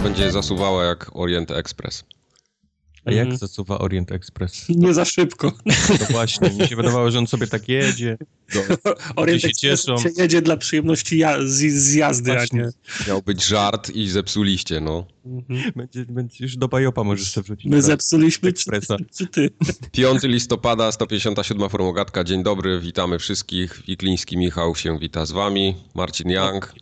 Będzie zasuwała jak Orient Express. A jak mm. zasuwa Orient Express? Nie za szybko. To właśnie, mi się wydawało, że on sobie tak jedzie. Do, Orient się cieszą. się jedzie dla przyjemności ja z, z, jazdy, właśnie. a nie... Miał być żart i zepsuliście, no. Mhm. Będzie, będzie, już do Bajopa możesz sobie wrzucić. My zepsuliśmy, czy, czy, ty? 5 listopada, 157 formogatka. Dzień dobry, witamy wszystkich. Wikliński Michał się wita z wami. Marcin Young.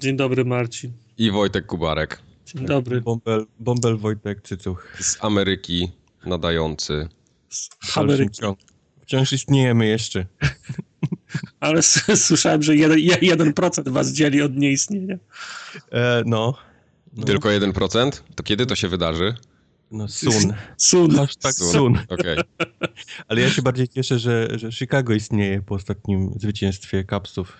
Dzień dobry, Marcin. I Wojtek Kubarek. Dzień dobry. Bąbel, Bąbel Wojtek Cycuch. Z Ameryki nadający. Z Ameryki. Wciąż istniejemy jeszcze. Ale słyszałem, że 1%, 1 was dzieli od nieistnienia. E, no. no. Tylko 1%? To kiedy to się wydarzy? No sun. Sun. Hashtag sun. sun. Okay. Ale ja się bardziej cieszę, że, że Chicago istnieje po ostatnim zwycięstwie Capsów.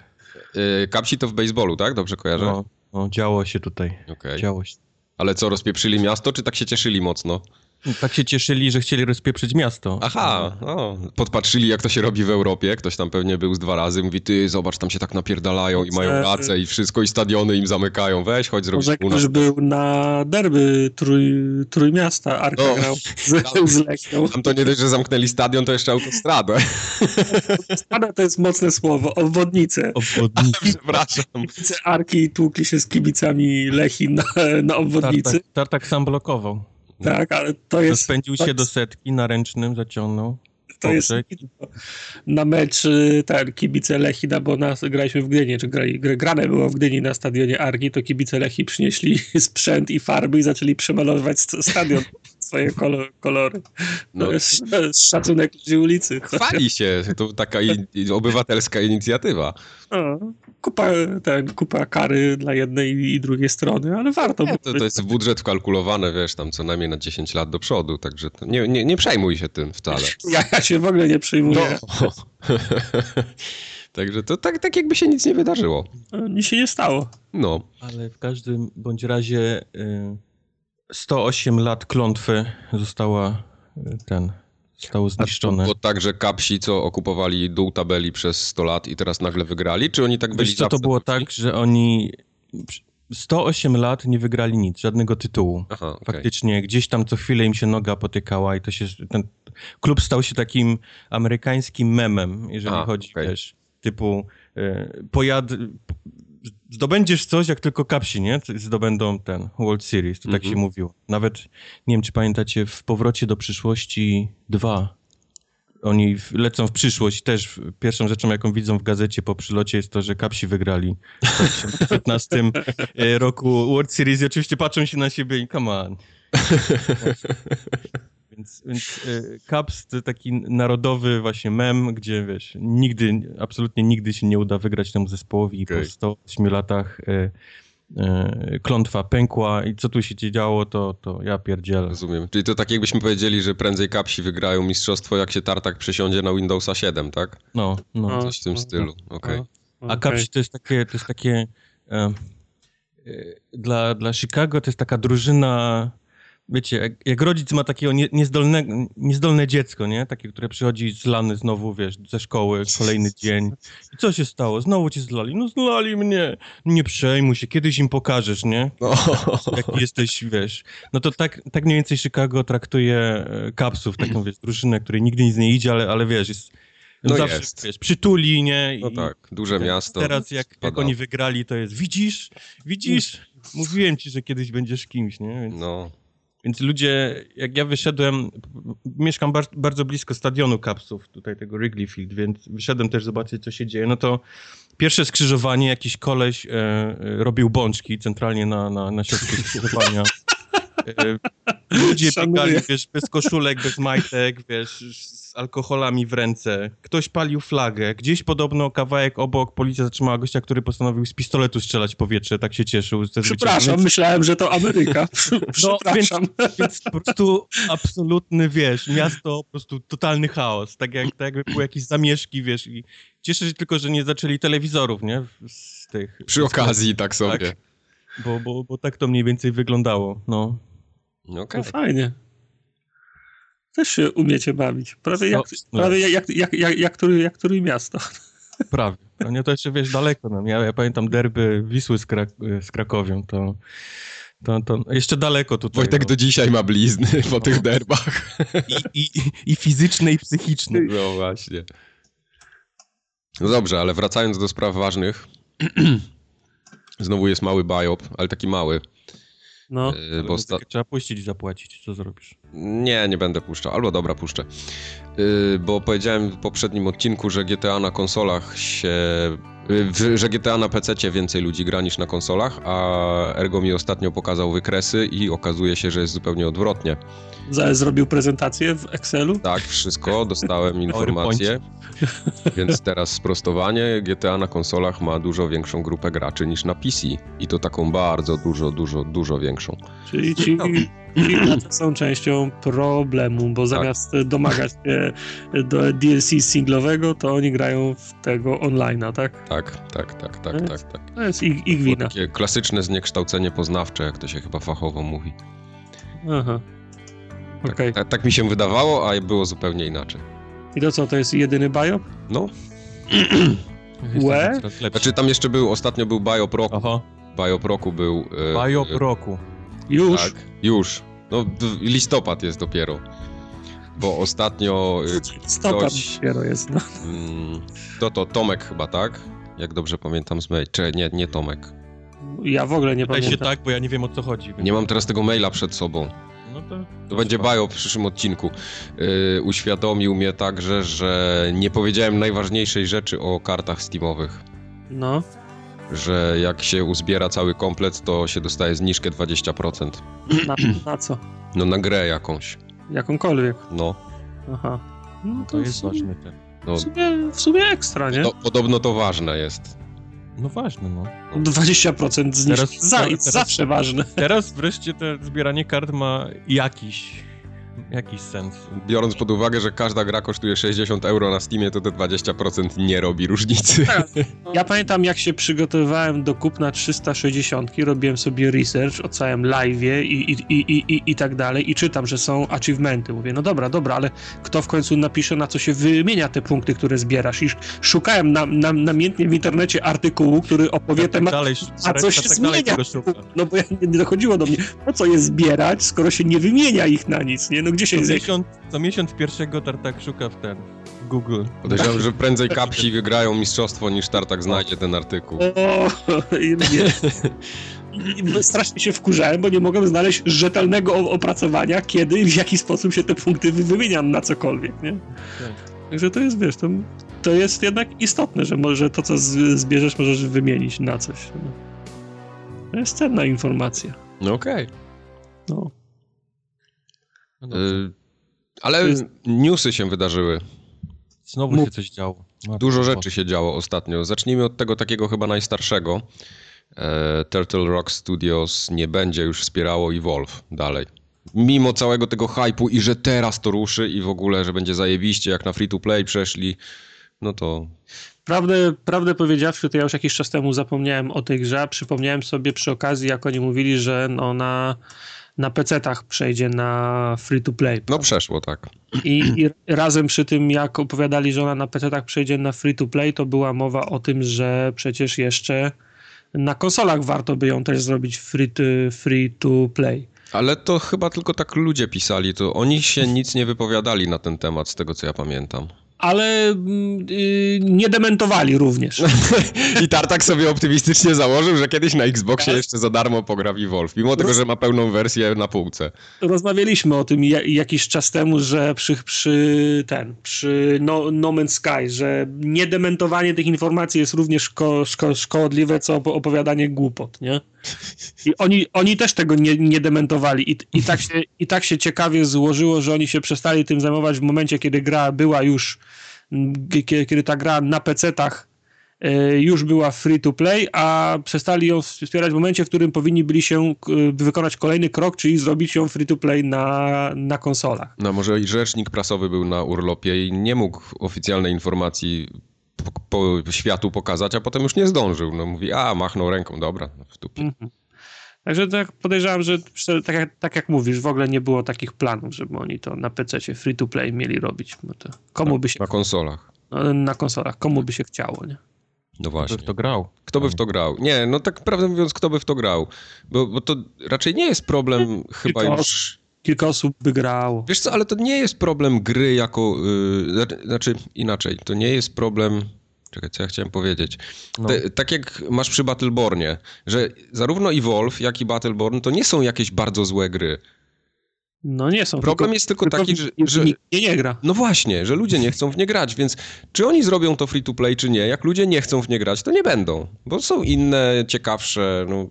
Yy, Capsi to w baseballu, tak? Dobrze kojarzę? No, no działo się tutaj. Okay. Działo się. Ale co, rozpieprzyli miasto, czy tak się cieszyli mocno? Tak się cieszyli, że chcieli rozpieprzyć miasto. Aha, no. podpatrzyli jak to się robi w Europie. Ktoś tam pewnie był z dwa razy, mówi, ty zobacz, tam się tak napierdalają i mają rację i wszystko i stadiony im zamykają. Weź, chodź zrobić Może ktoś był na derby trój, Trójmiasta, Arka no, grał z, z Lechią. Tam to nie dość, że zamknęli stadion, to jeszcze autostradę. Autostrada to jest mocne słowo, obwodnice. Obwodnice. Przepraszam. Obwodnice Arki tłukli się z kibicami Lechi na, na obwodnicy. Tartak, tartak sam blokował. Tak, ale to jest... Spędził się do setki, na ręcznym zaciągnął. To jest na mecz y, ten kibice Lechina, bo nas, graliśmy w Gdyni, czy grali, grane było w Gdyni na stadionie Argi, to kibice Lechi przynieśli sprzęt i farby i zaczęli przemalować stadion swoje kolory. No, szacunek ludzi ulicy. Chwali się, to taka obywatelska inicjatywa. O, kupa, ten, kupa kary dla jednej i drugiej strony, ale warto. Nie, to, to jest budżet wkalkulowany, wiesz, tam co najmniej na 10 lat do przodu, także nie, nie, nie przejmuj się tym wcale. Ja, ja się w ogóle nie przejmuję. No. Także to tak, tak jakby się nic nie wydarzyło. Nic się nie stało. No. Ale w każdym bądź razie... Y 108 lat klątwy została y, ten, zostało zniszczone. To, to tak, że kapsi, co okupowali dół tabeli przez 100 lat i teraz nagle wygrali, czy oni tak byli Wiesz co, to było tak, że oni 108 lat nie wygrali nic, żadnego tytułu. Aha, okay. Faktycznie gdzieś tam co chwilę im się noga potykała i to się, ten klub stał się takim amerykańskim memem, jeżeli A, chodzi, okay. wiesz, typu y, pojad, zdobędziesz coś, jak tylko kapsi, nie? Zdobędą ten World Series, to tak się mhm. mówiło. Nawet, nie wiem, czy pamiętacie, w Powrocie do przyszłości 2 oni lecą w przyszłość też. Pierwszą rzeczą, jaką widzą w gazecie po przylocie jest to, że kapsi wygrali w 2015 e, roku World Series i oczywiście patrzą się na siebie i come on. Więc, więc y, Caps to taki narodowy właśnie mem, gdzie wiesz, nigdy, absolutnie nigdy się nie uda wygrać temu zespołowi okay. i po 108 latach y, y, klątwa pękła i co tu się działo, to, to ja pierdzielę. Rozumiem. Czyli to tak jakbyśmy powiedzieli, że prędzej Capsi wygrają mistrzostwo, jak się Tartak przesiądzie na Windowsa 7, tak? No, no. Coś w tym stylu, okej. Okay. A Capsi to jest takie, to jest takie e, e, dla, dla Chicago to jest taka drużyna wiecie, jak, jak, rodzic ma takiego nie, niezdolne, niezdolne dziecko, nie? Takie, które przychodzi zlany znowu, wiesz, ze szkoły, kolejny dzień. I co się stało? Znowu cię zlali. No zlali mnie. Nie przejmuj się, kiedyś im pokażesz, nie? Jak jesteś, wiesz. No to tak, tak mniej więcej Chicago traktuje e, kapsów, taką, wiesz, drużynę, której nigdy nic nie idzie, ale, ale wiesz, jest... No zawsze, jest. wiesz, przytuli, nie? No tak, duże miasto. Teraz jak, jak oni wygrali, to jest, widzisz, widzisz, mówiłem ci, że kiedyś będziesz kimś, nie? Więc... No, więc ludzie, jak ja wyszedłem, mieszkam bar bardzo blisko stadionu Capsów, tutaj tego Wrigley Field, więc wyszedłem też zobaczyć, co się dzieje. No to pierwsze skrzyżowanie, jakiś koleś e, e, robił bączki centralnie na, na, na środku skrzyżowania. E, ludzie biegali, wiesz, bez koszulek, bez majtek, wiesz, z alkoholami w ręce. Ktoś palił flagę. Gdzieś podobno kawałek obok policja zatrzymała gościa, który postanowił z pistoletu strzelać w powietrze. Tak się cieszył. Przepraszam, więc... myślałem, że to Ameryka. No, więc, więc, po prostu absolutny, wiesz, miasto, po prostu totalny chaos. Tak, jak, tak jakby były jakieś zamieszki, wiesz. I cieszę się tylko, że nie zaczęli telewizorów, nie? Z tych... Przy okazji, tak sobie. Tak, bo, bo, bo tak to mniej więcej wyglądało, no. Okay. No fajnie. Też się umiecie bawić. Prawie jak, no, prawie jak, jak, jak, jak, jak, który, jak który miasto. Prawie. No nie, to jeszcze wiesz daleko. No. Ja, ja pamiętam derby Wisły z, Krak z Krakowią, to To, to jeszcze daleko tutaj. Wojtek no. do dzisiaj ma blizny po tych no. derbach. I, i, I fizyczne, i psychiczne. No właśnie. No dobrze, ale wracając do spraw ważnych. Znowu jest mały biop, ale taki mały. No, yy, bo sta... trzeba puścić i zapłacić. Co zrobisz? Nie, nie będę puszczał. Albo dobra, puszczę. Yy, bo powiedziałem w poprzednim odcinku, że GTA na konsolach się Że GTA na PC więcej ludzi gra niż na konsolach, a Ergo mi ostatnio pokazał wykresy i okazuje się, że jest zupełnie odwrotnie. Zrobił prezentację w Excelu? Tak, wszystko, dostałem informację. Więc teraz sprostowanie, GTA na konsolach ma dużo większą grupę graczy niż na PC. I to taką bardzo dużo, dużo, dużo większą. Czyli ci, ci są częścią problemu, bo tak. zamiast domagać się do DLC singlowego, to oni grają w tego online'a, tak? Tak, tak, tak, tak, tak, tak. To jest ich, ich wina. Takie klasyczne zniekształcenie poznawcze, jak to się chyba fachowo mówi. Aha. Tak, okay. tak, tak mi się wydawało, a było zupełnie inaczej. I to co, to jest jedyny biop? No. Łe? Znaczy tam jeszcze był, ostatnio był biop roku. Aha. Biop roku był... E, biop roku. Już? Tak, już. No listopad jest dopiero. Bo ostatnio... E, listopad ktoś, dopiero jest, no. Mm, to to Tomek chyba, tak? Jak dobrze pamiętam z mail. Czy nie, nie Tomek. Ja w ogóle nie Pytaj pamiętam. się tak, bo ja nie wiem o co chodzi. Nie mam teraz tego maila przed sobą. No to, to będzie bajo w przyszłym odcinku. Yy, uświadomił mnie także, że nie powiedziałem najważniejszej rzeczy o kartach Steamowych. No. Że jak się uzbiera cały komplet, to się dostaje zniżkę 20%. Na, na co? No na grę jakąś. Jakąkolwiek. No. Aha. No to, to jest ważny ten. No, w, sumie, w sumie ekstra, nie? No, podobno to ważne jest. No ważne, no. 20% zniżki. Teraz, Za, teraz, zawsze ważne. Teraz wreszcie to zbieranie kart ma jakiś jakiś sens. Biorąc pod uwagę, że każda gra kosztuje 60 euro na Steamie, to te 20% nie robi różnicy. Tak. Ja pamiętam, jak się przygotowywałem do kupna 360, robiłem sobie research o całym live'ie i, i, i, i, i tak dalej i czytam, że są achievementy. Mówię, no dobra, dobra, ale kto w końcu napisze, na co się wymienia te punkty, które zbierasz? I szukałem na, na, namiętnie w internecie artykułu, który opowie tak, temat, dalej, a co się tak zmienia. No bo nie dochodziło do mnie, po co je zbierać, skoro się nie wymienia ich na nic, nie? No gdzie się... Co miesiąc, co miesiąc pierwszego Tartak szuka w ten... Google. Podejrzewam, że prędzej kapsi wygrają mistrzostwo niż Tartak znajdzie ten artykuł. O, nie. strasznie się wkurzałem, bo nie mogłem znaleźć rzetelnego opracowania, kiedy i w jaki sposób się te punkty wymieniam na cokolwiek, nie? Tak. Także to jest, wiesz, to, to jest jednak istotne, że może to, co zbierzesz, możesz wymienić na coś. No. To jest cenna informacja. No okej. Okay. No. No y, ale jest... newsy się wydarzyły. Znowu Mów. się coś działo. Dużo rzeczy się działo ostatnio. Zacznijmy od tego takiego chyba najstarszego. E, Turtle Rock Studios nie będzie już wspierało Evolve dalej. Mimo całego tego hypu i że teraz to ruszy i w ogóle, że będzie zajebiście, jak na free to play przeszli, no to... Prawdę, prawdę powiedziawszy, to ja już jakiś czas temu zapomniałem o tej grze, przypomniałem sobie przy okazji, jak oni mówili, że no na PC-tach przejdzie na free to play. No przeszło, tak. I, I, razem przy tym, jak opowiadali, że ona na PC-tach przejdzie na free to play, to była mowa o tym, że przecież jeszcze na konsolach warto by ją też zrobić free to, free to play. Ale to chyba tylko tak ludzie pisali, to oni się nic nie wypowiadali na ten temat, z tego co ja pamiętam ale yy, nie dementowali również. I Tartak sobie optymistycznie założył, że kiedyś na Xboxie jeszcze za darmo pogra w Evolve, mimo tego, że ma pełną wersję na półce. Rozmawialiśmy o tym jakiś czas temu, że przy, przy ten, przy no, no Man's Sky, że niedementowanie tych informacji jest również szko, szko, szkodliwe, co opowiadanie głupot, nie? I oni, oni też tego nie, nie dementowali. I, i, tak się, I tak się ciekawie złożyło, że oni się przestali tym zajmować w momencie, kiedy gra była już, kiedy ta gra na PC-tach e, już była free to play, a przestali ją wspierać w momencie, w którym powinni byli się wykonać kolejny krok, czyli zrobić ją free to play na, na konsolach. No może i rzecznik prasowy był na urlopie i nie mógł oficjalnej informacji po, po, światu pokazać, a potem już nie zdążył. No mówi, a machnął ręką, dobra, no, w dupie. Mhm. Także tak podejrzewam, że tak jak, tak jak mówisz, w ogóle nie było takich planów, żeby oni to na PC free to play mieli robić. To komu na, by się na konsolach. No, na konsolach, komu by się chciało, nie? No właśnie. Kto by w to grał? Kto by w to grał? Nie, no tak prawdę mówiąc, kto by w to grał? Bo, bo to raczej nie jest problem chyba już... Kilka osób by grało. Wiesz co, ale to nie jest problem gry jako... Yy, znaczy inaczej, to nie jest problem... Czekaj, co ja chciałem powiedzieć. No. Te, tak jak masz przy Battlebornie, że zarówno Evolve, jak i Battleborn to nie są jakieś bardzo złe gry. No nie są. Problem tylko, jest tylko, tylko taki, że, że... Nikt nie, nie gra. No właśnie, że ludzie nie chcą w nie grać, więc czy oni zrobią to free to play, czy nie, jak ludzie nie chcą w nie grać, to nie będą, bo są inne, ciekawsze, no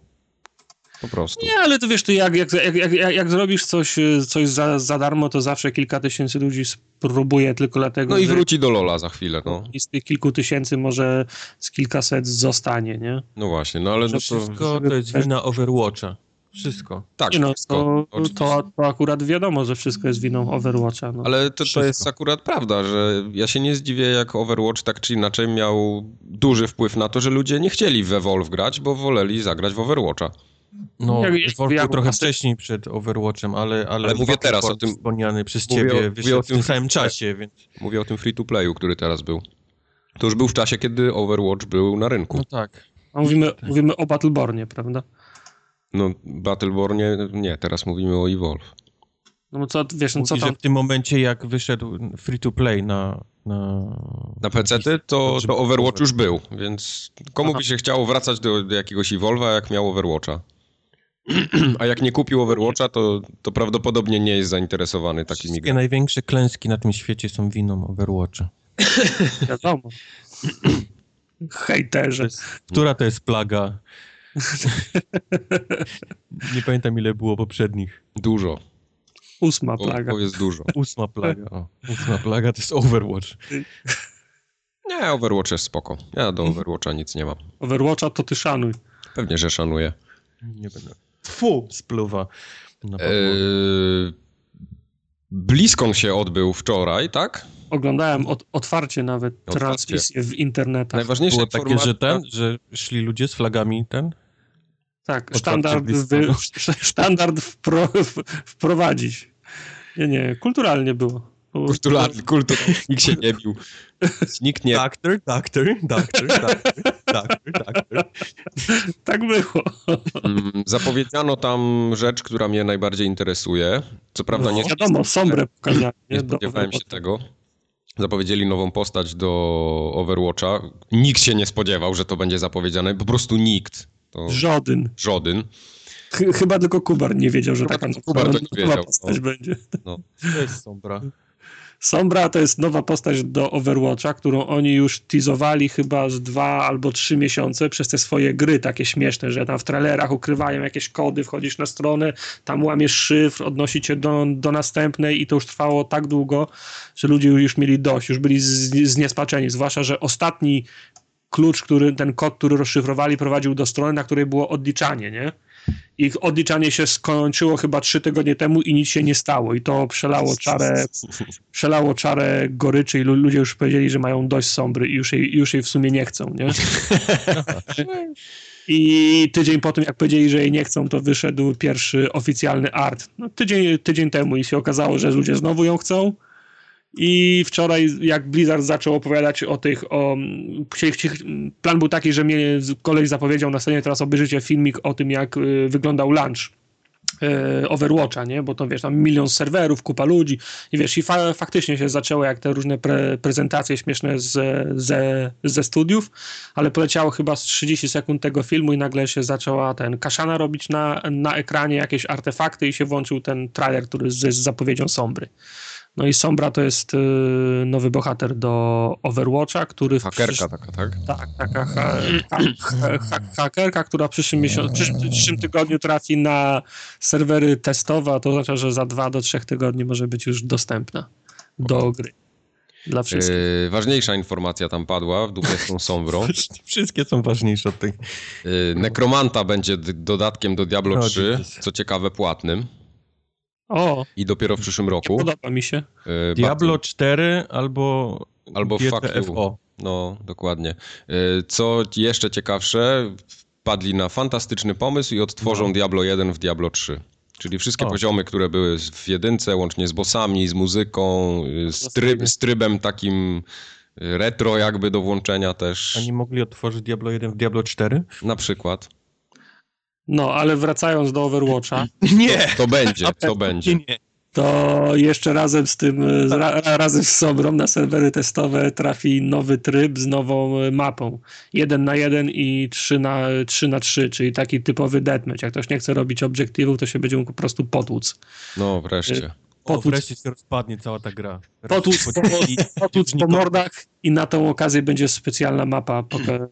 po prostu. Nie, ale to wiesz, ty jak, jak, jak, jak, jak zrobisz coś, coś za, za darmo, to zawsze kilka tysięcy ludzi spróbuje tylko dlatego, No i wróci do Lola za chwilę, no. I z tych kilku tysięcy może z kilkaset zostanie, nie? No właśnie, no ale... No to... Wszystko to jest wina Overwatcha. Wszystko. Tak, no, wszystko. To, to, to, akurat wiadomo, że wszystko jest winą Overwatcha. No. Ale to, to jest akurat prawda, że ja się nie zdziwię, jak Overwatch tak czy inaczej miał duży wpływ na to, że ludzie nie chcieli w Evolve grać, bo woleli zagrać w Overwatcha. No, był trochę wcześniej przed Overwatchem, ale... Ale, ale mówię teraz o tym... Wspomniany przez mówię ciebie, o, wyszedł o tym w tym samym czasie, więc... Mówię o tym free-to-playu, który teraz był. To już był w czasie, kiedy Overwatch był na rynku. No tak. A mówimy, tak. mówimy o Battlebornie, prawda? No, Battlebornie, nie, teraz mówimy o Evolve. No bo co, wiesz, no co tam... że w tym momencie, jak wyszedł free to play na... Na, na PC to, to Overwatch już był, więc komu Aha. by się chciało wracać do, do jakiegoś Evolve'a, jak miał Overwatcha? A jak nie kupił Overwatcha, to, to prawdopodobnie nie jest zainteresowany takimi Wszystkie grami. największe klęski na tym świecie są winą Overwatcha. Wiadomo. Hejterze. Która to jest plaga? Nie pamiętam ile było poprzednich. Dużo. Ósma plaga. To jest dużo. Ósma plaga. O, ósma plaga to jest Overwatch. Nie, Overwatch jest spoko. Ja do Overwatcha nic nie mam. Overwatcha to ty szanuj. Pewnie, że szanuję. Nie będę. Fu, spluwa. Eee, BlizzCon się odbył wczoraj, tak? Oglądałem od, otwarcie nawet otwarcie. transmisję w internetach. Najważniejsze było takie, że ten, że szli ludzie z flagami ten? Tak, sztandard, wy, sztandard wpro, wprowadzić. Nie, nie, kulturalnie było. Kulturalnie, kulturalnie, nikt się nie bił. Nikt nie... Doktor, doktor, doktor, doktor, doktor, doktor. Tak było. Mm, zapowiedziano tam rzecz, która mnie najbardziej interesuje. Co prawda no, nie... Wiadomo. Nie spodziewałem się tego. Zapowiedzieli nową postać do Overwatcha. Nikt się nie spodziewał, że to będzie zapowiedziane. Po prostu nikt. To... Żaden. Żaden. Chyba tylko Kubar nie wiedział, że taka Kubar to nie wiedział. postać no. będzie. No. To jest Sombra. Sombra to jest nowa postać do Overwatcha, którą oni już teasowali chyba z dwa albo trzy miesiące przez te swoje gry takie śmieszne, że tam w trailerach ukrywają jakieś kody, wchodzisz na stronę, tam łamiesz szyfr, odnosi cię do, do następnej i to już trwało tak długo, że ludzie już mieli dość, już byli zniespaczeni, zwłaszcza, że ostatni klucz, który, ten kod, który rozszyfrowali, prowadził do strony, na której było odliczanie, nie? Ich odliczanie się skończyło chyba trzy tygodnie temu i nic się nie stało. I to przelało czarę, przelało czarę goryczy i ludzie już powiedzieli, że mają dość sombry i już jej, już jej w sumie nie chcą, nie? I tydzień po tym, jak powiedzieli, że jej nie chcą, to wyszedł pierwszy oficjalny art. No, tydzień, tydzień temu i się okazało, że ludzie znowu ją chcą. I wczoraj, jak Blizzard zaczął opowiadać o tych, o, plan był taki, że mnie kolej zapowiedział na scenie, teraz obejrzycie filmik o tym, jak y, wyglądał lunch y, Overwatcha, nie? Bo to wiesz, tam milion serwerów, kupa ludzi i wiesz, i fa faktycznie się zaczęło jak te różne pre prezentacje śmieszne z, ze, ze studiów, ale poleciało chyba z 30 sekund tego filmu i nagle się zaczęła ten kaszana robić na, na ekranie, jakieś artefakty i się włączył ten trailer, który z, z zapowiedzią Sombry. No i Sombra to jest y, nowy bohater do Overwatcha, który... Hakerka taka, tak? Tak, taka ha, ha, ha, hakerka, która w przyszłym, miesiącu, przyszłym, przyszłym tygodniu trafi na serwery testowe, a to oznacza, że za dwa do trzech tygodni może być już dostępna do gry. Dla wszystkich. Yy, ważniejsza informacja tam padła w dupie z tą Sombrą. Wszystkie są ważniejsze od tej. Yy, Nekromanta będzie dodatkiem do Diablo 3, co ciekawe płatnym. O. I dopiero w przyszłym roku. Podoba mi się. E, Diablo 4 albo Albo GTFO. No, dokładnie. E, co jeszcze ciekawsze, padli na fantastyczny pomysł i odtworzą no. Diablo 1 w Diablo 3. Czyli wszystkie o. poziomy, które były w jedynce, łącznie z bossami, z muzyką, z, tryb, z trybem takim retro jakby do włączenia też. Oni mogli otworzyć Diablo 1 w Diablo 4? Na przykład. No, ale wracając do Overwatcha. Nie! To, to będzie, to będzie. Nie to jeszcze razem z tym, ra, razem z Sobrą na serwery testowe trafi nowy tryb z nową mapą. 1 na 1 i 3 na, 3 na 3, czyli taki typowy deathmatch. Jak ktoś nie chce robić obiektywów, to się będzie mógł po prostu potłuc. No, wreszcie. Potłuc, o, wreszcie się rozpadnie cała ta gra. Potłuc, po, potłuc po mordach i na tą okazję będzie specjalna mapa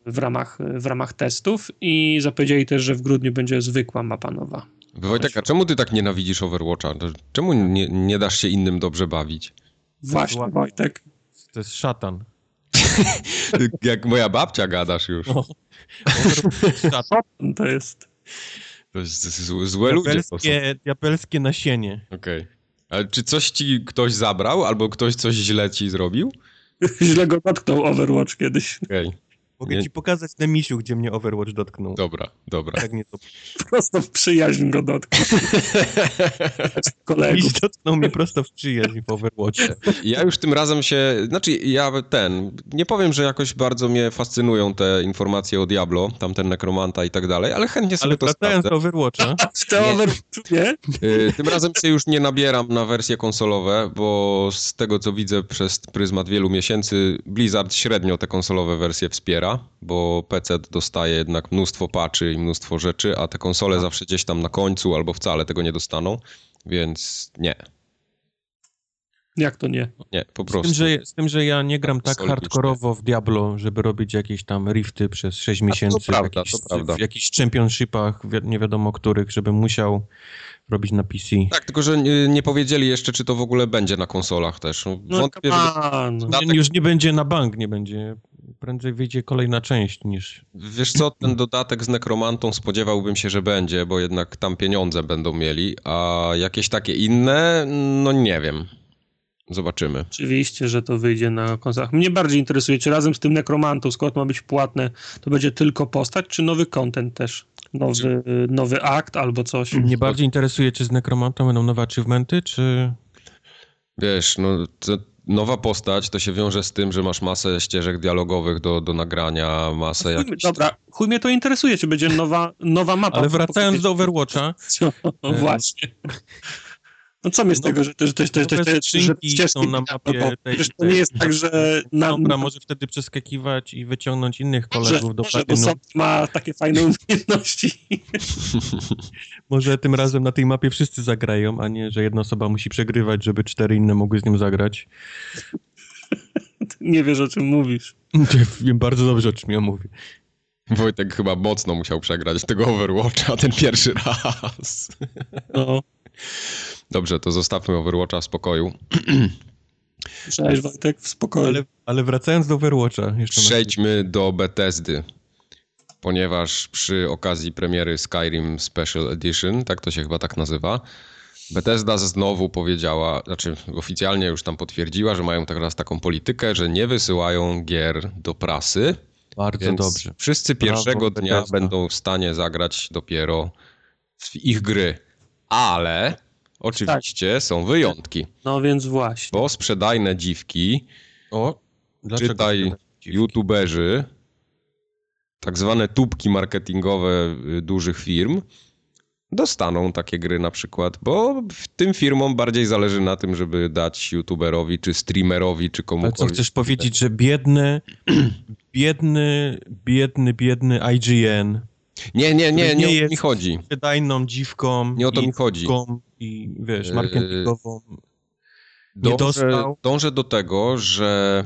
w ramach, w ramach testów i zapowiedzieli też, że w grudniu będzie zwykła mapa nowa. Wojtek, a czemu ty tak nienawidzisz Overwatcha? Czemu nie, nie dasz się innym dobrze bawić? Właśnie, Wojtek. To jest szatan. Jak moja babcia gadasz już. No. Szatan to jest. To jest złe ludzie. Diabelskie nasienie. Okej. Okay. Ale czy coś ci ktoś zabrał, albo ktoś coś źle ci zrobił? źle go dotknął Overwatch kiedyś. Okej. Okay. Mogę nie... ci pokazać na misiu, gdzie mnie Overwatch dotknął. Dobra, dobra. Tak nie to... Prosto w przyjaźń go dotknął. Kolegów. Miś dotknął mnie prosto w przyjaźń w Overwatchie. Ja już tym razem się... Znaczy, ja ten... Nie powiem, że jakoś bardzo mnie fascynują te informacje o Diablo, tamten Nekromanta i tak dalej, ale chętnie sobie ale to sprawdzę. do Overwatcha. To Overwatch, nie? Y, tym razem się już nie nabieram na wersje konsolowe, bo z tego, co widzę przez pryzmat wielu miesięcy, Blizzard średnio te konsolowe wersje wspiera bo PC dostaje jednak mnóstwo patchy i mnóstwo rzeczy, a te konsole tak. zawsze gdzieś tam na końcu albo wcale tego nie dostaną, więc nie. Jak to nie? Nie, po prostu. Z tym, że, z tym, że ja nie gram tak hardkorowo w Diablo, żeby robić jakieś tam rifty przez 6 miesięcy to prawda, w, jakichś, to prawda. w jakichś championshipach, nie wiadomo których, żebym musiał robić na PC. Tak, tylko że nie, nie, powiedzieli jeszcze, czy to w ogóle będzie na konsolach też. No, wątpię, żeby... Już nie będzie na bank, nie będzie prędzej wyjdzie kolejna część niż... Wiesz co, ten dodatek z Nekromantą spodziewałbym się, że będzie, bo jednak tam pieniądze będą mieli, a jakieś takie inne, no nie wiem. Zobaczymy. Oczywiście, że to wyjdzie na konsolach. Mnie bardziej interesuje, czy razem z tym Nekromantą, skoro ma być płatne, to będzie tylko postać, czy nowy content też? Nowy, nowy akt albo coś? Mnie bardziej interesuje, czy z Nekromantą będą nowe achievementy, czy... Wiesz, no to nowa postać to się wiąże z tym, że masz masę ścieżek dialogowych do, do nagrania, masę jakichś... Dobra, chuj mnie to interesuje, czy będzie nowa, nowa mapa. Ale wracając do Overwatcha... No, właśnie. No co mi z no, tego, że też też też też że ścieżki na mapie tej, to nie jest tak, że na, Dobra, może wtedy przeskakiwać i wyciągnąć innych kolegów może, do może, bo ma takie fajne umiejętności. może tym razem na tej mapie wszyscy zagrają, a nie, że jedna osoba musi przegrywać, żeby cztery inne mogły z nim zagrać. nie wiesz, o czym mówisz. Wiem bardzo dobrze, o czym ja mówię. Wojtek chyba mocno musiał przegrać tego Overwatcha ten pierwszy raz. No. Dobrze, to zostawmy Overwatcha w spokoju. Cześć Wojtek, w spokoju. Ale, ale wracając do Overwatcha. Jeszcze Przejdźmy do Bethesdy, ponieważ przy okazji premiery Skyrim Special Edition, tak to się chyba tak nazywa, Bethesda znowu powiedziała, znaczy oficjalnie już tam potwierdziła, że mają teraz taką politykę, że nie wysyłają gier do prasy. Bardzo dobrze. Wszyscy pierwszego Brawo, dnia Bethesda. będą w stanie zagrać dopiero w ich gry. Ale Oczywiście tak. są wyjątki. No więc właśnie. Bo sprzedajne dziwki, o, czytaj youtuberzy, tak zwane tubki marketingowe y, dużych firm, dostaną takie gry na przykład, bo tym firmom bardziej zależy na tym, żeby dać youtuberowi, czy streamerowi, czy komukolwiek. Ale co chcesz powiedzieć, że biedny, biedny, biedny, biedny IGN nie, nie, nie, nie, nie o to mi chodzi. Wydajną dziwką. Nie o to mi chodzi. I wiesz, marketingową. Dążę, dążę do tego, że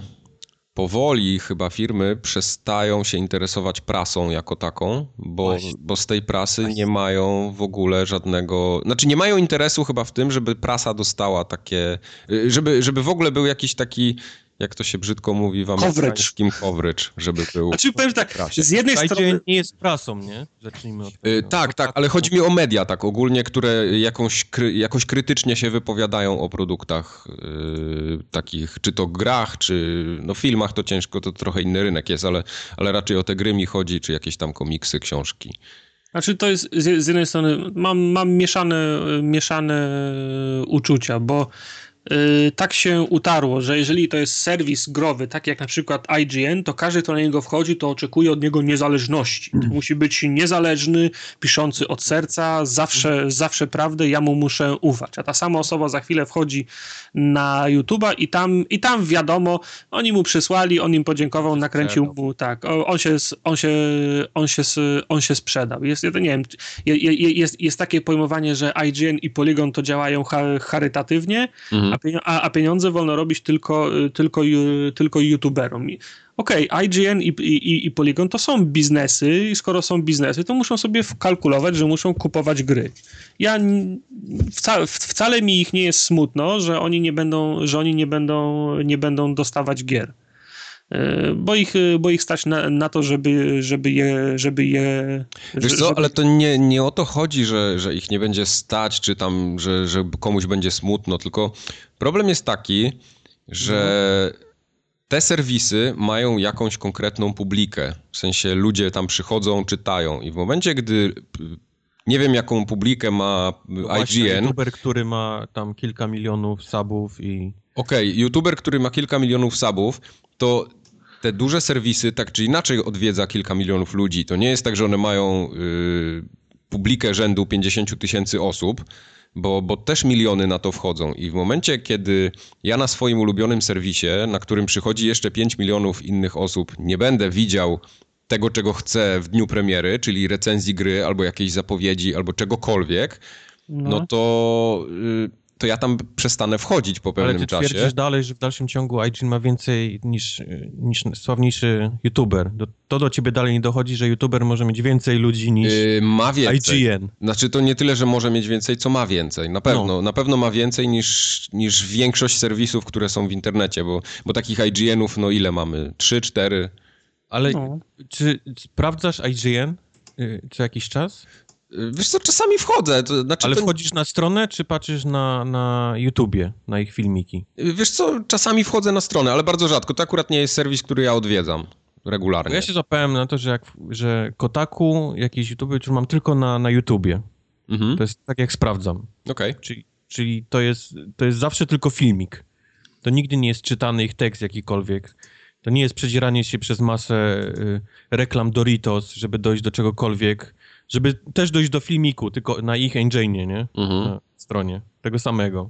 powoli chyba firmy przestają się interesować prasą jako taką, bo, bo z tej prasy Właśnie. nie mają w ogóle żadnego. Znaczy, nie mają interesu chyba w tym, żeby prasa dostała takie. Żeby, żeby w ogóle był jakiś taki jak to się brzydko mówi w amerykańskim coverage, żeby był. Znaczy powiem tak, z jednej Słuchajcie, strony... nie jest prasą, nie? Zacznijmy od tego. Yy, tak, tak, ale chodzi mi o media tak ogólnie, które jakąś, kry, jakoś krytycznie się wypowiadają o produktach yy, takich, czy to grach, czy no filmach to ciężko, to trochę inny rynek jest, ale, ale raczej o te gry mi chodzi, czy jakieś tam komiksy, książki. Znaczy to jest z, z jednej strony, mam, mam mieszane, mieszane uczucia, bo yy, tak się utarło, że jeżeli to jest serwis growy, tak jak na przykład IGN, to każdy, kto na niego wchodzi, to oczekuje od niego niezależności. To mm. musi być niezależny, piszący od serca, zawsze, zawsze prawdę, ja mu muszę ufać. A ta sama osoba za chwilę wchodzi na YouTube'a i tam, i tam wiadomo, oni mu przysłali, on im podziękował, nakręcił mu, tak, on się, on się, on się, on się sprzedał. Jest, nie wiem, jest, jest takie pojmowanie, że IGN i Polygon to działają charytatywnie, mhm. A, pieniądze wolno robić tylko, tylko, tylko youtuberom. Okej, okay, IGN i, i, i Polygon to są biznesy i skoro są biznesy, to muszą sobie kalkulować, że muszą kupować gry. Ja wcale, wcale mi ich nie jest smutno, że oni nie będą, że oni nie będą, nie będą dostawać gier. E, bo ich, bo ich stać na, na to, żeby, żeby je... Żeby je Wiesz co, ale to nie, nie o to chodzi, że, że ich nie będzie stać, czy tam, że, że komuś będzie smutno, tylko problem jest taki, że te serwisy mają jakąś konkretną publikę. W sensie ludzie tam przychodzą, czytają i w momencie, gdy nie wiem, jaką publikę ma no IGN. YouTuber, który ma tam kilka milionów subów i. Okej, okay, YouTuber, który ma kilka milionów subów, to te duże serwisy tak czy inaczej odwiedza kilka milionów ludzi. To nie jest tak, że one mają yy, publikę rzędu 50 tysięcy osób, bo, bo też miliony na to wchodzą. I w momencie, kiedy ja na swoim ulubionym serwisie, na którym przychodzi jeszcze 5 milionów innych osób, nie będę widział tego, czego chcę w dniu premiery, czyli recenzji gry, albo jakiejś zapowiedzi, albo czegokolwiek, no, no to. Yy, to ja tam przestanę wchodzić po pewnym Ale ty czasie. twierdzisz dalej, że w dalszym ciągu IGN ma więcej niż, niż sławniejszy youtuber. To do ciebie dalej nie dochodzi, że youtuber może mieć więcej ludzi niż yy, ma więcej. IGN. Znaczy to nie tyle, że może mieć więcej, co ma więcej. Na pewno, no. na pewno ma więcej niż, niż większość serwisów, które są w internecie, bo, bo takich IGN-ów, no ile mamy? Trzy, cztery? Ale no. czy sprawdzasz IGN yy, co jakiś czas? Wiesz co, czasami wchodzę. To znaczy Ale to... wchodzisz na stronę, czy patrzysz na, na YouTubie, na ich filmiki? Wiesz co, czasami wchodzę na stronę, ale bardzo rzadko. To akurat nie jest serwis, który ja odwiedzam regularnie. Ja się zapałem na to, że, jak, że Kotaku, jakieś YouTube, już mam tylko na, na YouTubie. Mhm. To jest tak, jak sprawdzam. Okej. Okay. Czyli, czyli to, jest, to jest zawsze tylko filmik. To nigdy nie jest czytany ich tekst jakikolwiek. To nie jest przedzieranie się przez masę y, reklam Doritos, żeby dojść do czegokolwiek żeby też dojść do filmiku, tylko na ich engine, nie? Mhm. Na stronie. Tego samego.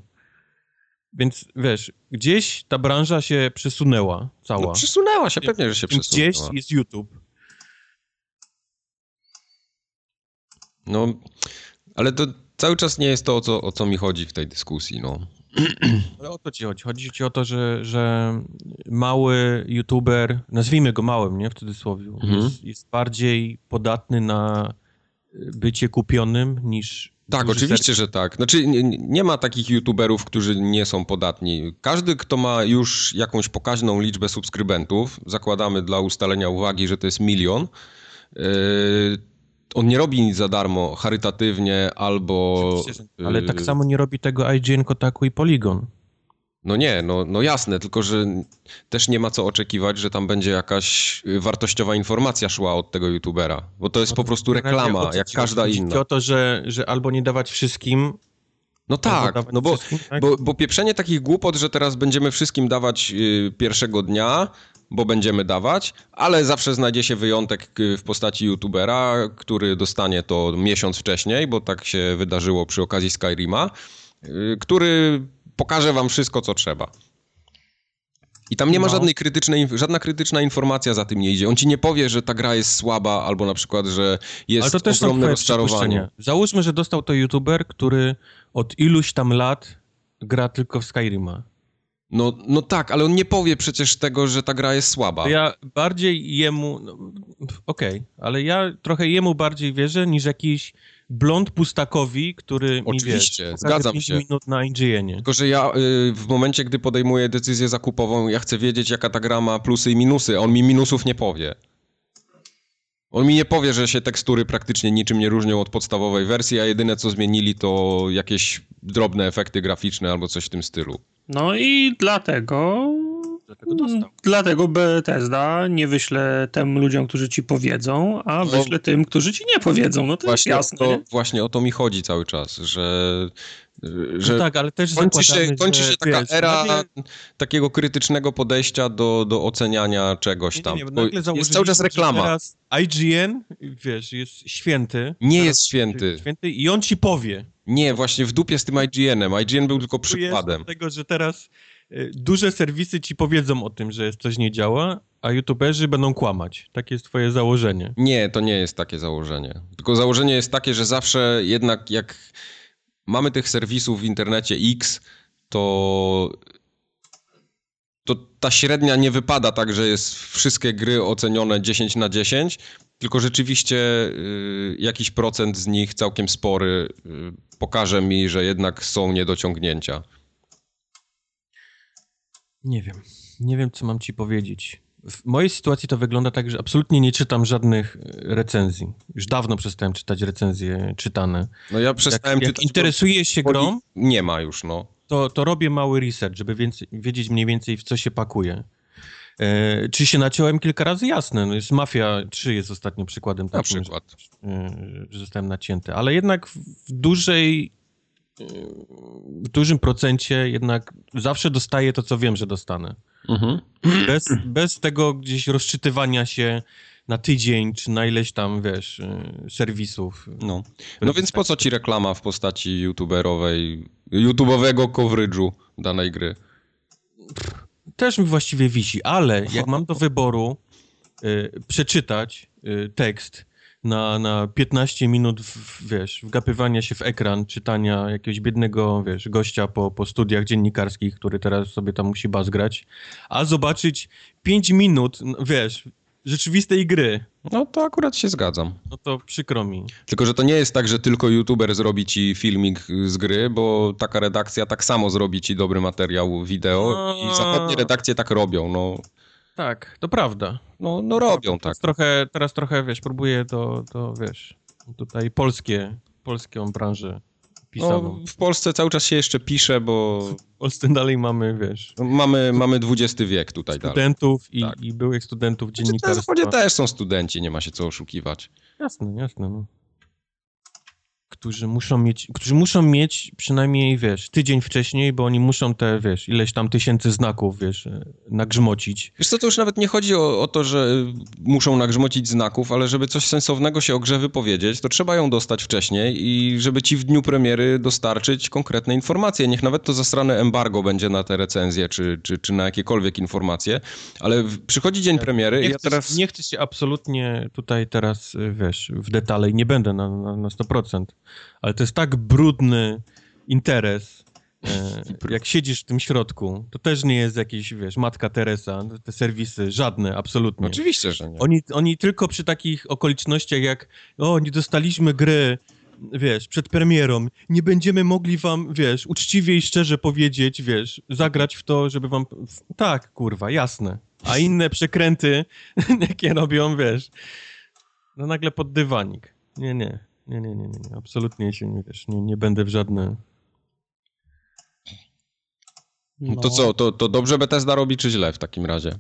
Więc wiesz, gdzieś ta branża się przesunęła cała. No, przesunęła się, pewnie, że się przesunęła. Gdzieś jest YouTube. No, ale to cały czas nie jest to, o co, o co mi chodzi w tej dyskusji, no. Ale o to ci chodzi. Chodzi ci o to, że, że mały youtuber, nazwijmy go małym, nie, w cudzysłowie, mhm. jest, jest bardziej podatny na bycie kupionym niż. Tak, oczywiście, że tak. Znaczy, nie, nie, ma takich youtuberów, którzy nie są podatni. Każdy, kto ma już jakąś pokaźną liczbę subskrybentów, zakładamy dla ustalenia uwagi, że to jest milion, yy, on nie robi nic za darmo, charytatywnie albo. Ale tak samo nie robi tego IGN, Kotaku i Polygon. No nie, no, no jasne, tylko że też nie ma co oczekiwać, że tam będzie jakaś wartościowa informacja szła od tego youtubera, bo to jest no po prostu reklama, jak każda inna. Chodzi o to, że, że albo nie dawać wszystkim, no tak, no bo, tak? Bo, bo pieprzenie takich głupot, że teraz będziemy wszystkim dawać y, pierwszego dnia, bo będziemy dawać, ale zawsze znajdzie się wyjątek w postaci youtubera, który dostanie to miesiąc wcześniej, bo tak się wydarzyło przy okazji Skyrima, y, który pokażę wam wszystko, co trzeba. I tam nie ma no. żadnej krytycznej, żadna krytyczna informacja za tym nie idzie. On ci nie powie, że ta gra jest słaba, albo na przykład, że jest Ale to też ogromne rozczarowanie. Załóżmy, że dostał to youtuber, który od iluś tam lat gra tylko w Skyrima. No, no tak, ale on nie powie przecież tego, że ta gra jest słaba. Ja bardziej jemu... No, Okej, okay, ale ja trochę jemu bardziej wierzę niż jakiś blond pustakowi, który Oczywiście, mi wiesz, zgadzam się. minut na IGN-ie. Tylko, że ja y, w momencie, gdy podejmuję decyzję zakupową, ja chcę wiedzieć, jaka ta gra ma plusy i minusy. On mi minusów nie powie. On mi nie powie, że się tekstury praktycznie niczym nie różnią od podstawowej wersji, a jedyne co zmienili to jakieś drobne efekty graficzne albo coś w tym stylu. No i dlatego Dlatego dostał. Dlatego Bethesda nie wyśle tym ludziom, którzy ci powiedzą, a no, wyśle tym, którzy ci nie powiedzą. No to właśnie jest jasne. To, właśnie o to mi chodzi cały czas, że że no tak, ale też kończy się, kończy się taka wiesz, era nagle... takiego krytycznego podejścia do, do oceniania czegoś tam. Nie, nie, jest cały czas reklama. Teraz IGN, wiesz, jest święty. Nie jest święty. święty. I on ci powie. Nie, właśnie w dupie z tym IGN-em. IGN był tylko przykładem. tego, że teraz duże serwisy ci powiedzą o tym, że coś nie działa, a youtuberzy będą kłamać. Takie jest twoje założenie. Nie, to nie jest takie założenie. Tylko założenie jest takie, że zawsze jednak jak mamy tych serwisów w internecie X, to, to ta średnia nie wypada tak, że jest wszystkie gry ocenione 10 na 10, tylko rzeczywiście y, jakiś procent z nich, całkiem spory, y, pokaże mi, że jednak są niedociągnięcia. Nie wiem. Nie wiem, co mam ci powiedzieć. W mojej sytuacji to wygląda tak, że absolutnie nie czytam żadnych e, recenzji. Już dawno przestałem czytać recenzje czytane. No ja przestałem jak, czytać. Jak interesujesz się grą... Nie ma już, no. To, to robię mały research, żeby więcej, wiedzieć mniej więcej w co się pakuje. E, czy się naciąłem kilka razy? Jasne. No jest Mafia 3 jest ostatnim przykładem takim, Na przykład. Że, że zostałem nacięty. Ale jednak w dużej w dużym procencie jednak zawsze dostaję to, co wiem, że dostanę. Mhm. Bez, bez tego gdzieś rozczytywania się na tydzień, czy na ileś tam, wiesz, y, serwisów. No, no więc po co ci reklama w postaci youtuberowej, YouTube'owego coverageu danej gry? Też mi właściwie wisi, ale jak mam do wyboru y, przeczytać y, tekst na, na 15 minut, w, wiesz, wgapywania się w ekran, czytania jakiegoś biednego, wiesz, gościa po, po studiach dziennikarskich, który teraz sobie tam musi bazgrać, a zobaczyć 5 minut, wiesz, rzeczywistej gry. No to akurat się zgadzam. No to przykro mi. Tylko, że to nie jest tak, że tylko youtuber zrobi ci filmik z gry, bo taka redakcja tak samo zrobi ci dobry materiał wideo no... i zachodnie redakcje tak robią, no. Tak, to prawda. No, no robią teraz tak. Trochę, teraz trochę, wiesz, próbuję to, to wiesz, tutaj polskie, polską branżę pisową. No, w Polsce cały czas się jeszcze pisze, bo... W Polsce dalej mamy, wiesz... Mamy, mamy XX wiek tutaj studentów dalej. I, tak. i byłych studentów dziennikarstwa. Znaczy, w zasadzie też są studenci, nie ma się co oszukiwać. Jasne, jasne. No którzy muszą mieć, którzy muszą mieć przynajmniej, wiesz, tydzień wcześniej, bo oni muszą te, wiesz, ileś tam tysięcy znaków, wiesz, nagrzmocić. Wiesz co, to już nawet nie chodzi o, o to, że muszą nagrzmocić znaków, ale żeby coś sensownego się o grze wypowiedzieć, to trzeba ją dostać wcześniej i żeby ci w dniu premiery dostarczyć konkretne informacje. Niech nawet to zasrane embargo będzie na te recenzje, czy, czy, czy na jakiekolwiek informacje, ale przychodzi dzień premiery nie i ja chcę, teraz... Nie chcę się absolutnie tutaj teraz, wiesz, w detale i nie będę na, na, na 100%, ale to jest tak brudny interes, e, jak siedzisz w tym środku, to też nie jest jakiś, wiesz, Matka Teresa, te serwisy, żadne, absolutnie. Oczywiście, że nie. Oni, oni tylko przy takich okolicznościach jak, o, nie dostaliśmy gry, wiesz, przed premierą, nie będziemy mogli wam, wiesz, uczciwie i szczerze powiedzieć, wiesz, zagrać w to, żeby wam... Tak, kurwa, jasne. A inne przekręty, jakie robią, wiesz, no nagle pod dywanik. Nie, nie. Nie, nie, nie, nie, absolutnie się nie wiesz, nie, nie będę w żadne... No. To co, to, to dobrze Bethesda robi, czy źle w takim razie?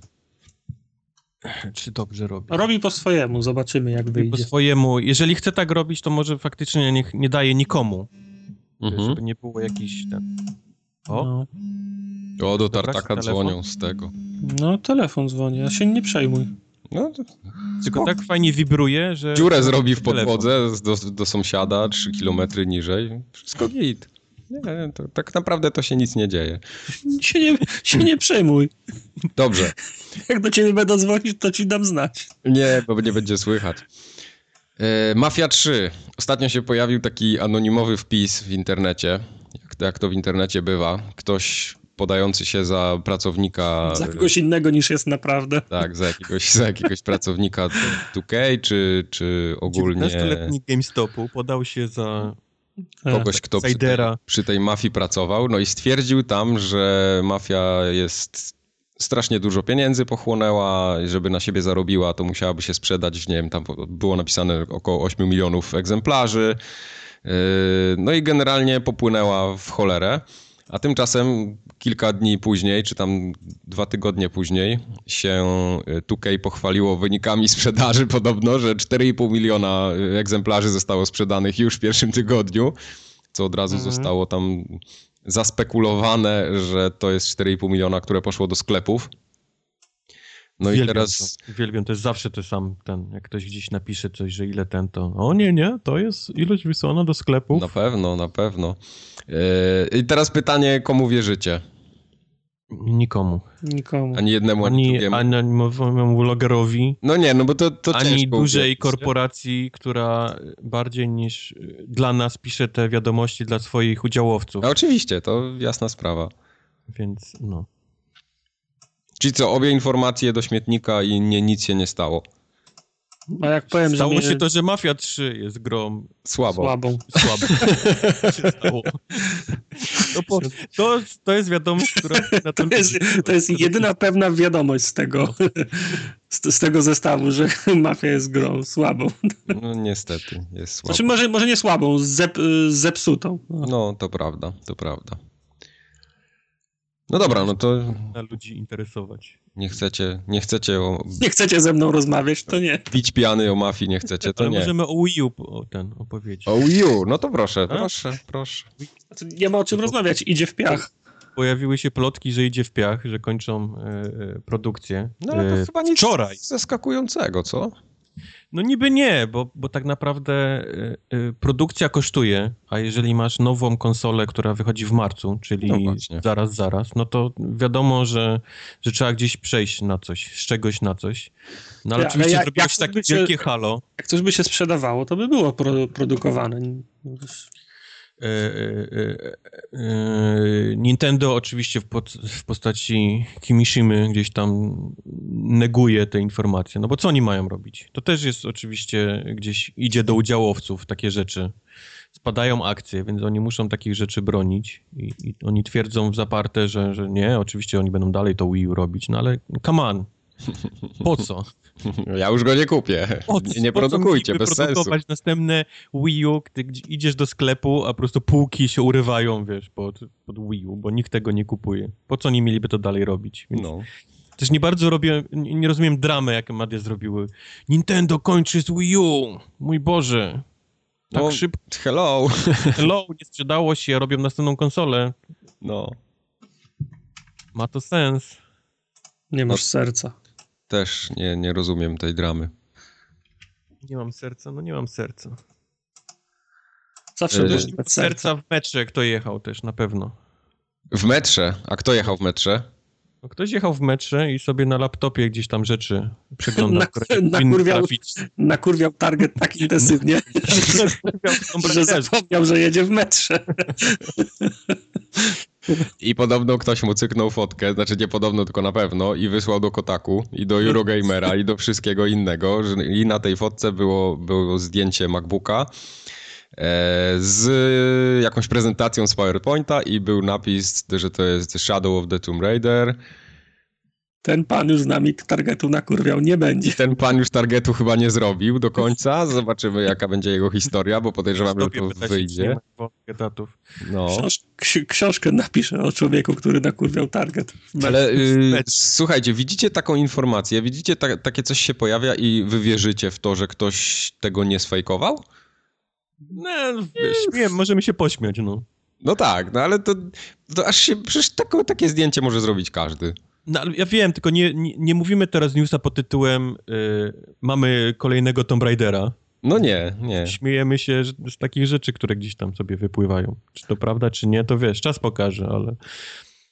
Czy dobrze robi? Robi po swojemu, zobaczymy jak robi wyjdzie. Po swojemu. Jeżeli chce tak robić, to może faktycznie nie, nie daje nikomu. Mhm. Żeby nie było jakiś ten... O? No. O, do tartaka dzwonią z tego. No, telefon dzwoni, a się nie przejmuj. No, to... Tylko tak fajnie wibruje, że... Dziurę zrobi w podwodze do, do sąsiada, 3 kilometry niżej. Wszystko git. Nie, to, tak naprawdę to się nic nie dzieje. Się nie, się nie przejmuj. Dobrze. Jak do ciebie będą dzwonić, to ci dam znać. Nie, bo nie będzie słychać. E, Mafia 3. Ostatnio się pojawił taki anonimowy wpis w internecie. Jak to, jak to w internecie bywa. Ktoś podający się za pracownika... Za kogoś innego niż jest naprawdę. Tak, za jakiegoś, za jakiegoś pracownika 2K, czy, czy ogólnie... 19-letni GameStopu podał się za kogoś, kto przy tej, przy tej mafii pracował, no i stwierdził tam, że mafia jest strasznie dużo pieniędzy pochłonęła, żeby na siebie zarobiła, to musiałaby się sprzedać, nie wiem, tam było napisane około 8 milionów egzemplarzy. Yy, no i generalnie popłynęła w cholerę. A tymczasem kilka dni później, czy tam dwa tygodnie później, się 2K pochwaliło wynikami sprzedaży podobno, że 4,5 miliona egzemplarzy zostało sprzedanych już w pierwszym tygodniu. co od razu mhm. zostało tam zaspekulowane, że to jest 4,5 miliona, które poszło do sklepów. No Wielbiam i teraz. To. Wielbiam, to jest zawsze to sam ten. Jak ktoś gdzieś napisze coś, że ile ten, to. O nie, nie, to jest ilość wysłana do sklepów. Na pewno, na pewno. Yy, I teraz pytanie, komu wierzycie? Nikomu. Nikomu. Ani jednemu, ani, ani drugiemu. Ani vlogerowi. No nie, no bo to, to Ani dużej korporacji, która bardziej niż dla nas pisze te wiadomości dla swoich udziałowców. No oczywiście, to jasna sprawa. Więc no. Czyli co, obie informacje do śmietnika i nie, nic się nie stało. A jak powiem, Stało że się to, że Mafia 3 jest grą słabą. Słabą. Słabą. to, po, to, to jest wiadomość, która na to jest, to jest jedyna pewna wiadomość z tego, z, z, tego zestawu, że Mafia jest grą słabą. No niestety, jest słabą. Znaczy może, może nie słabą, zep, zepsutą. No to prawda, to prawda. No dobra, no to... Na ludzi interesować. Nie chcecie, nie chcecie o... Nie chcecie ze mną rozmawiać, to nie. Pić piany o mafii nie chcecie, to Ale nie. możemy o Wii U o ten opowiedzieć. O Wii U, no to proszę, A? proszę, proszę. Znaczy, nie ma o czym rozmawiać, idzie w piach. Pojawiły się plotki, że idzie w piach, że kończą e, e produkcję. No ale to e, chyba nic wczoraj. zaskakującego, co? No niby nie, bo, bo tak naprawdę y, y, produkcja kosztuje, a jeżeli masz nową konsolę, która wychodzi w marcu, czyli no zaraz, zaraz, no to wiadomo, że, że trzeba gdzieś przejść na coś, z czegoś na coś. No ale ja, oczywiście jak, zrobiłeś takie wielkie halo. Jak coś by się sprzedawało, to by było pro, produkowane. E, e, e, Nintendo oczywiście w, pod, w, postaci Kimishimy gdzieś tam neguje te informacje, no bo co oni mają robić? To też jest oczywiście gdzieś idzie do udziałowców takie rzeczy. Spadają akcje, więc oni muszą takich rzeczy bronić i, i oni twierdzą w zaparte, że, że nie, oczywiście oni będą dalej to Wii U robić, no ale come on, po co? Ja już go nie kupię. nie, nie produkujcie, bez sensu. produkować następne Wii U, gdy idziesz do sklepu, a po prostu półki się urywają, wiesz, pod, pod Wii U, bo nikt tego nie kupuje. Po co nie mieliby to dalej robić? Więc no. Też nie bardzo robię, nie, rozumiem dramy, jakie media zrobiły. Nintendo kończy z Wii U! Mój Boże! Tak no, szybko. Hello! Hello, nie sprzedało się, robią następną konsolę. No. Ma to sens. Nie masz no. serca też nie, nie rozumiem tej dramy. Nie mam serca, no nie mam serca. Zawsze też serca. serca w metrze, kto jechał też, na pewno. W metrze? A kto jechał w metrze? No ktoś jechał w metrze i sobie na laptopie gdzieś tam rzeczy przeglądał, na, nakurwiał, nakurwiał target tak intensywnie, że zapomniał, że jedzie w metrze. I podobno ktoś mu cyknął fotkę, znaczy nie podobno, tylko na pewno, i wysłał do Kotaku, i do Eurogamera, i do wszystkiego innego. I na tej fotce było, było zdjęcie MacBooka e, z jakąś prezentacją z PowerPointa i był napis, że to jest Shadow of the Tomb Raider ten pan już z nami targetu nakurwiał nie będzie. Ten pan już targetu chyba nie zrobił do końca. Zobaczymy, jaka będzie jego historia, bo podejrzewam, że to wyjdzie. No. Książ książkę napiszę o człowieku, który nakurwiał target. Ale yy, słuchajcie, widzicie taką informację, widzicie ta takie coś się pojawia i wy wierzycie w to, że ktoś tego nie sfejkował? No, śmiem, możemy się pośmiać, no. No tak, no ale to, to aż się, przecież takie zdjęcie może zrobić każdy. No, ja wiem, tylko nie, nie, nie, mówimy teraz newsa pod tytułem y, mamy kolejnego Tomb Raidera. No nie, nie. Śmiejemy się z takich rzeczy, które gdzieś tam sobie wypływają. Czy to prawda, czy nie, to wiesz, czas pokaże, ale...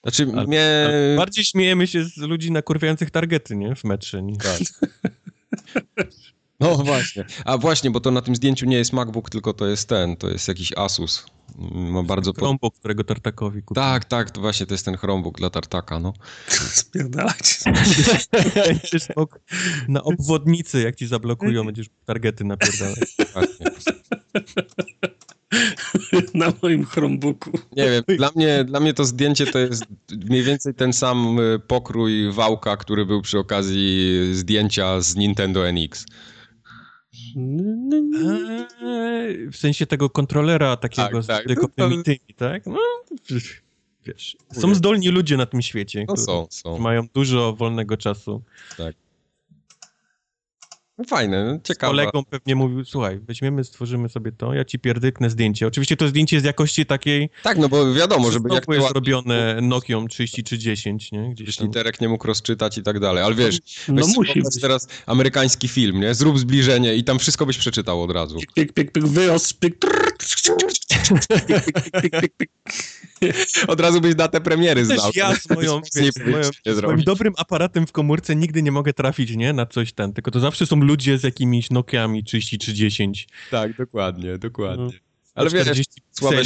Znaczy, ale, mnie... ale bardziej śmiejemy się z ludzi nakurwiających targety, nie? W metrze. Nie? Tak. No właśnie. A właśnie, bo to na tym zdjęciu nie jest MacBook, tylko to jest ten, to jest jakiś Asus. Ma bardzo... Chromebook, którego Tartakowi kupił. Tak, tak, to właśnie to jest ten Chromebook dla Tartaka, no. Spierdalać. będziesz mógł na obwodnicy, jak ci zablokują, będziesz targety napierdalać. Właśnie. Na moim Chromebooku. Nie wiem, dla mnie, dla mnie to zdjęcie to jest mniej więcej ten sam y, pokrój wałka, który był przy okazji zdjęcia z Nintendo NX. W sensie tego kontrolera takiego tak, tak. z kopnymi tymi, tak? No, wiesz, są zdolni ludzie na tym świecie, no, są, są. mają dużo wolnego czasu. Tak. No fajne, no, ciekawe. Z kolegą pewnie mówił, słuchaj, weźmiemy, stworzymy sobie to, ja ci pierdyknę zdjęcie. Oczywiście to zdjęcie jest jakości takiej... Tak, no bo wiadomo, żeby... Jak to jest robione Nokią 3310, nie? Gdzieś tam. literek nie mógł rozczytać i tak dalej, ale wiesz, no, musi teraz amerykański film, nie? Zrób zbliżenie i tam wszystko byś przeczytał od razu. Pik, pik, pik, pik wyos, pik, Od razu byś datę premiery znał. ja z moją, wiesz, moją, moim dobrym aparatem w komórce nigdy nie mogę trafić, nie? Na coś ten, tylko to zawsze są ludzie z jakimiś Nokiami 3310. Tak, dokładnie, dokładnie. No. Ale wiesz, słabe,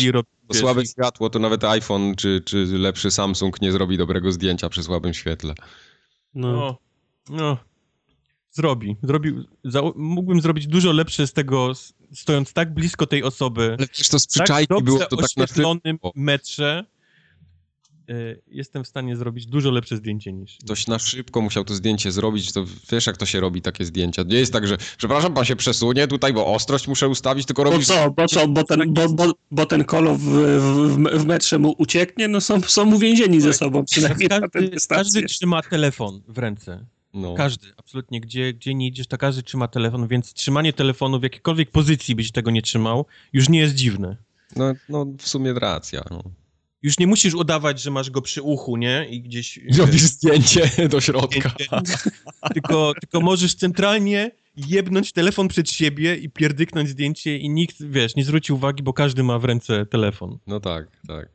słabe światło, to nawet iPhone czy, czy lepszy Samsung nie zrobi dobrego zdjęcia przy słabym świetle. No, no. Zrobi. Zrobił, za, mógłbym zrobić dużo lepsze z tego, stojąc tak blisko tej osoby. Ale przecież to z przyczajki tak było to tak na szybko. metrze. Y, jestem w stanie zrobić dużo lepsze zdjęcie niż... Ktoś na szybko musiał to zdjęcie zrobić, to wiesz jak to się robi, takie zdjęcia. Nie jest tak, że przepraszam, pan się przesunie tutaj, bo ostrość muszę ustawić, tylko robisz... Bo co, bo, co, bo, ten, bo, bo, bo ten kolo w, w, w metrze mu ucieknie, no są, są uwięzieni ze sobą przynajmniej każdy, każdy trzyma telefon w ręce. No. Każdy, absolutnie. Gdzie, gdzie nie idziesz, to każdy trzyma telefon, więc trzymanie telefonu w jakiejkolwiek pozycji byś tego nie trzymał, już nie jest dziwne. No, no w sumie racja. No. Już nie musisz udawać, że masz go przy uchu, nie? I gdzieś... Robisz zdjęcie do środka. tylko, tylko możesz centralnie jebnąć telefon przed siebie i pierdyknąć zdjęcie i nikt, wiesz, nie zwróci uwagi, bo każdy ma w ręce telefon. No tak, tak.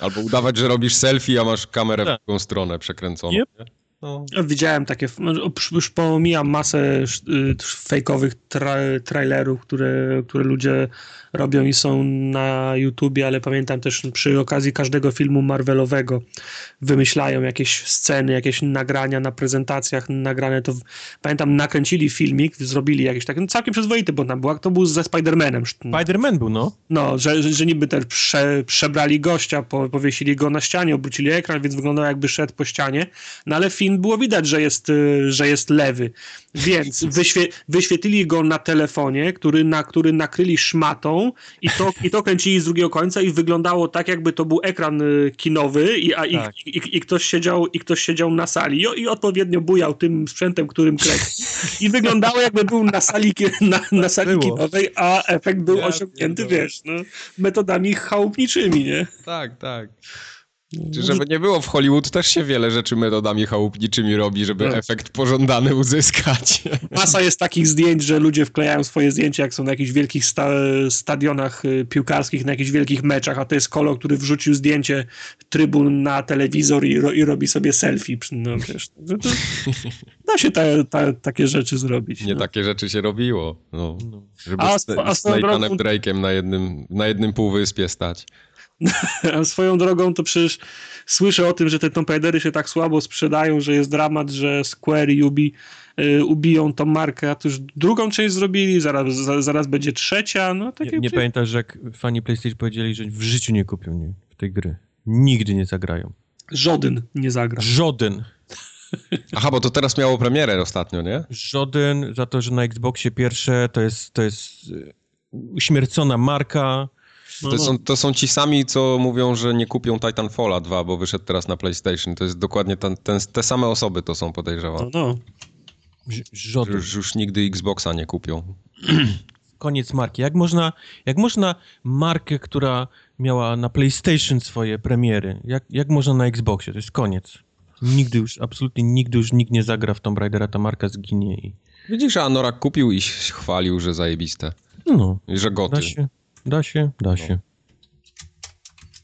Albo udawać, że robisz selfie, a masz kamerę tak. w drugą stronę przekręconą. Yep. No. Widziałem takie, no, już pomijam masę y, fejkowych tra trailerów, które, które ludzie robią i są na YouTubie, ale pamiętam też przy okazji każdego filmu Marvelowego wymyślają jakieś sceny, jakieś nagrania na prezentacjach nagrane, to pamiętam nakręcili filmik, zrobili jakiś taki, no całkiem przyzwoity, bo tam był, to był ze Spider-Manem. Spider-Man był, no. No, że, że, że niby też prze, przebrali gościa, po, powiesili go na ścianie, obrócili ekran, więc wyglądał jakby szedł po ścianie, no ale film było widać, że jest, y, że jest lewy, więc wyświe, wyświetlili go na telefonie, który, na, który nakryli szmatą, i to, i to kręcili z drugiego końca i wyglądało tak, jakby to był ekran y, kinowy i, a, tak. i, i, i, ktoś siedział, i ktoś siedział na sali i, i odpowiednio bujał tym sprzętem, którym kręcił. I wyglądało jakby był na sali, na, na sali kinowej, a efekt był ja osiągnięty, wiesz, no, metodami chałupniczymi, nie? Tak, tak. Czy żeby nie było, w Hollywood też się wiele rzeczy metodami chałupniczymi robi, żeby no. efekt pożądany uzyskać. Masa jest takich zdjęć, że ludzie wklejają swoje zdjęcia, jak są na jakichś wielkich sta stadionach y, piłkarskich, na jakichś wielkich meczach, a to jest kolo, który wrzucił zdjęcie trybun na telewizor i, ro i robi sobie selfie. No, wiesz, no to, da się ta, ta, takie rzeczy zrobić. Nie no. takie rzeczy się robiło. No. no. Żeby a, z, a z Drake'em na jednym, na jednym półwyspie stać. A swoją drogą to przecież słyszę o tym, że te Tomb Raidery się tak słabo sprzedają, że jest dramat, że Square i Ubi y, ubiją tą markę, a to już drugą część zrobili, zaraz, za, zaraz będzie trzecia. No, takie nie, nie pamiętasz, że jak fani PlayStation powiedzieli, że w życiu nie kupią nie, w tej gry. Nigdy nie zagrają. Żaden nie zagra. Żaden. Aha, bo to teraz miało premierę ostatnio, nie? Żaden, za to, że na Xboxie pierwsze to jest, to jest y, uśmiercona marka, no, to, no. Są, to są ci sami, co mówią, że nie kupią Titanfalla 2, bo wyszedł teraz na PlayStation. To jest dokładnie ten, ten, te same osoby to są, podejrzewam. No, no. Już, już nigdy Xboxa nie kupią. Koniec marki. Jak można, jak można markę, która miała na PlayStation swoje premiery, jak, jak można na Xboxie? To jest koniec. Nigdy już, absolutnie nigdy już nikt nie zagra w Tomb Raidera, ta marka zginie. I... Widzisz, że Anorak kupił i chwalił, że zajebiste. No. I że goty. Da się, Da się, da no. się.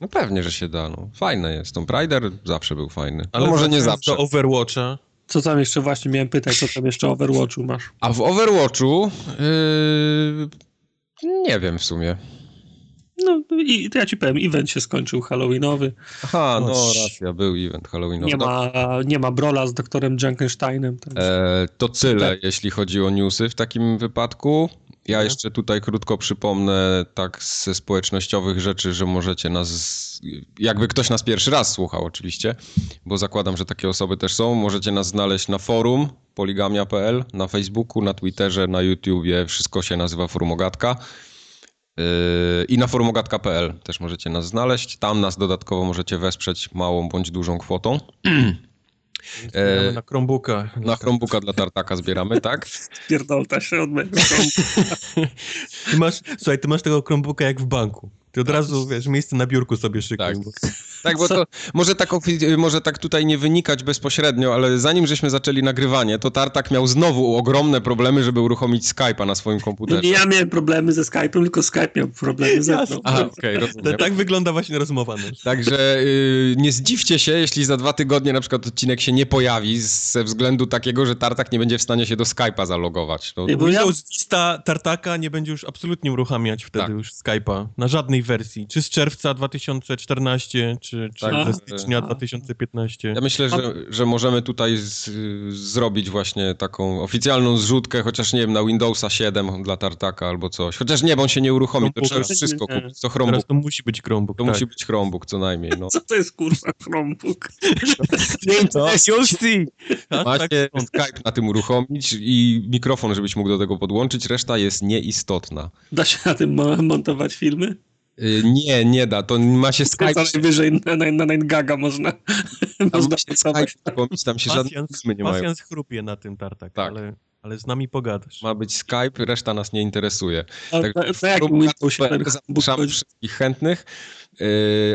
No pewnie, że się da. No. Fajne jest. Tomb Raider zawsze był fajny. Ale no może nie zawsze. do Overwatcha. Co tam jeszcze właśnie miałem pytać, co tam jeszcze o Overwatchu masz? A w Overwatchu yy, nie wiem w sumie. No i to ja ci powiem, event się skończył Halloweenowy. Aha, no racja, był event Halloweenowy. Nie ma, nie ma Brola z doktorem Junkensteinem. E, to tyle, tak. jeśli chodzi o newsy w takim wypadku. Ja mhm. jeszcze tutaj krótko przypomnę tak ze społecznościowych rzeczy, że możecie nas, jakby ktoś nas pierwszy raz słuchał oczywiście, bo zakładam, że takie osoby też są, możecie nas znaleźć na forum poligamia.pl, na Facebooku, na Twitterze, na YouTubie, wszystko się nazywa Forumogatka. Yy, I na forumogatka.pl też możecie nas znaleźć. Tam nas dodatkowo możecie wesprzeć małą bądź dużą kwotą. E, na Chromebooka. Na Chromebooka dla Tartaka zbieramy, tak? Pierdolta się od mojego ty masz, Słuchaj, ty masz tego Chromebooka jak w banku. Ty od razu, wiesz, miejsce na biurku sobie szykuj. Tak. Tak bo to może tak, może tak tutaj nie wynikać bezpośrednio, ale zanim żeśmy zaczęli nagrywanie, to Tartak miał znowu ogromne problemy, żeby uruchomić Skype'a na swoim komputerze. Nie ja miałem problemy ze Skype'em, tylko Skype miał problemy ze mną. Aha, okay, Tak wygląda właśnie rozmowa. No. Także yy, nie zdziwcie się, jeśli za dwa tygodnie na przykład odcinek się nie pojawi ze względu takiego, że Tartak nie będzie w stanie się do Skype'a zalogować. No, nie, bo ja... lista Tartaka nie będzie już absolutnie uruchamiać wtedy tak. już Skype'a na żadnej wersji, czy z czerwca 2014, czy, czy tak, ze stycznia 2015. Ja myślę, że, że możemy tutaj z, zrobić właśnie taką oficjalną zrzutkę, chociaż nie wiem, na Windowsa 7 dla Tartaka albo coś. Chociaż nie, bo on się nie uruchomi, to trzeba wszystko kupić. To Chromebook. Teraz to musi być Chromebook. To tak. musi być Chromebook co najmniej. No. Co to jest kurwa Chromebook? no, you'll see. Macie Skype na tym uruchomić i mikrofon, żebyś mógł do tego podłączyć, reszta jest nieistotna. Da się na tym montować filmy? Y, nie, nie da. To ma się Skype. Co najwyżej na, na, na Gaga można. można się Skype tam się żadne nie mają. Pasjans chrupie na tym tartak, tak. ale, ale z nami pogadasz. Ma być Skype, reszta nas nie interesuje. tak, jak Zapraszamy wszystkich chętnych. Yy,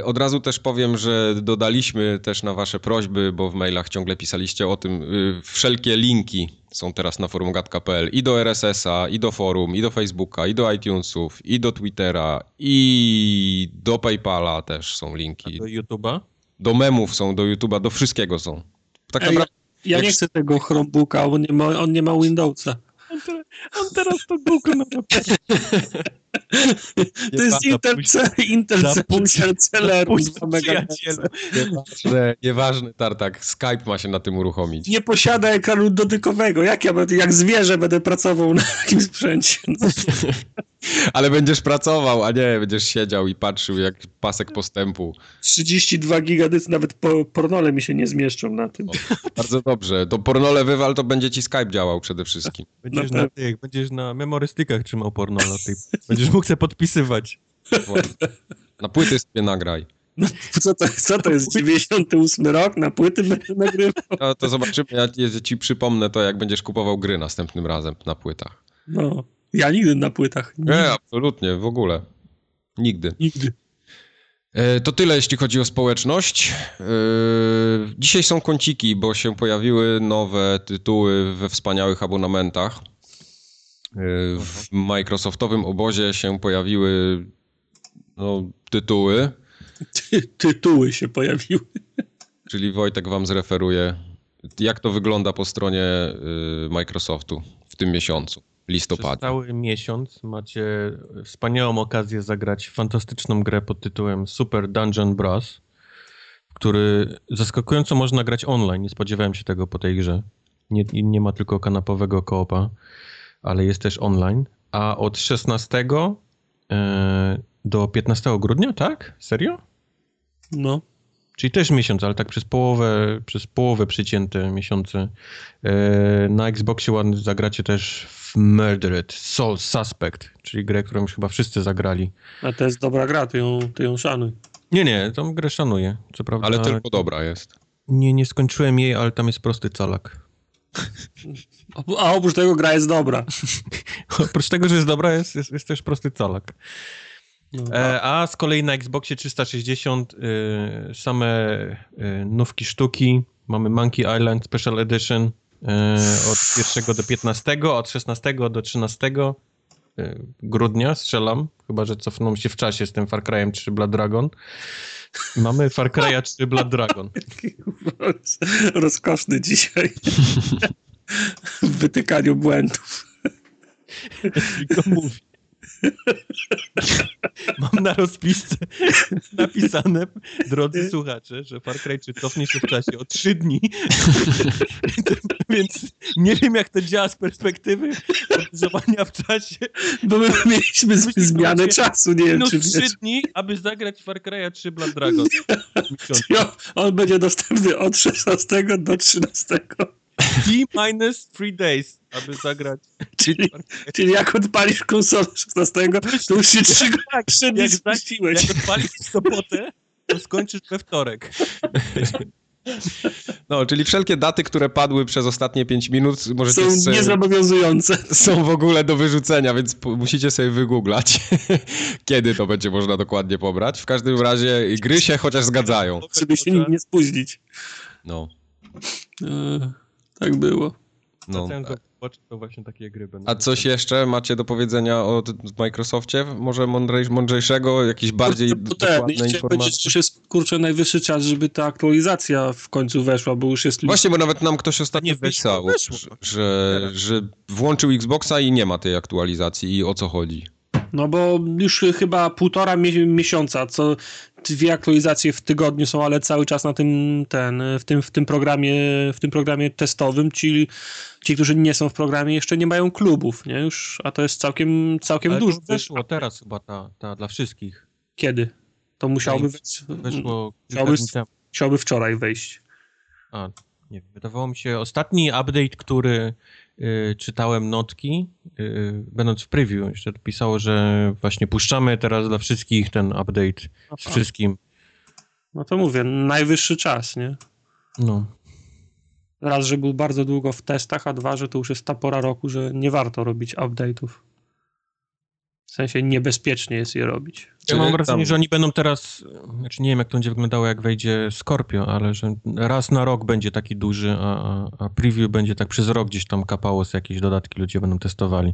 od razu też powiem, że dodaliśmy też na wasze prośby, bo w mailach ciągle pisaliście o tym, yy, wszelkie linki są teraz na forum gadka.pl i do RSS-a, i do forum, i do Facebooka, i do iTunesów, i do Twittera, i do PayPala też są linki. A do YouTube'a? Do memów są, do YouTube'a, do wszystkiego są. Tak naprawdę, ja, ja nie chcę tego Chromebooka, on nie ma, on nie ma Windowsa. On, on teraz to Google na To jest Intel, Intel Celerum Nieważne, nieważne, Tartak. Skype ma się na tym uruchomić. Nie posiada ekranu dotykowego. Jak ja będę, jak zwierzę będę pracował na takim sprzęcie? Ale będziesz pracował, a nie będziesz siedział i patrzył jak pasek postępu. 32 gigadycy, nawet po, pornole mi się nie zmieszczą na tym. O, bardzo dobrze. To pornole wywal, to będzie ci Skype działał przede wszystkim. Będziesz, na, tych, będziesz na memorystykach trzymał pornole. Będziesz mógł sobie podpisywać. Na płyty sobie nagraj. No, co, to, co to jest? 98 rok? Na płyty będę nagrywał? No, to zobaczymy. Ja, ja ci przypomnę to, jak będziesz kupował gry następnym razem na płytach. No. Ja nigdy na płytach. Nigdy. Nie, absolutnie, w ogóle. Nigdy. Nigdy. E, to tyle, jeśli chodzi o społeczność. E, dzisiaj są kąciki, bo się pojawiły nowe tytuły we wspaniałych abonamentach. E, w Microsoftowym obozie się pojawiły no, tytuły. Ty, tytuły się pojawiły. Czyli Wojtek wam zreferuje, jak to wygląda po stronie Microsoftu w tym miesiącu listopadzie. Przez cały miesiąc macie wspaniałą okazję zagrać fantastyczną grę pod tytułem Super Dungeon Bros, który zaskakująco można grać online. Nie spodziewałem się tego po tej grze. Nie, nie ma tylko kanapowego koopa, ale jest też online. A od 16 e, do 15 grudnia, tak? Serio? No. Czyli też miesiąc, ale tak przez połowę, przez połowę przycięte miesiące. E, na Xboxie One zagracie też w Murdered Soul Suspect, czyli grę, którą już chyba wszyscy zagrali. A to jest dobra gra, ty ją, ty ją szanuj. Nie, nie, tą grę szanuję, co prawda. Ale tylko dobra jest. Nie, nie skończyłem jej, ale tam jest prosty calak. A oprócz tego gra jest dobra. oprócz tego, że jest dobra, jest, jest, jest też prosty calak. No, e, a z kolei na Xboxie 360 y, same y, nówki sztuki. Mamy Monkey Island Special Edition, E, od 1 do 15, od 16 do 13 e, grudnia strzelam, chyba że cofną się w czasie z tym Far Cryem 3 Blood Dragon. Mamy Far Cry'a 3 Blood Dragon. Rozkoszny dzisiaj. w wytykaniu błędów. Tylko mówi. Mam na rozpisce napisane, drodzy słuchacze, że Far Cry 3 cofnie się w czasie o 3 dni. Więc nie wiem, jak to działa z perspektywy odgrzewania w czasie. Bo my mieliśmy zmianę czasu, nie wiem, czy 3 dni, aby zagrać Far Cry 3 Blood Dragon. On będzie dostępny od 16 do 13. T minus 3 days, aby zagrać. Czyli, czyli jak odpalisz konsolę 16, to już się 3 tak, jak, jak odpalisz w sobotę, to skończysz we wtorek. No, czyli wszelkie daty, które padły przez ostatnie 5 minut możecie Są sobie, niezobowiązujące. Są w ogóle do wyrzucenia, więc musicie sobie wygooglać, kiedy to będzie można dokładnie pobrać. W każdym razie gry się chociaż zgadzają. Żeby się nikt nie spóźnić. No. Tak było. No. to właśnie takie gry będą. A coś jeszcze macie do powiedzenia o Microsoftie? Może mądrej, mądrzejszego, jakiś bardziej kurczę, dokładne ten, informacje? Już jest, kurczę, najwyższy czas, żeby ta aktualizacja w końcu weszła, bo już jest... Właśnie, bo nawet nam ktoś ostatnio pisał, że, że włączył Xboxa i nie ma tej aktualizacji i o co chodzi. No bo już chyba półtora miesiąca, co dwie aktualizacje w tygodniu są, ale cały czas na tym ten, w tym, w tym programie, w tym programie testowym, ci, ci, którzy nie są w programie, jeszcze nie mają klubów, nie? Już, a to jest całkiem, całkiem ale dużo. wyszło teraz chyba ta, ta dla wszystkich. Kiedy? To musiałoby wejść. Weszło musiałoby, musiałoby wczoraj wejść. A, nie Wydawało mi się, ostatni update, który czytałem notki, y, będąc w preview, jeszcze pisało, że właśnie puszczamy teraz dla wszystkich ten update Aha. z wszystkim. No to mówię, najwyższy czas, nie? No. Raz, że był bardzo długo w testach, a dwa, że to już jest ta pora roku, że nie warto robić update'ów. W sensie niebezpiecznie jest je robić. Ja mam wrażenie, że oni będą teraz, znaczy nie wiem jak to będzie wyglądało jak wejdzie Scorpio, ale że raz na rok będzie taki duży, a, a preview będzie tak przez rok gdzieś tam kapało z jakieś dodatki, ludzie będą testowali.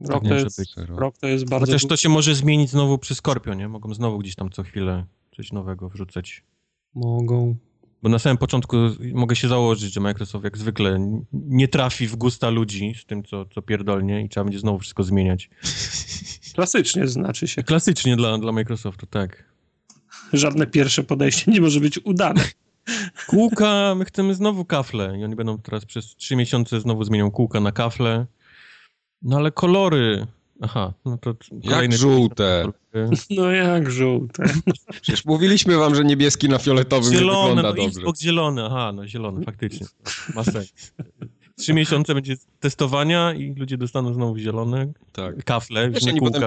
Rok, tak to jest, rok to jest bardzo... Chociaż to się może zmienić znowu przy Scorpio, nie? Mogą znowu gdzieś tam co chwilę coś nowego wrzucać. Mogą. Bo na samym początku mogę się założyć, że Microsoft jak zwykle nie trafi w gusta ludzi z tym, co, co pierdolnie i trzeba będzie znowu wszystko zmieniać. Klasycznie znaczy się. Klasycznie dla, dla Microsoftu, tak. Żadne pierwsze podejście nie może być udane. Kółka, my chcemy znowu kafle i oni będą teraz przez trzy miesiące znowu zmienią kółka na kafle. No ale kolory, Aha, no to Jak żółte. No jak żółte. Przecież mówiliśmy wam, że niebieski na fioletowym zielone, nie wygląda no dobrze. Xbox zielony, aha, no zielony, faktycznie. Ma sens. Trzy miesiące będzie testowania i ludzie dostaną znowu zielone tak. kafle, Wiesz, nie kółka.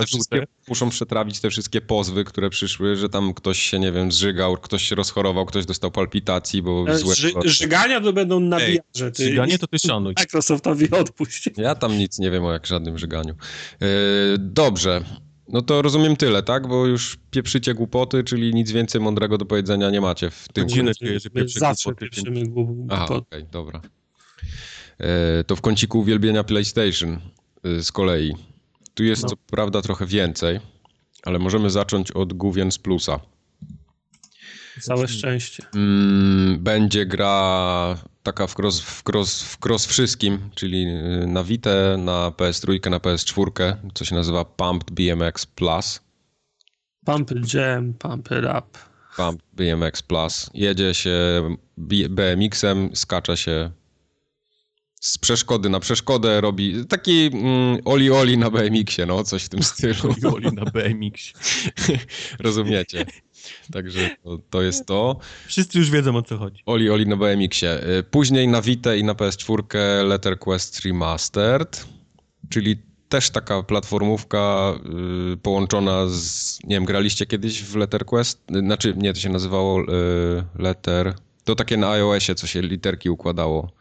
Muszą przetrawić te wszystkie pozwy, które przyszły, że tam ktoś się, nie wiem, zżygał, ktoś się rozchorował, ktoś dostał palpitacji, bo e, złe... Ży, żygania to będą nabijarze. Ty, żyganie to ty szanuj. Microsoftowi odpuść. Ja tam nic nie wiem o jak żadnym żyganiu. Yy, dobrze. No to rozumiem tyle, tak? Bo już pieprzycie głupoty, czyli nic więcej mądrego do powiedzenia nie macie w tym. Godzinę że pieprzy Zawsze pieprzymy głupoty. Aha, okej, okay, dobra. E, to w kąciku uwielbienia PlayStation e, z kolei. Tu jest no. co prawda trochę więcej, ale możemy zacząć od Główien z Plusa. Całe szczęście. Mm, będzie gra taka w cross, w, cross, w cross wszystkim, czyli e, na Vita, na PS3, na PS4, co się nazywa Pumped BMX Plus. Pump it jam, pump it up. Pumped BMX Plus. Jedzie się BMX-em, skacza się z przeszkody na przeszkodę robi taki mm, oli oli na BMX-ie, no coś w tym stylu. Oli oli na BMX. Rozumiecie. Także to, to, jest to. Wszyscy już wiedzą o co chodzi. Oli oli na BMX-ie. Y, później na Vita i na PS4 Letter Quest Remastered, czyli też taka platformówka y, połączona z, nie wiem, graliście kiedyś w Letter Quest? Znaczy, nie, to się nazywało y, Letter, to takie na iOSie, co się literki układało.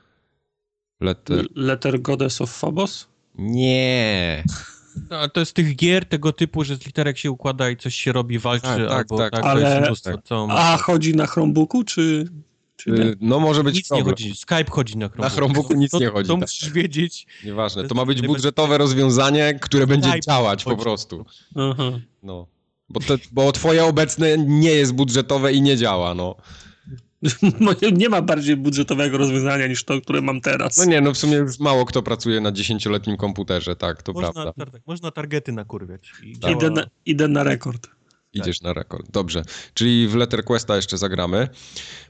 Letter... Letter Goddess of Phobos? Nie. No, to jest tych gier tego typu, że z literek się układa i coś się robi, walczy tak, tak albo tak. tak Ale... mnóstwo, co A chodzi na Chromebooku, czy... czy y, no może być Nic problem. nie chodzi, Skype chodzi na Chromebooku. Na Chromebooku nic to, nie chodzi. To tak. musisz wiedzieć. Nieważne, to ma być budżetowe rozwiązanie, które będzie Skype działać chodzi. po prostu. Aha. No. Bo, te, bo twoje obecne nie jest budżetowe i nie działa, no. nie ma bardziej budżetowego rozwiązania niż to, które mam teraz. No nie, no w sumie już mało kto pracuje na dziesięcioletnim komputerze, tak, to można, prawda. Tar można targety nakurwiać. Tak. Idę, na, idę na rekord. Idziesz tak. na rekord, dobrze. Czyli w Letter Questa jeszcze zagramy.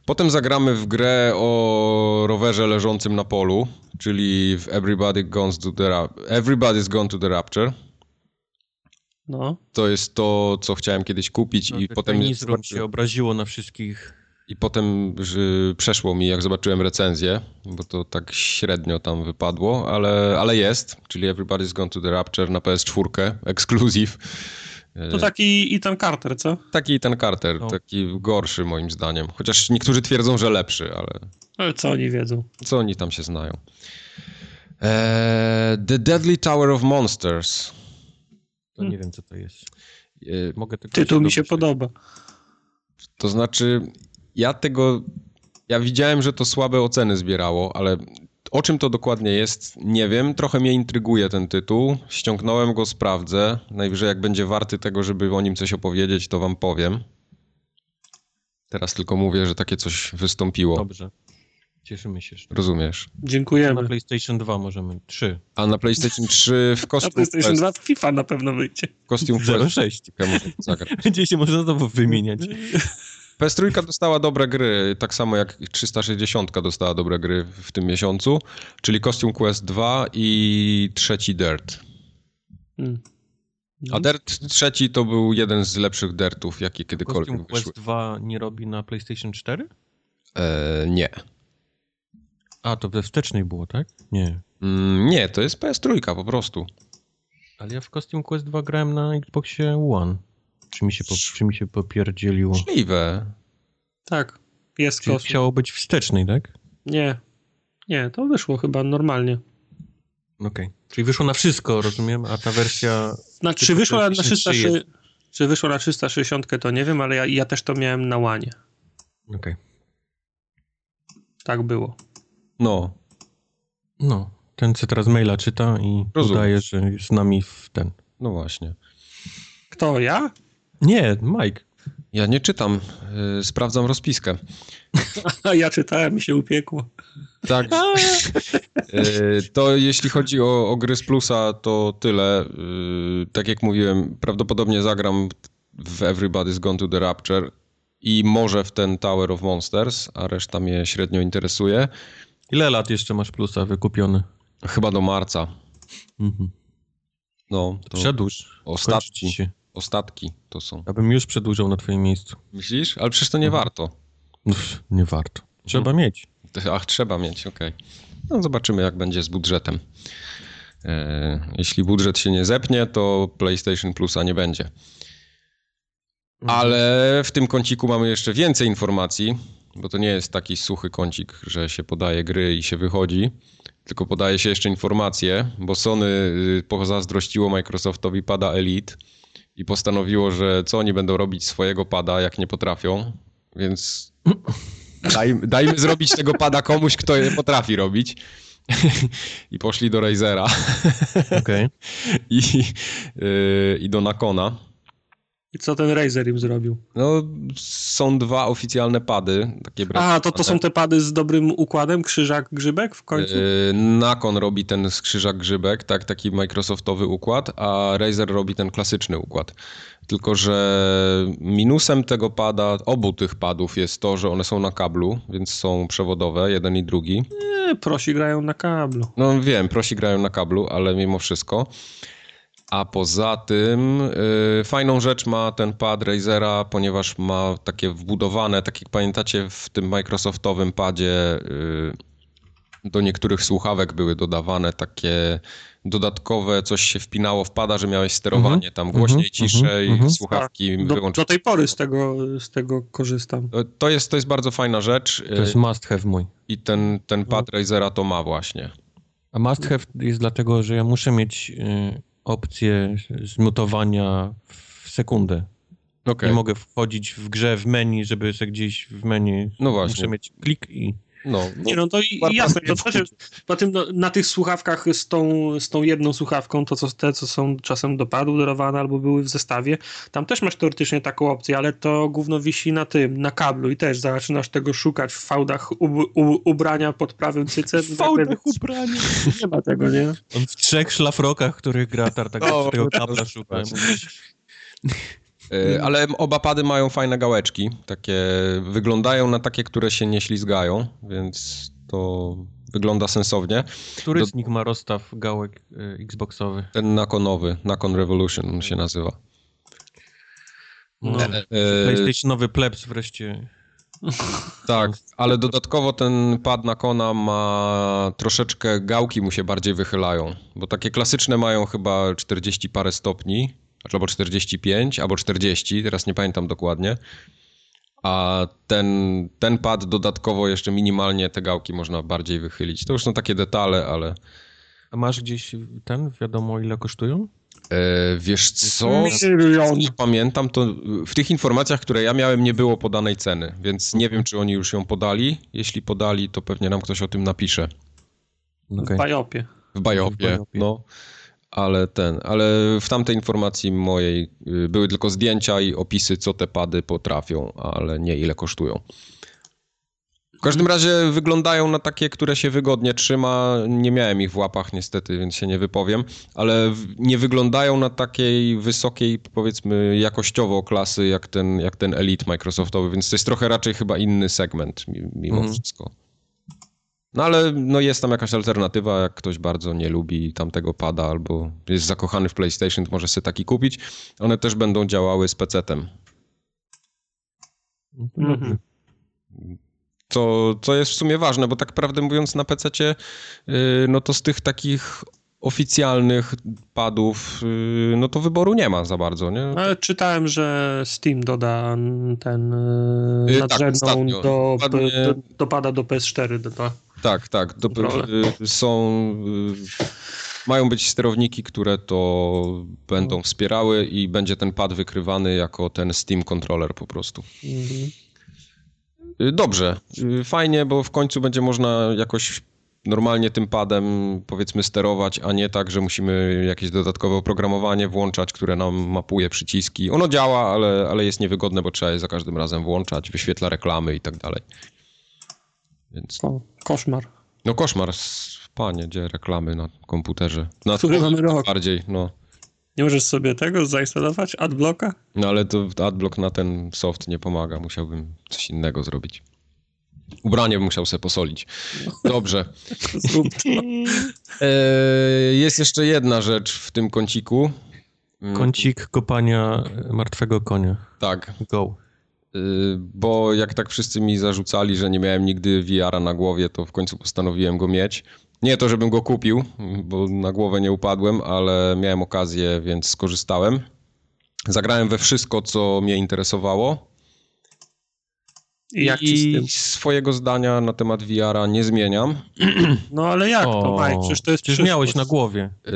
Potem zagramy w grę o rowerze leżącym na polu, czyli w Everybody Goes to the, Everybody's Gone to the Rapture. No. To jest to, co chciałem kiedyś kupić no, i potem... Newsroom się obraziło na wszystkich i potem przeszło mi, jak zobaczyłem recenzję, bo to tak średnio tam wypadło, ale, ale jest, czyli Everybody's Gone to the Rapture na PS4, ekskluzyw. To taki Ethan Carter, co? Taki Ethan Carter, no. taki gorszy moim zdaniem. Chociaż niektórzy twierdzą, że lepszy, ale... Ale co oni wiedzą? Co oni tam się znają? Eee, The Deadly Tower of Monsters. To nie wiem, co to jest. Eee, Mogę tego Tytuł mi się podoba. To znaczy, ja tego... Ja widziałem, że to słabe oceny zbierało, ale o czym to dokładnie jest, nie wiem. Trochę mnie intryguje ten tytuł. Ściągnąłem go, sprawdzę. Najwyżej jak będzie warty tego, żeby o nim coś opowiedzieć, to wam powiem. Teraz tylko mówię, że takie coś wystąpiło. Dobrze. Cieszymy się. Rozumiesz. Dziękujemy. Na PlayStation 2 możemy. 3. A na PlayStation 3 w kostium... Na PlayStation 2 FIFA na pewno wyjdzie. Kostium 06. Gdzie się można znowu wymieniać. PS3 dostała dobre gry, tak samo jak 360 dostała dobre gry w tym miesiącu, czyli Costume Quest 2 i trzeci Dirt. Hmm. A Dirt trzeci to był jeden z lepszych Dirtów, jakie kiedykolwiek Costume Quest 2 nie robi na PlayStation 4? Eee, nie. A, to we wstecznej było, tak? Nie. Mm, nie, to jest PS3 po prostu. Ale ja w Costume Quest 2 grałem na Xboxie One. Czy mi się, po, czy mi się popierdzieliło? Możliwe. Tak, jest Czyli chciało być wstecznej, tak? Nie. Nie, to wyszło chyba normalnie. Okej. Okay. Czyli wyszło na wszystko, rozumiem, a ta wersja... Znaczy, czy wyszło na 360, czy wyszło na 360, to nie wiem, ale ja, ja też to miałem na łanie. Okej. Okay. Tak było. No. No. Ten, co teraz maila czyta i Rozumiem. udaje, że jest z nami w ten. No właśnie. Kto, ja? Nie, Mike. Ja nie czytam, yy, sprawdzam rozpiskę. A ja czytałem i się upiekło. Tak. Yy, to jeśli chodzi o, o gry z plusa, to tyle. Yy, tak jak mówiłem, prawdopodobnie zagram w Everybody's Gone to the Rapture i może w ten Tower of Monsters, a reszta mnie średnio interesuje. Ile lat jeszcze masz plusa wykupiony? Chyba do marca. Mhm. No, to Przedłuż. Ostatni. Ostatki to są. Ja bym już przedłużał na twoim miejscu. Myślisz? Ale przecież to nie mhm. warto. Uf, nie warto. Trzeba mhm. mieć. Ach, trzeba mieć, okej. Okay. No zobaczymy, jak będzie z budżetem. E, jeśli budżet się nie zepnie, to PlayStation Plusa nie będzie. Mhm. Ale w tym kąciku mamy jeszcze więcej informacji, bo to nie jest taki suchy kącik, że się podaje gry i się wychodzi, tylko podaje się jeszcze informacje, bo Sony y, pozazdrościło Microsoftowi pada Elite i postanowiło, że co oni będą robić swojego pada, jak nie potrafią, więc daj, dajmy zrobić tego pada komuś, kto je potrafi robić. I poszli do Razera. Okay. I, yy, I do Nakona. I co ten Razer im zrobił? No, są dwa oficjalne pady. Takie A, to, to są te pady z dobrym układem? Krzyżak, grzybek w końcu? Yy, Nakon robi ten krzyżak, grzybek, tak, taki Microsoftowy układ, a Razer robi ten klasyczny układ. Tylko, że minusem tego pada, obu tych padów jest to, że one są na kablu, więc są przewodowe, jeden i drugi. Nie, prosi grają na kablu. No wiem, prosi grają na kablu, ale mimo wszystko. A poza tym yy, fajną rzecz ma ten pad Razera, ponieważ ma takie wbudowane, tak jak pamiętacie w tym Microsoftowym padzie yy, do niektórych słuchawek były dodawane takie dodatkowe, coś się wpinało w pada, że miałeś sterowanie mm -hmm, tam głośniej, mm -hmm, ciszej, mm -hmm. słuchawki tak, do, do, tej pory z tego, z tego korzystam. To jest, to jest bardzo fajna rzecz. To jest must have mój. I ten, ten pad no. Razera to ma właśnie. A must have jest dlatego, że ja muszę mieć... Yy opcję zmutowania w sekundę. Okay. Nie mogę wchodzić w grze w menu, żeby sobie gdzieś w menu no właśnie. muszę mieć klik i no, nie no to jasne, to znaczy, po tym no, na tych słuchawkach z tą, z tą jedną słuchawką, to co, te co są czasem do padu darowane albo były w zestawie, tam też masz teoretycznie taką opcję, ale to gówno wisi na tym, na kablu i też zaczynasz tego szukać w fałdach u, u, ubrania pod prawym cycem. W fałdach ubrania. Nie ma tego, nie? On w trzech szlafrokach, których gra Tartaga, tego kabla szuka. E, ale oba pady mają fajne gałeczki. Takie wyglądają na takie, które się nie ślizgają, więc to wygląda sensownie. Który Do... z nich ma rozstaw gałek y, Xboxowy? Ten Nakonowy, Nakon Revolution on się nazywa. No, e... PlayStationowy plebs wreszcie. Tak, ale dodatkowo ten pad Nakona ma troszeczkę gałki mu się bardziej wychylają, bo takie klasyczne mają chyba 40 parę stopni, albo 45, albo 40, teraz nie pamiętam dokładnie. A ten, ten pad dodatkowo jeszcze minimalnie te gałki można bardziej wychylić. To już są takie detale, ale... A masz gdzieś ten, wiadomo ile kosztują? E, wiesz co, nie pamiętam, to w tych informacjach, które ja miałem, nie było podanej ceny, więc nie wiem, czy oni już ją podali. Jeśli podali, to pewnie nam ktoś o tym napisze. Okay. W Bajopie. W Bajopie, no. Ale ten, ale w tamtej informacji mojej y, były tylko zdjęcia i opisy, co te pady potrafią, ale nie ile kosztują. W każdym razie wyglądają na takie, które się wygodnie trzyma. Nie miałem ich w łapach niestety, więc się nie wypowiem, ale nie wyglądają na takiej wysokiej, powiedzmy, jakościowo klasy jak ten, jak ten Elite Microsoftowy, więc to jest trochę raczej chyba inny segment mimo mm. wszystko. No ale no jest tam jakaś alternatywa, jak ktoś bardzo nie lubi tamtego pada albo jest zakochany w PlayStation, to może sobie taki kupić. One też będą działały z PC-tem. Mhm. To, to jest w sumie ważne, bo tak prawdę mówiąc na PC-cie, yy, no to z tych takich oficjalnych padów, yy, no to wyboru nie ma za bardzo, nie? Ale czytałem, że Steam doda ten yy, nadrzędną tak, do, do, do, pada do PS4. Do, do, tak, tak. Do, są mają być sterowniki, które to będą wspierały i będzie ten pad wykrywany jako ten Steam controller po prostu. Mhm. Y, dobrze, y, fajnie, bo w końcu będzie można jakoś normalnie tym padem powiedzmy sterować, a nie tak, że musimy jakieś dodatkowe oprogramowanie włączać, które nam mapuje przyciski. Ono działa, ale, ale jest niewygodne, bo trzeba je za każdym razem włączać, wyświetla reklamy i tak dalej. Więc... O, koszmar. No koszmar, panie, gdzie reklamy na komputerze. Na Który mamy rok. Bardziej, no. Nie możesz sobie tego zainstalować, adblocka? No ale to adblock na ten soft nie pomaga, musiałbym coś innego zrobić. Ubranie musiał sobie posolić. Dobrze. Zrób to. E, jest jeszcze jedna rzecz w tym kąciku. Mm. Kącik kopania martwego konia. Tak. Go. E, bo jak tak wszyscy mi zarzucali, że nie miałem nigdy VR-a na głowie, to w końcu postanowiłem go mieć. Nie to, żebym go kupił, bo na głowę nie upadłem, ale miałem okazję, więc skorzystałem. Zagrałem we wszystko, co mnie interesowało. I, jak I swojego zdania na temat VR-a nie zmieniam. No ale jak o, to, Mike? Przecież to jest Przecież miałeś na głowie. Yy,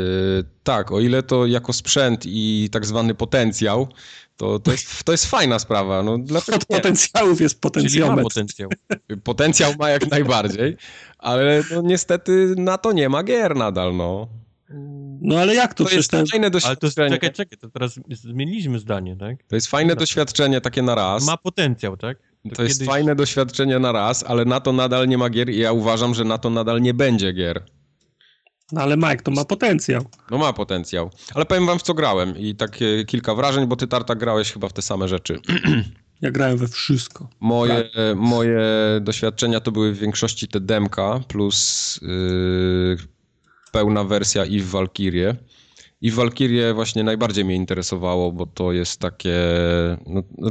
tak, o ile to jako sprzęt i tak zwany potencjał, to, to, jest, to jest fajna sprawa. No, Od potencjałów jest potencjał. Potencjał. Potencjał ma jak najbardziej, ale no, niestety na to nie ma gier nadal, no. No ale jak to? To jest fajne doświadczenie. Ale to, czekaj, czekaj, to teraz zmieniliśmy zdanie, tak? To jest fajne doświadczenie takie na raz. Ma potencjał, tak? To, to jest fajne doświadczenie na raz, ale na to nadal nie ma gier i ja uważam, że na to nadal nie będzie gier. No ale Mike, to ma potencjał. No ma potencjał. Ale powiem wam w co grałem i takie kilka wrażeń, bo ty Tarta grałeś chyba w te same rzeczy. Ja grałem we wszystko. Moje, tak. moje doświadczenia to były w większości te demka plus yy, pełna wersja i w Valkyrie. I w Valkyrie właśnie najbardziej mnie interesowało, bo to jest takie... No, no,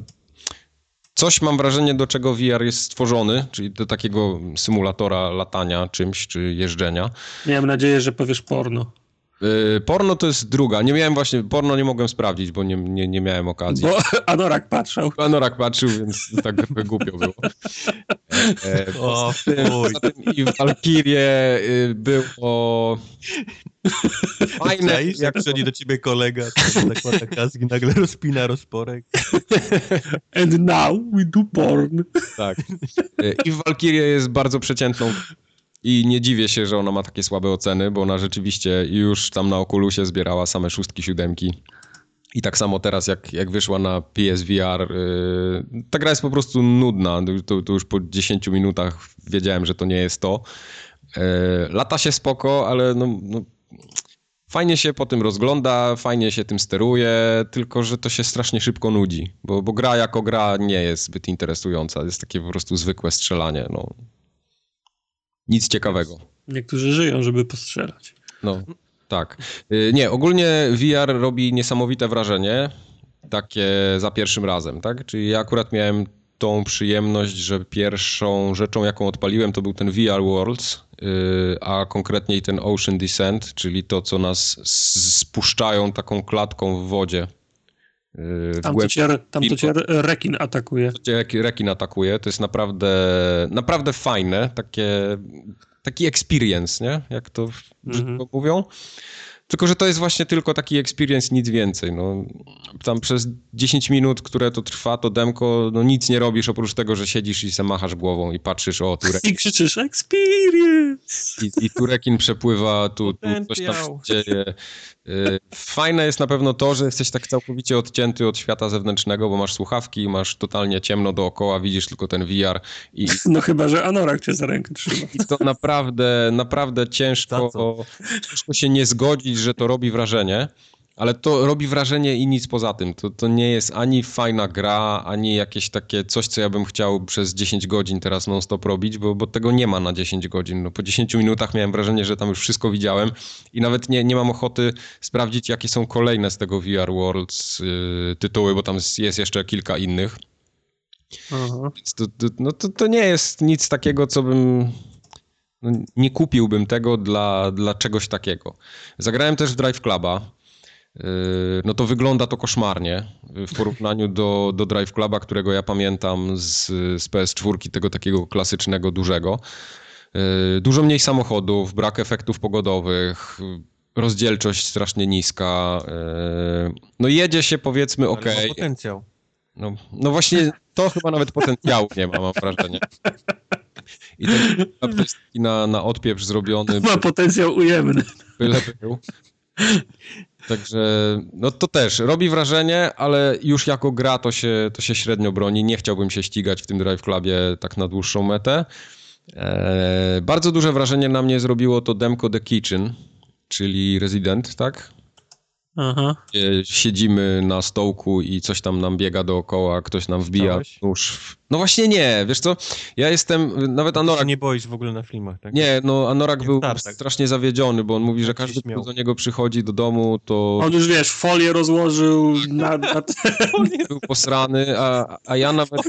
coś mam wrażenie, do czego VR jest stworzony, czyli do takiego symulatora latania czymś, czy jeżdżenia. Miałem nadzieję, że powiesz porno. Yy, porno to jest druga. Nie miałem właśnie, porno nie mogłem sprawdzić, bo nie, nie, nie miałem okazji. Bo Anorak patrzył. Anorak patrzył, więc tak trochę głupio było. E, e, o, I w Valkyrie y, było fajne. Cześć, jak przychodzi do ciebie kolega, zakłada kaski, nagle rozpina rozporek. And now we do porn. Tak. E, I w Valkyrie jest bardzo przeciętną i nie dziwię się, że ona ma takie słabe oceny, bo ona rzeczywiście już tam na Oculusie zbierała same szóstki, siódemki. I tak samo teraz, jak, jak wyszła na PSVR, yy, ta gra jest po prostu nudna. To, to, już po 10 minutach wiedziałem, że to nie jest to. Yy, lata się spoko, ale no, no, fajnie się po tym rozgląda, fajnie się tym steruje, tylko że to się strasznie szybko nudzi, bo, bo gra jako gra nie jest zbyt interesująca. Jest takie po prostu zwykłe strzelanie. No. Nic ciekawego. Niektórzy żyją, żeby postrzelać. No, tak. Y, nie, ogólnie VR robi niesamowite wrażenie, takie za pierwszym razem, tak? Czyli ja akurat miałem tą przyjemność, że pierwszą rzeczą, jaką odpaliłem, to był ten VR Worlds, y, a konkretniej ten Ocean Descent, czyli to, co nas spuszczają taką klatką w wodzie w tam, to cię, tam to cię rekin atakuje. To cię rekin atakuje, to jest naprawdę, naprawdę fajne, takie, taki experience, nie? Jak to mm -hmm. mówią. Tylko, że to jest właśnie tylko taki experience, nic więcej. No, tam przez 10 minut, które to trwa, to demko, no nic nie robisz oprócz tego, że siedzisz i se machasz głową i patrzysz, o, Turek. I krzyczysz experience! I, i Turekin przepływa, tu, tu coś tam się dzieje. Y, fajne jest na pewno to, że jesteś tak całkowicie odcięty od świata zewnętrznego, bo masz słuchawki, masz totalnie ciemno dookoła, widzisz tylko ten VR. I... No chyba, że Anorak cię za rękę trzyma. I to naprawdę, naprawdę ciężko, ciężko się nie zgodzić, że to robi wrażenie. Ale to robi wrażenie i nic poza tym. To, to nie jest ani fajna gra, ani jakieś takie coś, co ja bym chciał przez 10 godzin teraz non-stop robić, bo, bo tego nie ma na 10 godzin. No, po 10 minutach miałem wrażenie, że tam już wszystko widziałem i nawet nie, nie mam ochoty sprawdzić, jakie są kolejne z tego VR Worlds yy, tytuły, bo tam jest jeszcze kilka innych. Więc to, to, no to, to nie jest nic takiego, co bym no, nie kupiłbym tego dla, dla czegoś takiego. Zagrałem też w Drive Cluba. Yy, no to wygląda to koszmarnie w porównaniu do, do Drive Cluba, którego ja pamiętam z, z PS4, tego takiego klasycznego, dużego. Yy, dużo mniej samochodów, brak efektów pogodowych, rozdzielczość strasznie niska. Yy, no jedzie się powiedzmy ok. Potencjał. No, no właśnie to chyba nawet potencjału nie ma, mam wrażenie. I ten to jest na, na odpieprz zrobiony. Ma potencjał ujemny. Byle był. Także no to też robi wrażenie, ale już jako gra to się, to się średnio broni. Nie chciałbym się ścigać w tym Drive Clubie tak na dłuższą metę. Eee, bardzo duże wrażenie na mnie zrobiło to demko The Kitchen, czyli Resident, tak? Aha. Siedzimy na stołku i coś tam nam biega dookoła, ktoś nam wbija nóż. No właśnie nie, wiesz co, ja jestem, nawet Anorak... nie boisz w ogóle na filmach, tak? Nie, no Anorak był tak. strasznie zawiedziony, bo on mówi, że każdy, kto do niego przychodzi do domu, to... On już, wiesz, folię rozłożył na... na... był posrany, a, a ja nawet...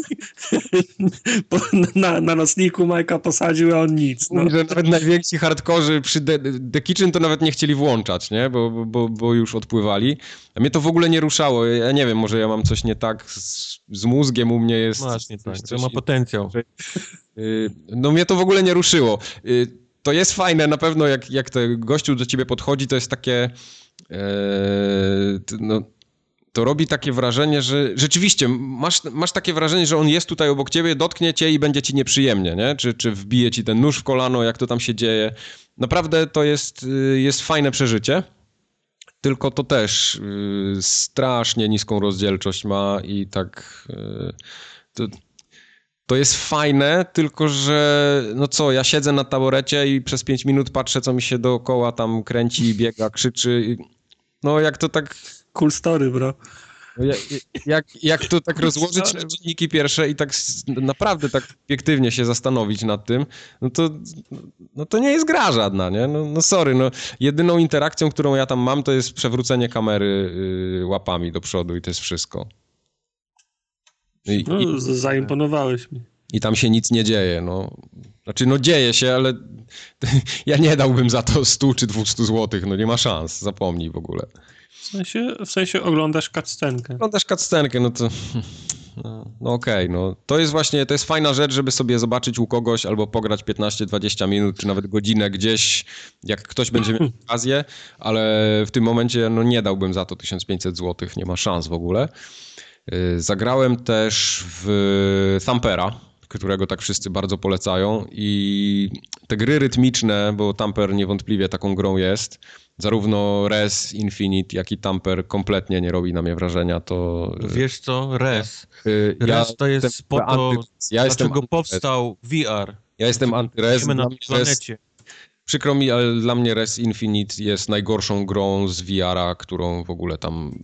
na, na nocniku Majka posadził, a on nic. No. Mówi, że nawet najwięksi hardkorzy przy The, The Kitchen to nawet nie chcieli włączać, nie? Bo, bo, bo już odpływali. A mnie to w ogóle nie ruszało. Ja nie wiem, może ja mam coś nie tak z, z mózgiem, u mnie jest... Właśnie tak, to ma potencjał. Y, no mnie to w ogóle nie ruszyło. Y, to jest fajne, na pewno jak, jak ten gościu do ciebie podchodzi, to jest takie... E, no, to robi takie wrażenie, że rzeczywiście masz, masz takie wrażenie, że on jest tutaj obok ciebie, dotknie cię i będzie ci nieprzyjemnie, nie? Czy, czy wbije ci ten nóż w kolano, jak to tam się dzieje. Naprawdę to jest, y, jest fajne przeżycie. Tylko to też yy, strasznie niską rozdzielczość ma i tak. Yy, to, to jest fajne, tylko że no co, ja siedzę na taborecie i przez 5 minut patrzę, co mi się dookoła tam kręci, biega, krzyczy. No jak to tak. Cool story, bro. No, jak, jak, to tak rozłożyć na czynniki pierwsze i tak naprawdę tak obiektywnie się zastanowić nad tym, no to, no to nie jest gra żadna, nie? No, no sorry, no jedyną interakcją, którą ja tam mam, to jest przewrócenie kamery y, łapami do przodu i to jest wszystko. I, no, i, zaimponowałeś mi. I tam się nic nie dzieje, no. Znaczy, no dzieje się, ale ja nie dałbym za to 100 czy 200 złotych, no nie ma szans, zapomnij w ogóle. W sensie, w sensie oglądasz cutscenkę. Oglądasz cutscenkę, no to... No, okej, okay, no to jest właśnie, to jest fajna rzecz, żeby sobie zobaczyć u kogoś albo pograć 15-20 minut, czy nawet godzinę gdzieś, jak ktoś będzie miał okazję, ale w tym momencie no nie dałbym za to 1500 zł, nie ma szans w ogóle. Y, zagrałem też w Thumpera, którego tak wszyscy bardzo polecają i te gry rytmiczne, bo Tamper niewątpliwie taką grą jest, zarówno Res, Infinite, jak i Tamper kompletnie nie robi na mnie wrażenia, to... Wiesz co, Res. Y, ja Res to jest po to, ja dlaczego powstał VR. Ja jestem anty-Res. na planecie. Przykro mi, ale dla mnie Res Infinite jest najgorszą grą z VR-a, którą w ogóle tam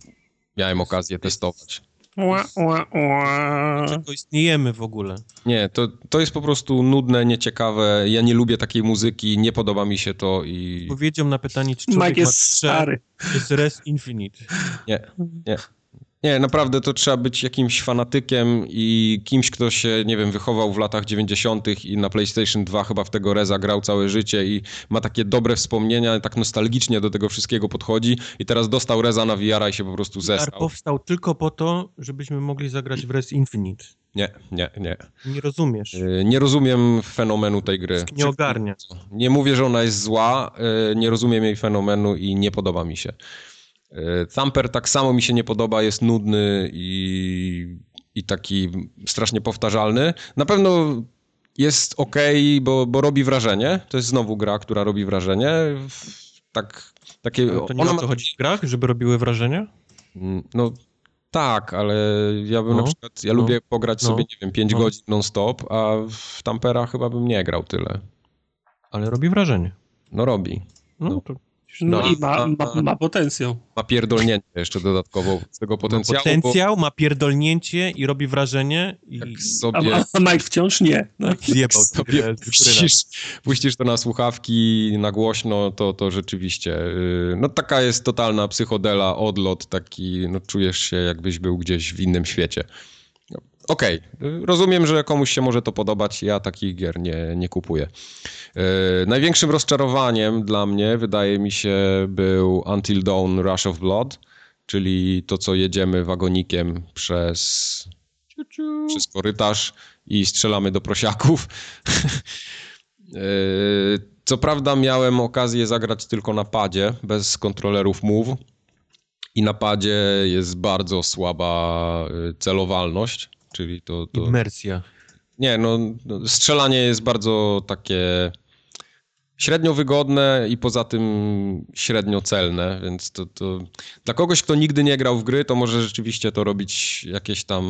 miałem okazję testować. Ła, ła, ła. Dlaczego istniejemy w ogóle? Nie, to, to jest po prostu nudne, nieciekawe. Ja nie lubię takiej muzyki, nie podoba mi się to i... Powiedział na pytanie, czy człowiek Mike jest ma stary. jest Res Infinite. Nie, nie. Nie, naprawdę to trzeba być jakimś fanatykiem i kimś, kto się, nie wiem, wychował w latach 90. i na PlayStation 2 chyba w tego Reza grał całe życie i ma takie dobre wspomnienia, tak nostalgicznie do tego wszystkiego podchodzi i teraz dostał Reza na VR i się po prostu zestał. VR powstał tylko po to, żebyśmy mogli zagrać w Res Infinite. Nie, nie, nie. Nie rozumiesz. Y, nie rozumiem fenomenu tej gry. Nie ogarnia. Nie mówię, że ona jest zła, y, nie rozumiem jej fenomenu i nie podoba mi się. Thumper tak samo mi się nie podoba, jest nudny i, i taki strasznie powtarzalny. Na pewno jest ok, bo, bo robi wrażenie. To jest znowu gra, która robi wrażenie. Tak, takie, to nie ona o to chodzi w grach, żeby robiły wrażenie? Mm, no tak, ale ja bym no, na przykład, ja no, lubię pograć no, sobie, nie wiem, 5 no. godzin non-stop, a w Tampera chyba bym nie grał tyle. Ale robi wrażenie. No robi. No, no. to no, no i ma, ma, ma, potencjał. Ma pierdolnięcie jeszcze dodatkowo z tego potencjału. Ma potencjał, bo... ma pierdolnięcie i robi wrażenie. I... Sobie... A, a Mike wciąż nie. No. Zjebał sobie. Puścisz, puścisz to na słuchawki, na głośno, to, to rzeczywiście. Y, no taka jest totalna psychodela, odlot, taki, no czujesz się jakbyś był gdzieś w innym świecie. Okej, okay. rozumiem, że komuś się może to podobać, ja takich gier nie, nie kupuję. Yy, największym rozczarowaniem dla mnie, wydaje mi się, był Until Dawn Rush of Blood, czyli to, co jedziemy wagonikiem przez, przez korytarz i strzelamy do prosiaków. yy, co prawda miałem okazję zagrać tylko na padzie, bez kontrolerów move i na padzie jest bardzo słaba y, celowalność czyli to... to... Immersja. Nie, no, strzelanie jest bardzo takie średnio wygodne i poza tym średnio celne, więc to, to, dla kogoś, kto nigdy nie grał w gry, to może rzeczywiście to robić jakieś tam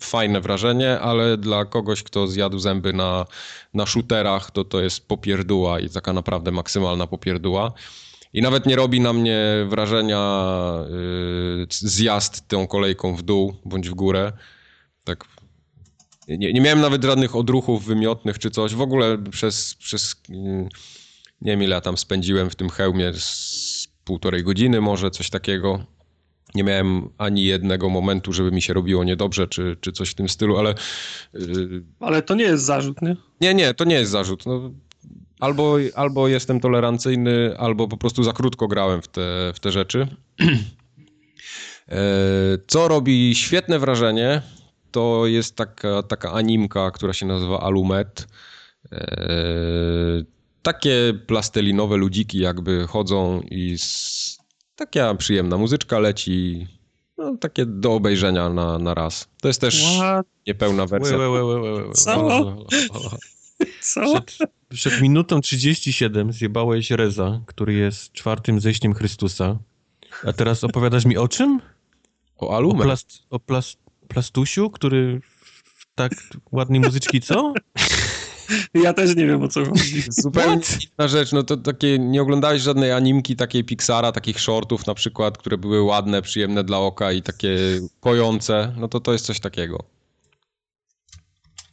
fajne wrażenie, ale dla kogoś, kto zjadł zęby na, na shooterach, to to jest popierdua i taka naprawdę maksymalna popierdua. I nawet nie robi na mnie wrażenia yy, zjazd tą kolejką w dół bądź w górę, tak. Nie, nie miałem nawet żadnych odruchów wymiotnych czy coś. W ogóle przez, przez nie wiem ile tam spędziłem w tym hełmie, z półtorej godziny może, coś takiego. Nie miałem ani jednego momentu, żeby mi się robiło niedobrze, czy, czy coś w tym stylu, ale... Yy... Ale to nie jest zarzut, nie? Nie, nie, to nie jest zarzut. No, albo, albo jestem tolerancyjny, albo po prostu za krótko grałem w te, w te rzeczy. E, co robi świetne wrażenie, to jest taka, taka animka, która się nazywa Alumet. Eee, takie plastelinowe ludziki jakby chodzą i z, taka przyjemna muzyczka leci. No, takie do obejrzenia na, na raz. To jest też What? niepełna wersja. Wait, wait, wait, Co? Co? Przed, przed minutą 37 zjebałeś Reza, który jest czwartym zejściem Chrystusa. A teraz opowiadasz mi o czym? O Alumet. O, plast, o plast, Plastusiu, który tak ładnej muzyczki, co? Ja też nie wiem o co chodzi. Zupełnie inna rzecz, no to takie, nie oglądałeś żadnej animki takiej Pixara, takich shortów na przykład, które były ładne, przyjemne dla oka i takie kojące, no to to jest coś takiego.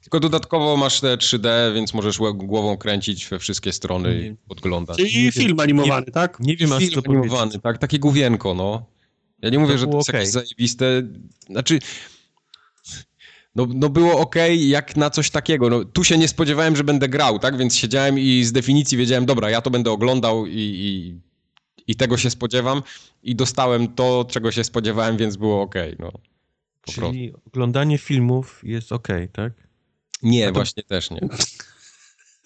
Tylko dodatkowo masz te 3D, więc możesz głową kręcić we wszystkie strony i podglądać. Czyli film animowany, nie, tak? Nie wiem, aż film animowany, tak? Takie główienko, no. Ja nie mówię, to że to jest okay. jakieś zajebiste. Znaczy, no, no było ok, jak na coś takiego. No, tu się nie spodziewałem, że będę grał, tak? Więc siedziałem i z definicji wiedziałem, dobra, ja to będę oglądał i, i, i tego się spodziewam. I dostałem to, czego się spodziewałem, więc było ok. No, Czyli prostu. oglądanie filmów jest ok, tak? Nie, to... właśnie też nie.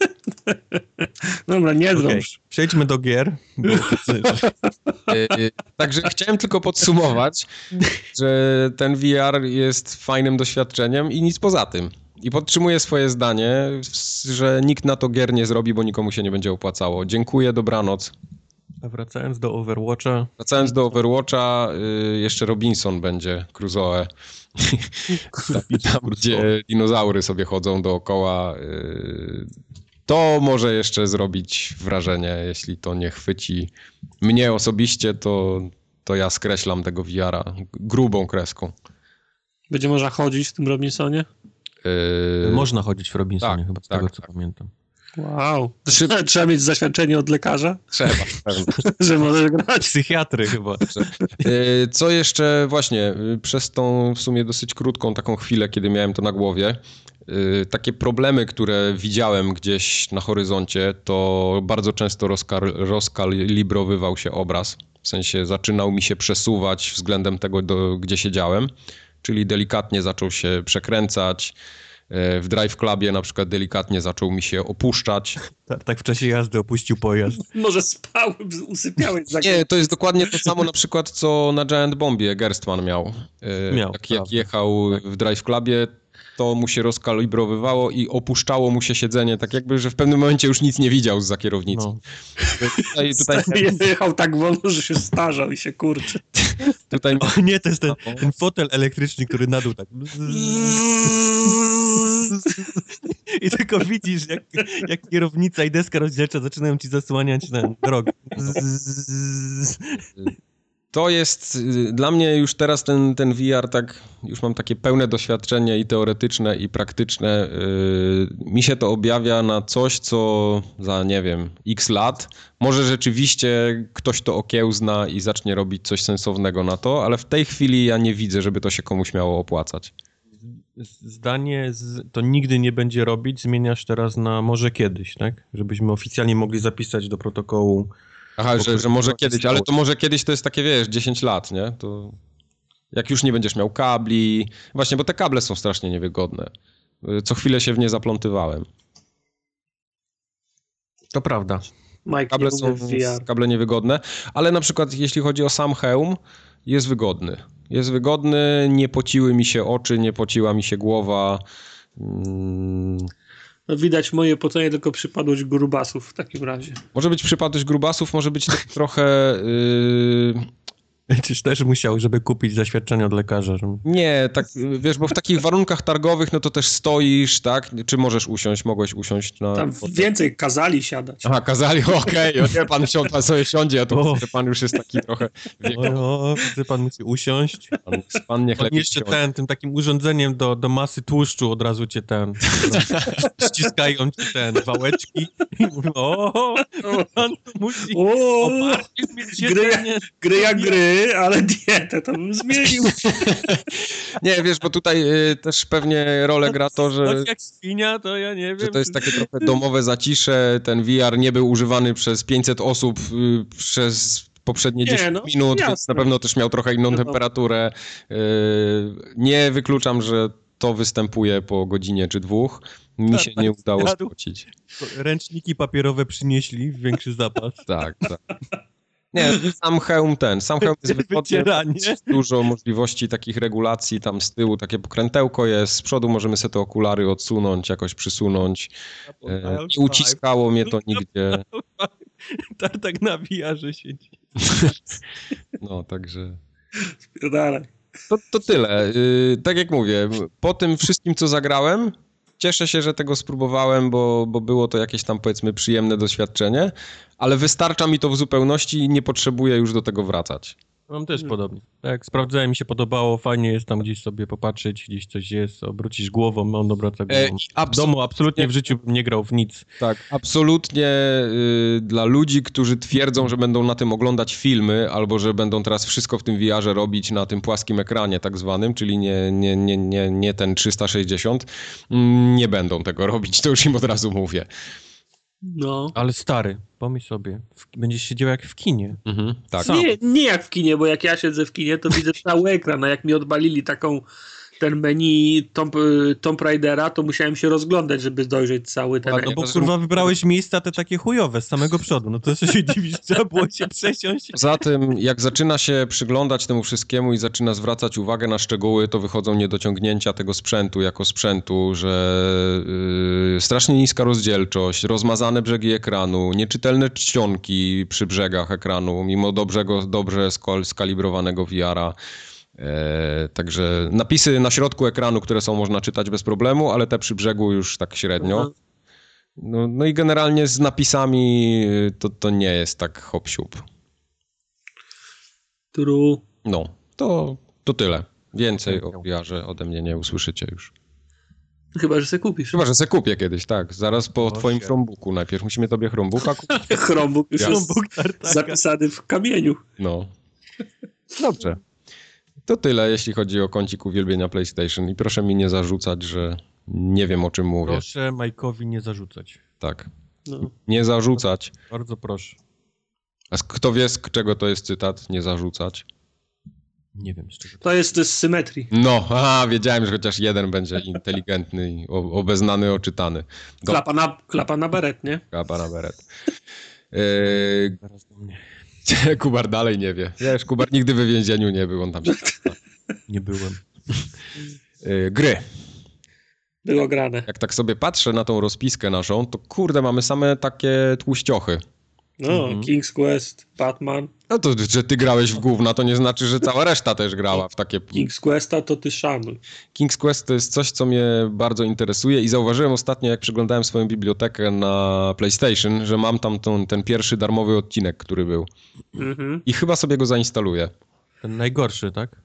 Dobra, nie okay. Przejdźmy do gier. Bo... E, e, także chciałem tylko podsumować, że ten VR jest fajnym doświadczeniem i nic poza tym. I podtrzymuję swoje zdanie, że nikt na to gier nie zrobi, bo nikomu się nie będzie opłacało. Dziękuję, dobranoc. A wracając do Overwatcha. Wracając do Overwatcha, y, jeszcze Robinson będzie Crusoe. Tam, gdzie dinozaury sobie chodzą dookoła. Y, to może jeszcze zrobić wrażenie, jeśli to nie chwyci mnie osobiście, to, to ja skreślam tego VR-a grubą kreską. Będzie można chodzić w tym Robinsonie? Yy... Można chodzić w Robinsonie, tak, chyba z tak, tego co tak. pamiętam. Wow. Trzeba, trzeba mieć zaświadczenie od lekarza? Trzeba, że możesz grać. Psychiatry chyba. E, co jeszcze właśnie, przez tą w sumie dosyć krótką taką chwilę, kiedy miałem to na głowie, takie problemy, które widziałem gdzieś na horyzoncie, to bardzo często rozkal, rozkalibrowywał się obraz. W sensie zaczynał mi się przesuwać względem tego, do, gdzie siedziałem, czyli delikatnie zaczął się przekręcać, E, w Drive Clubie na przykład delikatnie zaczął mi się opuszczać. Tak, tak w czasie jazdy opuścił pojazd. Może spałem, usypiałeś. Za Nie, to jest dokładnie to samo na przykład, co na Giant Bombie Gerstmann miał. E, miał jak, jak jechał w Drive Clubie, to mu się rozkalibrowywało i opuszczało mu się siedzenie, tak jakby, że w pewnym momencie już nic nie widział z za kierownicy. No. Tutaj, tutaj... Jechał tak wolno, że się starzał i się kurczy. Tutaj... O nie, to jest ten, ten fotel elektryczny, który na dół tak... I tylko widzisz, jak, jak kierownica i deska rozdzielcza zaczynają ci zasłaniać ten drogę. To jest y, dla mnie już teraz ten, ten VR, tak, już mam takie pełne doświadczenie i teoretyczne, i praktyczne. Yy, mi się to objawia na coś, co za nie wiem, x lat. Może rzeczywiście ktoś to okiełzna i zacznie robić coś sensownego na to, ale w tej chwili ja nie widzę, żeby to się komuś miało opłacać zdanie z, to nigdy nie będzie robić, zmieniasz teraz na może kiedyś, tak? Żebyśmy oficjalnie mogli zapisać do protokołu. Aha, że, że może kiedyś, ale to może kiedyś to jest takie, wiesz, 10 lat, nie? To jak już nie będziesz miał kabli. Właśnie, bo te kable są strasznie niewygodne. Co chwilę się w nie zaplątywałem. To prawda. Mike kable są kable niewygodne, ale na przykład jeśli chodzi o sam hełm, jest wygodny. Jest wygodny, nie pociły mi się oczy, nie pociła mi się głowa. Mm. No widać moje pocenie, tylko przypadłość grubasów w takim razie. Może być przypadłość grubasów, może być trochę... Yy Czyż też musiał, żeby kupić zaświadczenie od lekarza? Żeby... Nie, tak, wiesz, bo w takich warunkach targowych, no to też stoisz, tak? Czy możesz usiąść? Mogłeś usiąść na... Tam więcej kazali siadać. Aha, kazali, okej, okay. nie, pan, pan sobie siądzie, a to pan już jest taki trochę. O, o, pan musi usiąść. Pan, pan niech lepiej jeszcze ten, tym takim urządzeniem do, do masy tłuszczu od razu cię ten, ściskają cię ten, wałeczki i mówią, o, pan musi... O, gry, gry jak gry ale dietę to bym zmienił. nie, wiesz, bo tutaj y, też pewnie rolę gra to, że... Tak jak świnia, to ja nie wiem. Że to jest takie trochę domowe zacisze, ten VR nie był używany przez 500 osób y, przez poprzednie 10 no, minut, jasne. więc na pewno też miał trochę inną no. temperaturę. Y, nie wykluczam, że to występuje po godzinie czy dwóch. Mi tak, się nie tak, udało spocić. Ręczniki papierowe przynieśli, większy zapas. tak, tak. Nie, sam hełm ten, sam hełm jest wygodny, dużo możliwości takich regulacji, tam z tyłu takie pokrętełko jest, z przodu możemy sobie te okulary odsunąć, jakoś przysunąć. E, nie uciskało mnie to nigdzie. Tartak na VR siedzi. No, także... Spierdalaj. To, to tyle. Y, tak jak mówię, po tym wszystkim, co zagrałem, cieszę się, że tego spróbowałem, bo, bo było to jakieś tam powiedzmy przyjemne doświadczenie, ale wystarcza mi to w zupełności i nie potrzebuję już do tego wracać. Mam też hmm. podobnie. Tak, sprawdzałem, mi się podobało, fajnie jest tam gdzieś sobie popatrzeć, gdzieś coś jest, obrócisz głową, on obraca e, głową. E, w domu absolutnie w życiu bym nie grał w nic. Tak, absolutnie y, dla ludzi, którzy twierdzą, że będą na tym oglądać filmy, albo że będą teraz wszystko w tym VR-ze robić na tym płaskim ekranie tak zwanym, czyli nie, nie, nie, nie, nie ten 360, mm, nie będą tego robić, to już im od razu mówię. No. Ale stary, pomyśl sobie, w, będziesz siedział jak w kinie. Mhm, tak. Nie, nie jak w kinie, bo jak ja siedzę w kinie, to widzę cały ekran, a jak mi odbalili taką ten menu Tomb, Tomb Raidera, to musiałem się rozglądać, żeby dojrzeć cały ten... No bo kurwa wybrałeś miejsca te takie chujowe z samego przodu, no to co się dziwisz, trzeba było się przesiąść. Poza tym, jak zaczyna się przyglądać temu wszystkiemu i zaczyna zwracać uwagę na szczegóły, to wychodzą niedociągnięcia tego sprzętu jako sprzętu, że yy, strasznie niska rozdzielczość, rozmazane brzegi ekranu, nieczytelne czcionki przy brzegach ekranu, mimo dobrego, dobrze skalibrowanego VR-a. E, także napisy na środku ekranu, które są można czytać bez problemu, ale te przy brzegu już tak średnio. No, no i generalnie z napisami y, to, to nie jest tak hop siup. True. No, to, to tyle. Więcej o VR ode mnie nie usłyszycie już. Chyba, że se kupisz. Chyba, że se kupię kiedyś, tak. Zaraz po twoim Chromebooku. Najpierw musimy tobie Chromebooka kupić. Chromebook już jest zapisany w kamieniu. No. Dobrze. To tyle, jeśli chodzi o kącik uwielbienia PlayStation. I proszę mi nie zarzucać, że nie wiem o czym mówię. Proszę Majkowi nie zarzucać. Tak. No. Nie zarzucać. Bardzo proszę. A kto wie, z czego to jest cytat? Nie zarzucać. Nie wiem z czego. To jest z symetrii. No, aha, wiedziałem, że chociaż jeden będzie inteligentny i obeznany, oczytany. Do... Klapa, na, klapa na beret, nie? Klapa na beret. Eee... Kubar dalej nie wie. Wiesz, Kubar nigdy w więzieniu nie był, on tam się... Nie byłem. Eee, gry. Było grane. Jak tak sobie patrzę na tą rozpiskę naszą, to kurde, mamy same takie tłuściochy. No, mhm. King's Quest, Batman. No to, że ty grałeś w gówna, to nie znaczy, że cała reszta też grała w takie... King's Questa to ty szanuj. King's Quest to jest coś, co mnie bardzo interesuje i zauważyłem ostatnio, jak przeglądałem swoją bibliotekę na PlayStation, że mam tam ten, ten pierwszy darmowy odcinek, który był. Mhm. I chyba sobie go zainstaluję. Ten najgorszy, tak?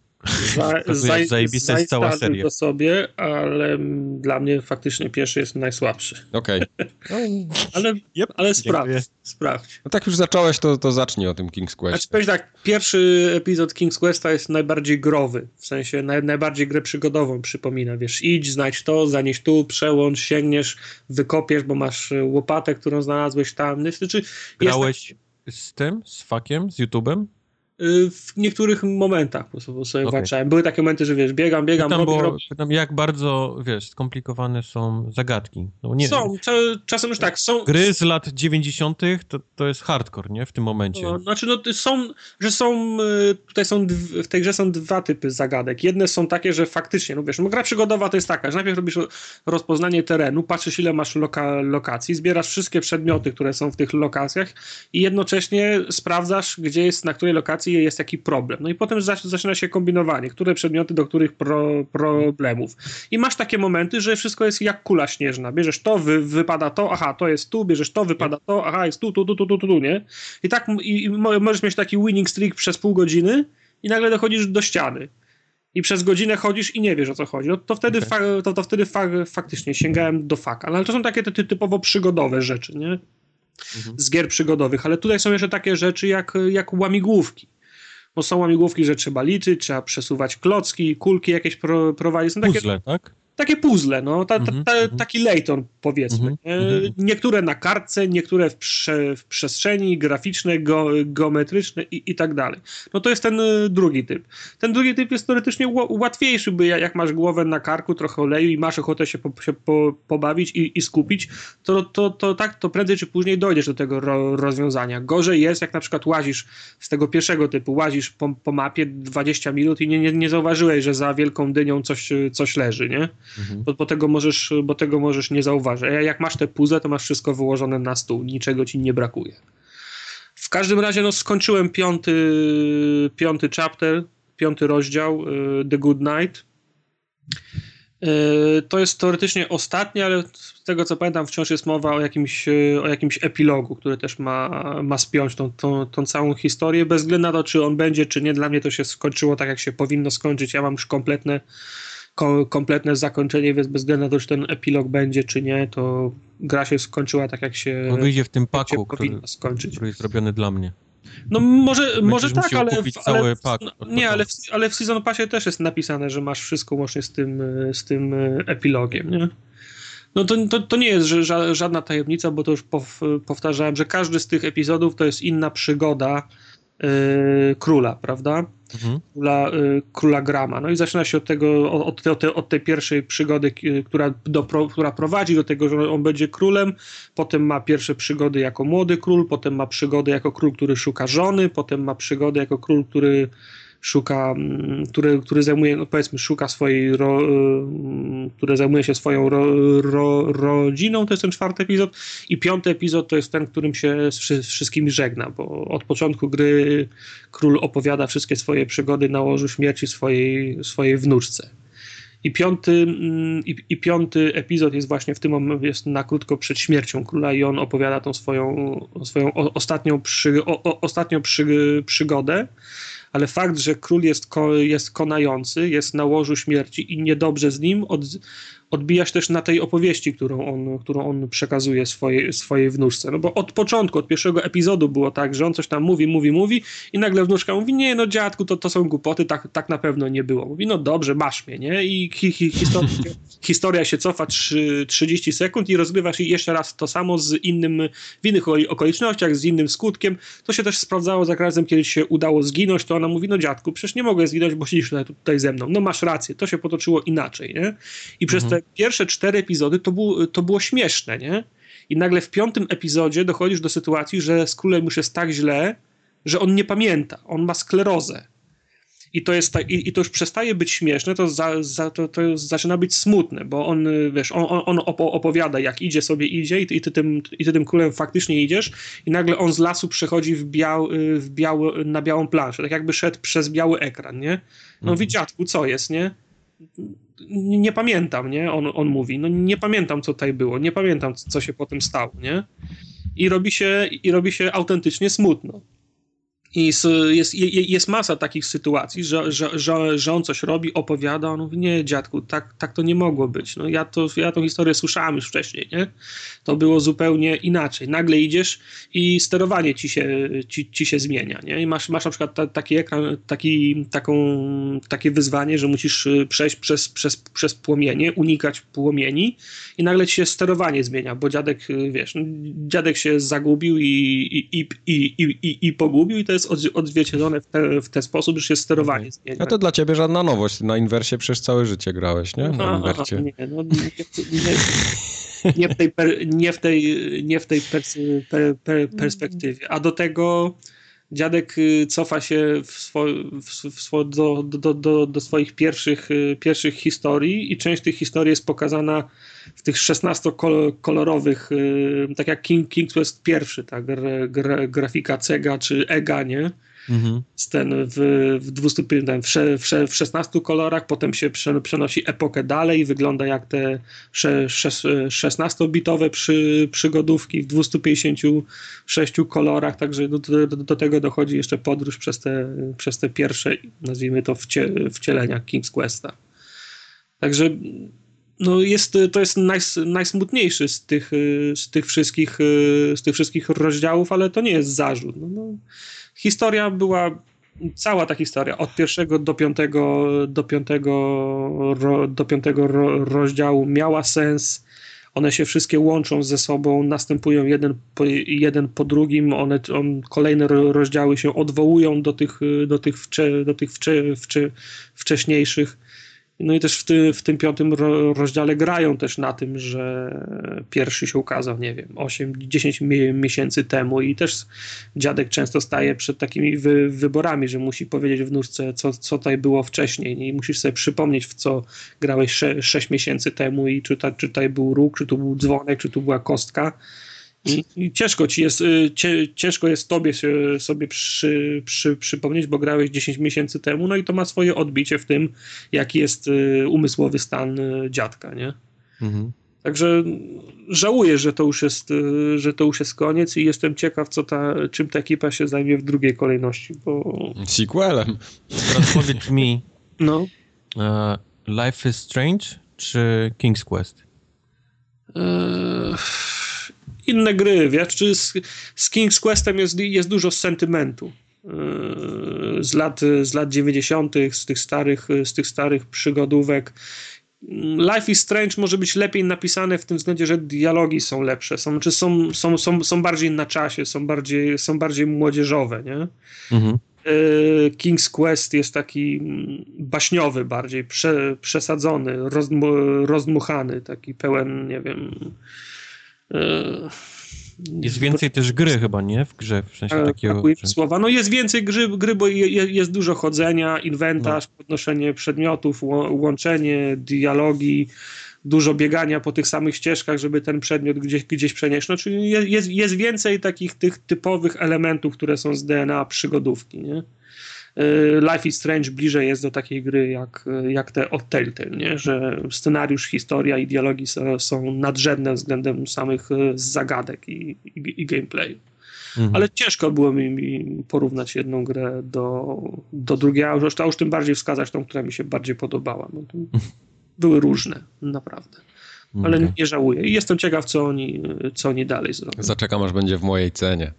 Za, za, zajebista jest cała seria. to sobie, ale dla mnie faktycznie pierwszy jest najsłabszy. Okej. Okay. ale yep, ale sprawdź, sprawdź. No tak już zacząłeś, to, to zacznij o tym King's Quest. Znaczy powiem tak, pierwszy epizod King's Questa jest najbardziej growy, w sensie naj, najbardziej grę przygodową przypomina, wiesz, idź, znajdź to, zanieś tu, przełącz, sięgniesz, wykopiesz, bo masz łopatę, którą znalazłeś tam. Znaczy, Grałeś tak... z tym, z fakiem, z YouTube'em? Y, w niektórych momentach po prostu sobie okay. walczałem. Były takie momenty, że wiesz, biegam, biegam, pytam, robię, bo, robię. Pytam, jak bardzo, wiesz, skomplikowane są zagadki. No, nie, są, czasem już tak, są... Gry z lat 90. to, to jest hardcore, nie? W tym momencie. No, znaczy, no są, że są, y, tutaj są, w tej grze są dwa typy zagadek. Jedne są takie, że faktycznie, no wiesz, no gra przygodowa to jest taka, że najpierw robisz rozpoznanie terenu, patrzysz ile masz loka, lokacji, zbierasz wszystkie przedmioty, które są w tych lokacjach i jednocześnie sprawdzasz, gdzie jest, na której lokacji jest jaki problem. No i potem zaczyna się kombinowanie, które przedmioty do których pro, problemów. I masz takie momenty, że wszystko jest jak kula śnieżna. Bierzesz to, wy, wypada to, aha, to jest tu, bierzesz to, wypada to, aha, jest tu, tu, tu, tu, tu, tu, nie? I tak i, i możesz mieć taki winning streak przez pół godziny i nagle dochodzisz do ściany i przez godzinę chodzisz i nie wiesz o co chodzi, no to wtedy, okay. fa, to, to wtedy fa, faktycznie sięgałem do faka. No, ale to są takie ty, typowo przygodowe rzeczy, nie? Mhm. Z gier przygodowych, ale tutaj są jeszcze takie rzeczy jak, jak łamigłówki bo są łamigłówki, że trzeba liczyć, trzeba przesuwać klocki, kulki jakieś pro, prowadzić. Są takie, Puzzle, tak? Takie puzzle, no, ta, ta, ta, mm -hmm. taki Layton powiedzmy. Mm -hmm. Niektóre na kartce, niektóre w, prze, w przestrzeni, graficzne, go, geometryczne i, i tak dalej. No to jest ten e, drugi typ. Ten drugi typ jest teoretycznie łatwiejszy, by jak masz głowę na karku, trochę oleju i masz ochotę się, po, się po, pobawić i, i, skupić, to, to, to tak, to prędzej czy później dojdziesz do tego ro, rozwiązania. Gorzej jest, jak na przykład łazisz z tego pierwszego typu, łazisz po, po mapie 20 minut i nie, nie, nie zauważyłeś, że za wielką dynią coś, coś leży, nie? Mhm. bo, bo, tego możesz, bo tego możesz nie zauważyć. Jak masz te puzzle, to masz wszystko wyłożone na stół, niczego ci nie brakuje. W każdym razie no, skończyłem piąty, piąty chapter, piąty rozdział y, The Good Night. Y, to jest teoretycznie ostatni, ale z tego co pamiętam wciąż jest mowa o jakimś, o jakimś epilogu, który też ma, ma spiąć tą, tą, tą całą historię, bez względu na to, czy on będzie, czy nie. Dla mnie to się skończyło tak, jak się powinno skończyć. Ja mam już kompletne kompletne zakończenie, więc bez względu na to, czy ten epilog będzie, czy nie, to gra się skończyła tak, jak się. On wyjdzie w tym paku, który, skończyć. który jest zrobiony dla mnie. No może, może tak, ale, ale, pak, no, nie, ale w, ale w Season Passie też jest napisane, że masz wszystko łącznie z tym, z tym e, epilogiem, nie? No to, to, to nie jest żadna tajemnica, bo to już powtarzałem, że każdy z tych epizodów to jest inna przygoda yy, króla, prawda? Mhm. króla, y, króla Grama. No i zaczyna się od tego, od, od, od tej pierwszej przygody, która, do, która prowadzi do tego, że on będzie królem, potem ma pierwsze przygody jako młody król, potem ma przygody jako król, który szuka żony, potem ma przygody jako król, który szuka, mm, który, który zajmuje, no powiedzmy, szuka swojej, ro, y, który zajmuje się swoją ro, ro, rodziną, to jest ten czwarty epizod i piąty epizod to jest ten, którym się z wszystkimi żegna, bo od początku gry król opowiada wszystkie swoje przygody na łożu śmierci swojej, swojej wnuczce. I piąty, mm, i, i, piąty epizod jest właśnie w tym momencie, jest na krótko przed śmiercią króla i on opowiada tą swoją, swoją ostatnią, przy, o, o, ostatnią przy, przygodę ale fakt, że król jest, ko, jest konający, jest na łożu śmierci i niedobrze z nim, od, odbija się też na tej opowieści, którą on, którą on przekazuje swojej, swojej wnuczce. No bo od początku, od pierwszego epizodu było tak, że on coś tam mówi, mówi, mówi i nagle wnuczka mówi, nie no dziadku, to, to są głupoty, tak, tak na pewno nie było. Mówi, no dobrze, masz mnie, nie? I hi, hi, historia, historia się cofa 3, 30 sekund i rozgrywasz jeszcze raz to samo z innym, w innych okolicznościach, z innym skutkiem. To się też sprawdzało za razem, kiedy się udało zginąć, to ona mówi, no dziadku, przecież nie mogę zginąć, bo siedzisz tutaj, tutaj ze mną. No masz rację, to się potoczyło inaczej, nie? I przez mhm. Te pierwsze cztery epizody to, był, to było śmieszne, nie? I nagle w piątym epizodzie dochodzisz do sytuacji, że z królem już jest tak źle, że on nie pamięta, on ma sklerozę. I to, jest ta, i, i, to już przestaje być śmieszne, to, za, za, to, to zaczyna być smutne, bo on, wiesz, on, on opowiada, jak idzie sobie, idzie i ty, i, ty tym, i ty tym królem faktycznie idziesz i nagle on z lasu przechodzi w biał, w biał, na białą planszę, tak jakby szedł przez biały ekran, nie? No mhm. dziadku, co jest, nie? Nie pamiętam, nie? On, on mówi, no nie pamiętam, co tutaj było, nie pamiętam, co się potem stało, nie? I robi się, i robi się autentycznie smutno. I jest, jest masa takich sytuacji, że, że, że, że on coś robi, opowiada, on mówi, nie dziadku, tak, tak to nie mogło być. No ja, to, ja tą historię słyszałem już wcześniej, nie? To było zupełnie inaczej. Nagle idziesz i sterowanie ci się, ci, ci się zmienia, nie? I masz, masz na przykład ta, taki ekran, taki, taką, takie wyzwanie, że musisz y, przejść przez, przez, przez płomienie, unikać płomieni i nagle ci się sterowanie zmienia, bo dziadek, y, wiesz, no, dziadek się zagubił i, i, i, i, i, i, i pogubił i to jest jest odzwierciedlone w, te, w ten sposób, że się sterowanie zmienia. No to dla ciebie żadna nowość. Na inwersie przez całe życie grałeś, nie? Na inwercie. nie, no, nie, nie, nie, w tej, per, nie w tej, nie w tej pers, per, per, perspektywie. A do tego dziadek y, cofa się w swo, w swo, do, do, do, do swoich pierwszych, y, pierwszych historii i część tych historii jest pokazana w tych 16-kolorowych, y, tak jak King, King Quest pierwszy, tak, gra, grafika Cega czy Ega, nie? Mhm. Ten w, w, 200, w, w, w 16 kolorach, potem się przenosi epokę dalej, wygląda jak te 16-bitowe przy, przygodówki w 256 kolorach, także do, do, do, tego dochodzi jeszcze podróż przez te, przez te pierwsze, nazwijmy to, wcie, wcielenia King's Questa. Także no jest, to jest naj, najsmutniejszy z tych, z, tych wszystkich, z tych wszystkich rozdziałów, ale to nie jest zarzut. No, no, historia była, cała ta historia, od pierwszego do piątego, do piątego, do piątego ro, rozdziału miała sens. One się wszystkie łączą ze sobą, następują jeden po, jeden po drugim, one, on, kolejne rozdziały się odwołują do tych, do tych, wcze, do tych wcze, wcze, wcześniejszych no i też w, ty, w tym piątym rozdziale grają też na tym, że pierwszy się ukazał, nie wiem, 8-10 miesięcy temu i też dziadek często staje przed takimi wy, wyborami, że musi powiedzieć wnuczce, co, co tutaj było wcześniej. I musisz sobie przypomnieć, w co grałeś 6, 6 miesięcy temu i czy, ta, czy tutaj był róg, czy tu był dzwonek, czy tu była kostka i, ciężko ci jest, y, ciężko jest tobie się, sobie przy, przy, przypomnieć, bo grałeś 10 miesięcy temu, no i to ma swoje odbicie w tym, jaki jest y, umysłowy stan y, dziadka, nie? Mhm. Także żałuję, że to już jest, że to już jest koniec i jestem ciekaw, co ta, czym ta ekipa się zajmie w drugiej kolejności, bo... Sequelem. Teraz powiedz mi, no. Uh, Life is Strange czy King's Quest? Uh inne gry, wiesz, czy z, z King's Questem jest, jest dużo sentymentu yy, z lat, z lat 90., z tych starych, z tych starych przygodówek. Life is Strange może być lepiej napisane w tym względzie, że dialogi są lepsze, są, czy są, są, są, są bardziej na czasie, są bardziej, są bardziej młodzieżowe, nie? Mhm. Yy, King's Quest jest taki baśniowy bardziej, prze, przesadzony, rozdmuchany, taki pełen, nie wiem, jest więcej też gry chyba, nie? W grze, w sensie takiego... Że... słowa. No jest więcej gry, gry bo jest dużo chodzenia, inwentarz, no. podnoszenie przedmiotów, łączenie, dialogi, dużo biegania po tych samych ścieżkach, żeby ten przedmiot gdzieś, gdzieś przenieść. No, czyli jest, jest więcej takich tych typowych elementów, które są z DNA przygodówki, nie? Y, Life is Strange bliżej jest do takiej gry jak, jak te od Telltale, nie? że scenariusz, historia i dialogi są, nadrzędne względem samych y, zagadek i, i, i gameplayu. Mhm. Ale ciężko było mi, mi, porównać jedną grę do, do drugiej, a już, a już tym bardziej wskazać tą, która mi się bardziej podobała. No to, były różne, naprawdę. Ale okay. nie żałuję. I jestem ciekaw, co oni, co oni dalej zrobią. Zaczekam, aż będzie w mojej cenie.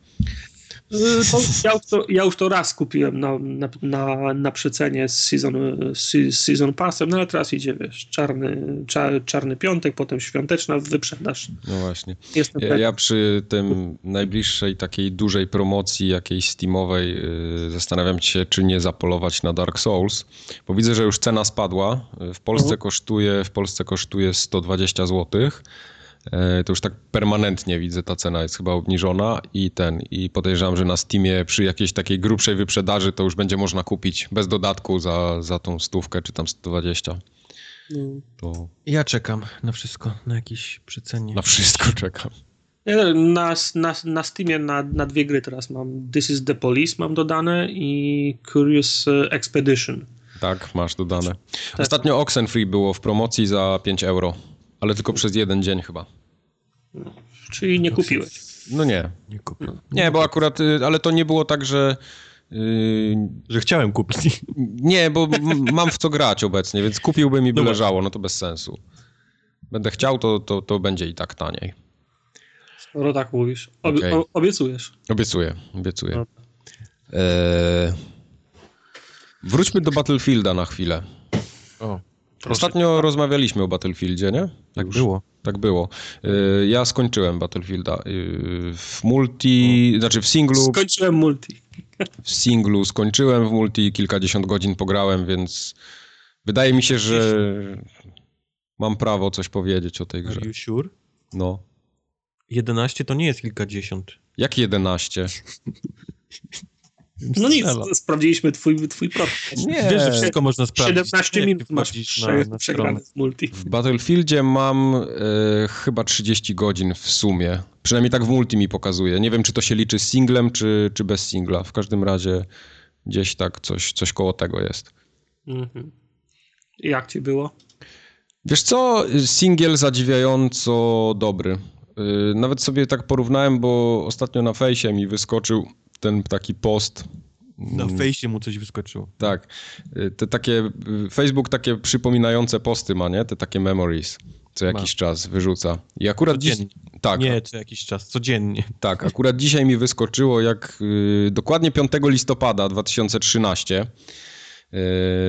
Ja, już to, ja już to raz kupiłem na, na, na, na przecenie z season, z season Passem, no ale teraz idzie, wiesz, czarny, czar, czarny piątek, potem świąteczna wyprzedaż. No właśnie. Jestem ja, ja przy tym najbliższej takiej dużej promocji jakiejś Steamowej yy, zastanawiam się, czy nie zapolować na Dark Souls, bo widzę, że już cena spadła. W Polsce uh kosztuje w Polsce kosztuje 120 złotych. E, to już tak permanentnie widzę, ta cena jest chyba obniżona i ten, i podejrzewam, że na Steamie przy jakiejś takiej grubszej wyprzedaży to już będzie można kupić bez dodatku za, za tą stówkę czy tam 120. Mm. To... Ja czekam na wszystko, na jakieś przecenie. Na wszystko czekam. Na, na, na Steamie na, na dwie gry teraz mam This is the Police mam dodane i Curious Expedition. Tak, masz dodane. Tak. Ostatnio Oxenfree było w promocji za 5 euro. Ale tylko przez jeden dzień chyba. No, czyli nie kupiłeś. No nie. Nie, kupiłem. nie, bo akurat, y, ale to nie było tak, że. Yy, że chciałem kupić. Nie, bo mam w co grać obecnie, więc kupiłbym i by no leżało, no to bez sensu. Będę chciał, to, to, to będzie i tak taniej. Skoro tak mówisz. Obie okay. Obiecujesz. Obiecuję, obiecuję. No. Eee, wróćmy do Battlefielda na chwilę. O. Proszę. Ostatnio rozmawialiśmy o Battlefieldzie, nie? Tak Już. było. Tak było. Y, ja skończyłem Battlefielda. Y, w multi, znaczy w singlu... Skończyłem multi. W singlu skończyłem, w multi kilkadziesiąt godzin pograłem, więc wydaje mi się, że mam prawo coś powiedzieć o tej grze. Are you sure? No. 11 to nie jest kilkadziesiąt. Jak 11? No nic, sprawdziliśmy twój, twój profil. Nie, Wiesz, że wszystko można sprawdzić. 17 minut masz prze, na, przegrane z multi. W Battlefieldzie mam e, chyba 30 godzin w sumie. Przynajmniej tak w multi mi pokazuje. Nie wiem, czy to się liczy z singlem, czy, czy bez singla. W każdym razie gdzieś tak coś, coś koło tego jest. Mhm. Jak ci było? Wiesz co, singiel zadziwiająco dobry. E, nawet sobie tak porównałem, bo ostatnio na fejsie mi wyskoczył ten taki post. Na fejsie mu coś wyskoczyło. Tak. Te takie, Facebook takie przypominające posty ma, nie? Te takie memories. Co jakiś ma. czas wyrzuca. I akurat dziś... Tak. Nie, co jakiś czas, codziennie. Tak, akurat dzisiaj mi wyskoczyło, jak y, dokładnie 5 listopada 2013, y,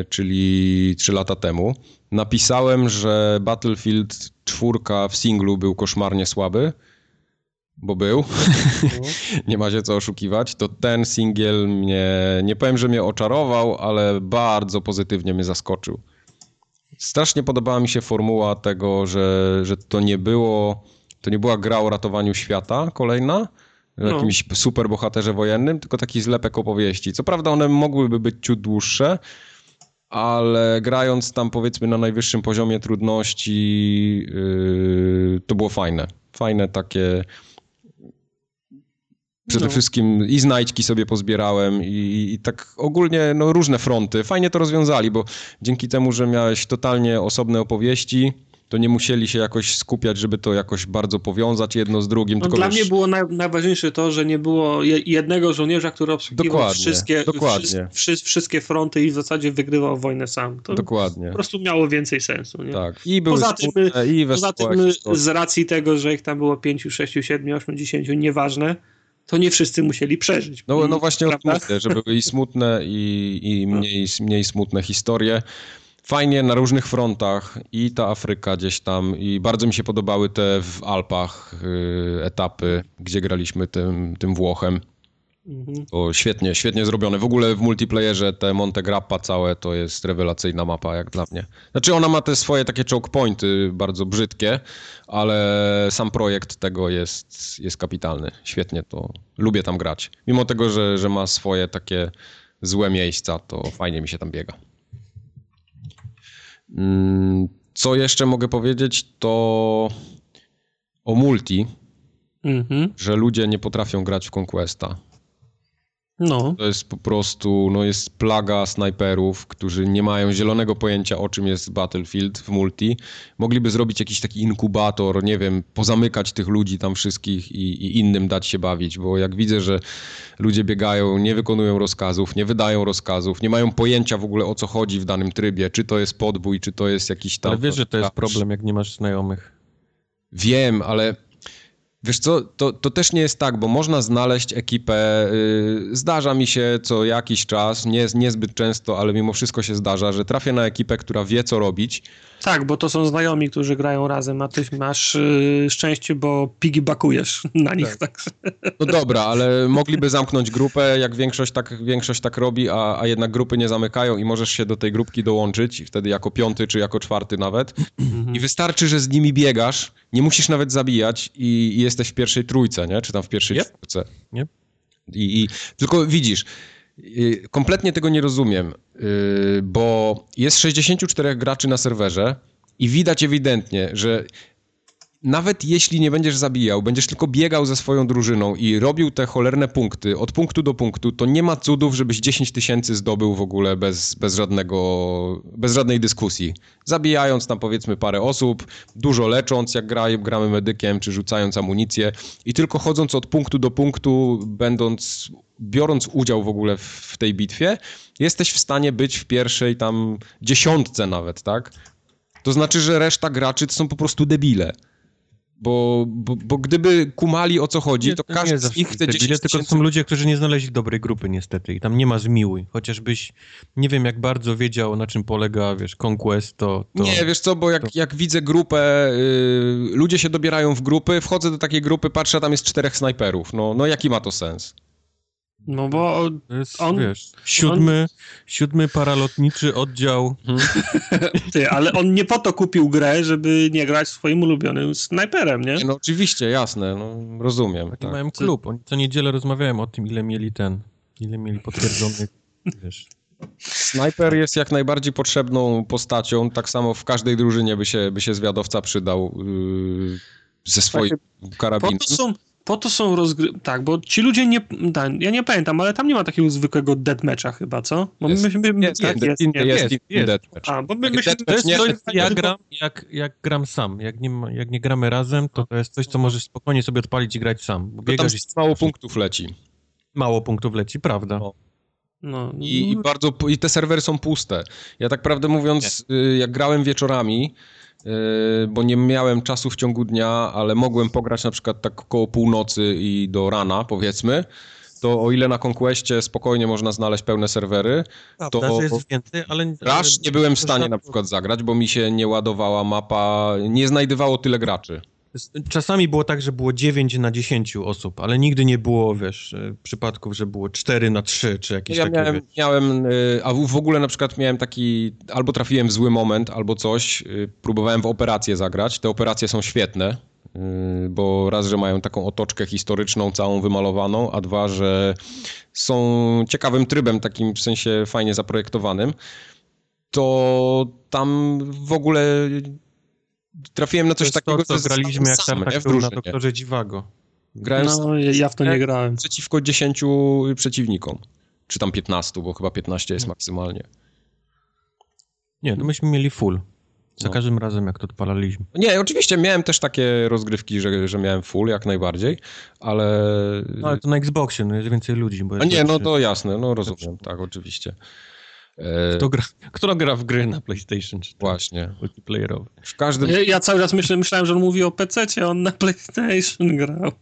czyli 3 lata temu, napisałem, że Battlefield 4 w singlu był koszmarnie słaby bo był, no. nie ma się co oszukiwać, to ten singiel mnie, nie powiem, że mnie oczarował, ale bardzo pozytywnie mnie zaskoczył. Strasznie podobała mi się formuła tego, że, że to nie było, to nie była gra o ratowaniu świata kolejna, no. jakimś superbohaterze wojennym, tylko taki zlepek opowieści. Co prawda one mogłyby być ciut dłuższe, ale grając tam powiedzmy na najwyższym poziomie trudności, yy, to było fajne. Fajne takie Przede no. wszystkim i znajdźki sobie pozbierałem i, i, tak ogólnie no, różne fronty. Fajnie to rozwiązali, bo dzięki temu, że miałeś totalnie osobne opowieści, to nie musieli się jakoś skupiać, żeby to jakoś bardzo powiązać jedno z drugim. No, dla wiesz... mnie było naj, najważniejsze to, że nie było jednego żołnierza, który obsługiwał dokładnie, wszystkie, dokładnie. Wszy, wszystkie fronty i w zasadzie wygrywał wojnę sam. To dokładnie. Po prostu miało więcej sensu. Nie? Tak. I były poza tym, i Poza tym z racji tego, że ich tam było 5, 6, 7, 8, 10, nieważne, to nie wszyscy musieli przeżyć. No, no właśnie o tym myślę, że były i smutne, i, i no. mniej, mniej smutne historie. Fajnie na różnych frontach i ta Afryka gdzieś tam i bardzo mi się podobały te w Alpach y, etapy, gdzie graliśmy tym, tym Włochem. Mhm. To świetnie, świetnie zrobione. W ogóle w multiplayerze te Monte Grappa całe to jest rewelacyjna mapa jak dla mnie. Znaczy ona ma te swoje takie choke pointy bardzo brzydkie, ale sam projekt tego jest, jest kapitalny. Świetnie to, lubię tam grać. Mimo tego, że, że ma swoje takie złe miejsca, to fajnie mi się tam biega. Mm, co jeszcze mogę powiedzieć, to o multi, mhm. że ludzie nie potrafią grać w Conquesta No. To jest po prostu, no jest plaga snajperów, którzy nie mają zielonego pojęcia o czym jest Battlefield w multi. Mogliby zrobić jakiś taki inkubator, nie wiem, pozamykać tych ludzi tam wszystkich i, i innym dać się bawić, bo jak widzę, że ludzie biegają, nie wykonują rozkazów, nie wydają rozkazów, nie mają pojęcia w ogóle o co chodzi w danym trybie, czy to jest podbój, czy to jest jakiś tam... Ale wiesz, że to jest problem, jak nie masz znajomych. Wiem, ale Wiesz co, to, to też nie jest tak, bo można znaleźć ekipę, yy, zdarza mi się co jakiś czas, nie, niezbyt często, ale mimo wszystko się zdarza, że trafię na ekipę, która wie co robić. Tak, bo to są znajomi, którzy grają razem, a ty masz yy, szczęście, bo pigibakujesz na nich. Tak. No dobra, ale mogliby zamknąć grupę, jak większość tak, większość tak robi, a, a jednak grupy nie zamykają i możesz się do tej grupki dołączyć, wtedy jako piąty czy jako czwarty nawet. I wystarczy, że z nimi biegasz, nie musisz nawet zabijać i, i jesteś w pierwszej trójce, nie? Czy tam w pierwszej yep. czwórce. Yep. I, I, tylko widzisz, y, kompletnie tego nie rozumiem, bo jest 64 graczy na serwerze i widać ewidentnie, że nawet jeśli nie będziesz zabijał, będziesz tylko biegał ze swoją drużyną i robił te cholerne punkty od punktu do punktu, to nie ma cudów, żebyś 10 tysięcy zdobył w ogóle bez, bez żadnego, bez żadnej dyskusji. Zabijając tam powiedzmy parę osób, dużo lecząc, jak gra, gramy medykiem, czy rzucając amunicję i tylko chodząc od punktu do punktu, będąc, biorąc udział w ogóle w, w tej bitwie, jesteś w stanie być w pierwszej tam dziesiątce nawet, tak? To znaczy, że reszta graczy to są po prostu debile. Bo, bo, bo gdyby kumali o co chodzi, to, każdy z nich chce 10 tysięcy... Tylko są ludzie, którzy nie znaleźli dobrej grupy niestety i tam nie ma zmiłuj. Chociażbyś nie wiem jak bardzo wiedział na czym polega, wiesz, Conquest, to... to nie, wiesz co, bo jak, to... jak widzę grupę, yy, ludzie się dobierają w grupy, wchodzę do takiej grupy, patrzę, a tam jest czterech snajperów. No, no jaki ma to sens? No bo jest, on... Wiesz, siódmy, on... siódmy paralotniczy oddział. Hmm. Ty, ale on nie po to kupił grę, żeby nie grać swoim ulubionym snajperem, nie? No oczywiście, jasne, no rozumiem. Tak. Mają klub. Oni co niedzielę rozmawiałem o tym, ile mieli ten, ile mieli potwierdzonych, wiesz... Snajper jest jak najbardziej potrzebną postacią, tak samo w każdej drużynie by się, by się zwiadowca przydał yy, ze swoich karabinów. Po to są, po to są rozgry... Tak, bo ci ludzie nie... ja nie pamiętam, ale tam nie ma takiego zwykłego deathmatcha chyba, co? Bo jest. My, my, my, jest, tak, jest, jest, jest, jest, deathmatch. A, bo my, my się, to jest coś, ja gram, jak, jak gram sam. Jak nie, jak nie gramy razem, to to jest coś, co możesz spokojnie sobie odpalić i grać sam. Bo biegasz tam mało punktów leci. Mało punktów leci, prawda. No. No, I, I, bardzo, I te serwery są puste. Ja tak prawdę mówiąc, nie. Y, jak grałem wieczorami, bo nie miałem czasu w ciągu dnia, ale mogłem pograć na przykład tak około północy i do rana, powiedzmy, to o ile na Conquestie spokojnie można znaleźć pełne serwery, Prawda, to jest więcej, ale... Rush nie byłem w stanie na przykład zagrać, bo mi się nie ładowała mapa, nie znajdywało tyle graczy. Czasami było tak, że było 9 na 10 osób, ale nigdy nie było, wiesz, e, przypadków, że było 4 na 3, czy jakieś ja takie... Miałem, miałem, e, a w ogóle na przykład miałem taki, albo trafiłem w zły moment, albo coś, e, próbowałem w operację zagrać, te operacje są świetne, bo raz, że mają taką otoczkę historyczną całą wymalowaną, a dwa, że są ciekawym trybem, takim w sensie fajnie zaprojektowanym, to tam w ogóle trafiłem na coś to takiego, to, co graliśmy jak sam, tak był na doktorze Dziwago. Grałem no, ja w to nie grałem. Przeciwko 10 przeciwnikom. Czy tam 15, bo chyba 15 jest maksymalnie. Nie, no myśmy mieli full. Za no. każdym razem, jak to odpalaliśmy. Nie, oczywiście miałem też takie rozgrywki, że, że miałem full jak najbardziej, ale... No ale to na Xboxie, no jest więcej ludzi. Bo A nie, no to jasne, no rozumiem, tak, oczywiście. E, kto gra, kto gra w gry na PlayStation? Czy Właśnie. Multiplayerowe. W każdym... Ja, ja, cały czas myślę, myślałem, że on mówi o PC, a on na PlayStation grał.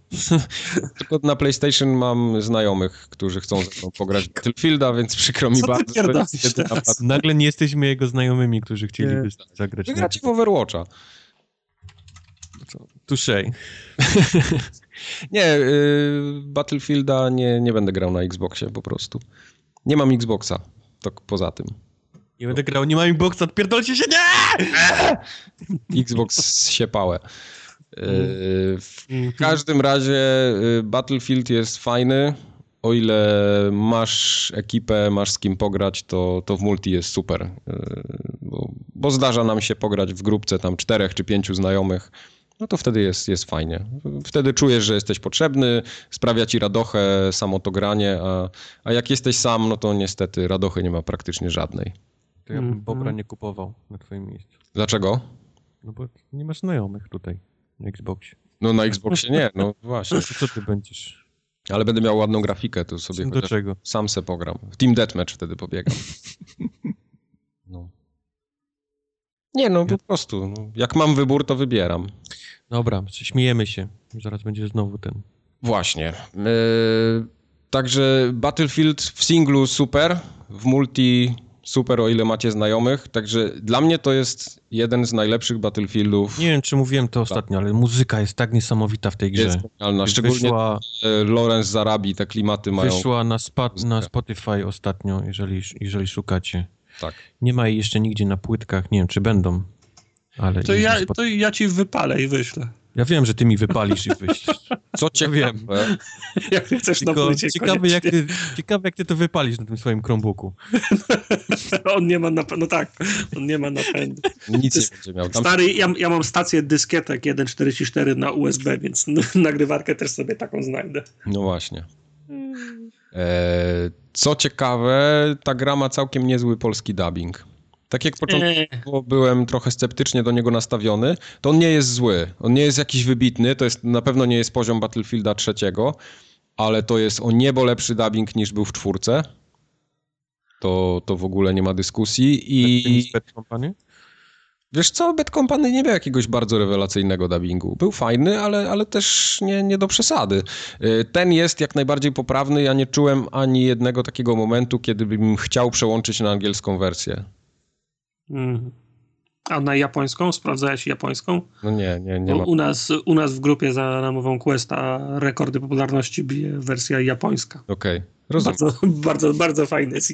Tylko na PlayStation mam znajomych, którzy chcą ze mną pograć w Battlefielda, więc przykro mi bardzo. Nagle nie jesteśmy jego znajomymi, którzy chcieliby nie. zagrać. Wy gracie w Overwatcha. Touché. nie, y, Battlefielda nie, nie będę grał na Xboxie po prostu. Nie mam Xboxa to poza tym. Nie będę grał, nie mam Xboxa, odpierdolcie się, nie! Xbox się pałe. Y, w każdym razie y, Battlefield jest fajny. O ile masz ekipę, masz z kim pograć, to, to w multi jest super. Y, bo, bo zdarza nam się pograć w grupce tam czterech czy pięciu znajomych no to wtedy jest, jest fajnie. Wtedy czujesz, że jesteś potrzebny, sprawia ci radochę samo to granie, a, a jak jesteś sam, no to niestety radochy nie ma praktycznie żadnej. To ja bym mm, Bobra nie kupował na twoim miejscu. Dlaczego? No bo nie masz znajomych tutaj na Xboxie. No na Xboxie nie, no właśnie. Co ty będziesz? Ale będę miał ładną grafikę, to sobie Do czego? sam se pogram. W Team Deathmatch wtedy pobiegam. No. Nie, no po prostu. No. Jak mam wybór, to wybieram. Dobra, śmiejemy się. Zaraz będzie znowu ten. Właśnie. Yy, także Battlefield w singlu super, w multi super, o ile macie znajomych. Także dla mnie to jest jeden z najlepszych Battlefieldów. Nie wiem, czy mówiłem to ostatnio, ale muzyka jest tak niesamowita w tej grze. Jest genialna. Szczególnie wyszła, Lawrence Zarabi, te klimaty mają. Wyszła na, spa, na Spotify ostatnio, jeżeli, jeżeli szukacie. Tak. Nie ma jej jeszcze nigdzie na płytkach, nie wiem, czy będą. Ale to, ja, to ja ci wypalę i wyślę. Ja wiem, że ty mi wypalisz i wyślesz. Co cię wiem. jak chcesz Tylko na ciekawe jak, ty, ciekawe, jak ty to wypalisz na tym swoim Chromebooku. on nie ma napędu. No tak, on nie ma napędu. Nic nie będzie miał. Tam... Stary, ja, ja mam stację dyskietek 1.44 na USB, więc nagrywarkę też sobie taką znajdę. No właśnie. E, co ciekawe, ta gra ma całkiem niezły polski dubbing. Tak jak początkowo byłem trochę sceptycznie do niego nastawiony, to on nie jest zły. On nie jest jakiś wybitny, to jest na pewno nie jest poziom Battlefielda trzeciego, ale to jest o niebo lepszy dubbing niż był w czwórce. To, to w ogóle nie ma dyskusji. I... Bad Company? Wiesz co, Bad Company nie miał jakiegoś bardzo rewelacyjnego dubbingu. Był fajny, ale, ale też nie, nie do przesady. Y, ten jest jak najbardziej poprawny. Ja nie czułem ani jednego takiego momentu, kiedy bym chciał przełączyć na angielską wersję. Mhm. A na japońską? Sprawdzałeś japońską? No nie, nie, nie ma. U nas, u nas w grupie za namową Questa rekordy popularności bije wersja japońska. Okej, okay. rozumiem. Bardzo, bardzo, bardzo fajny jest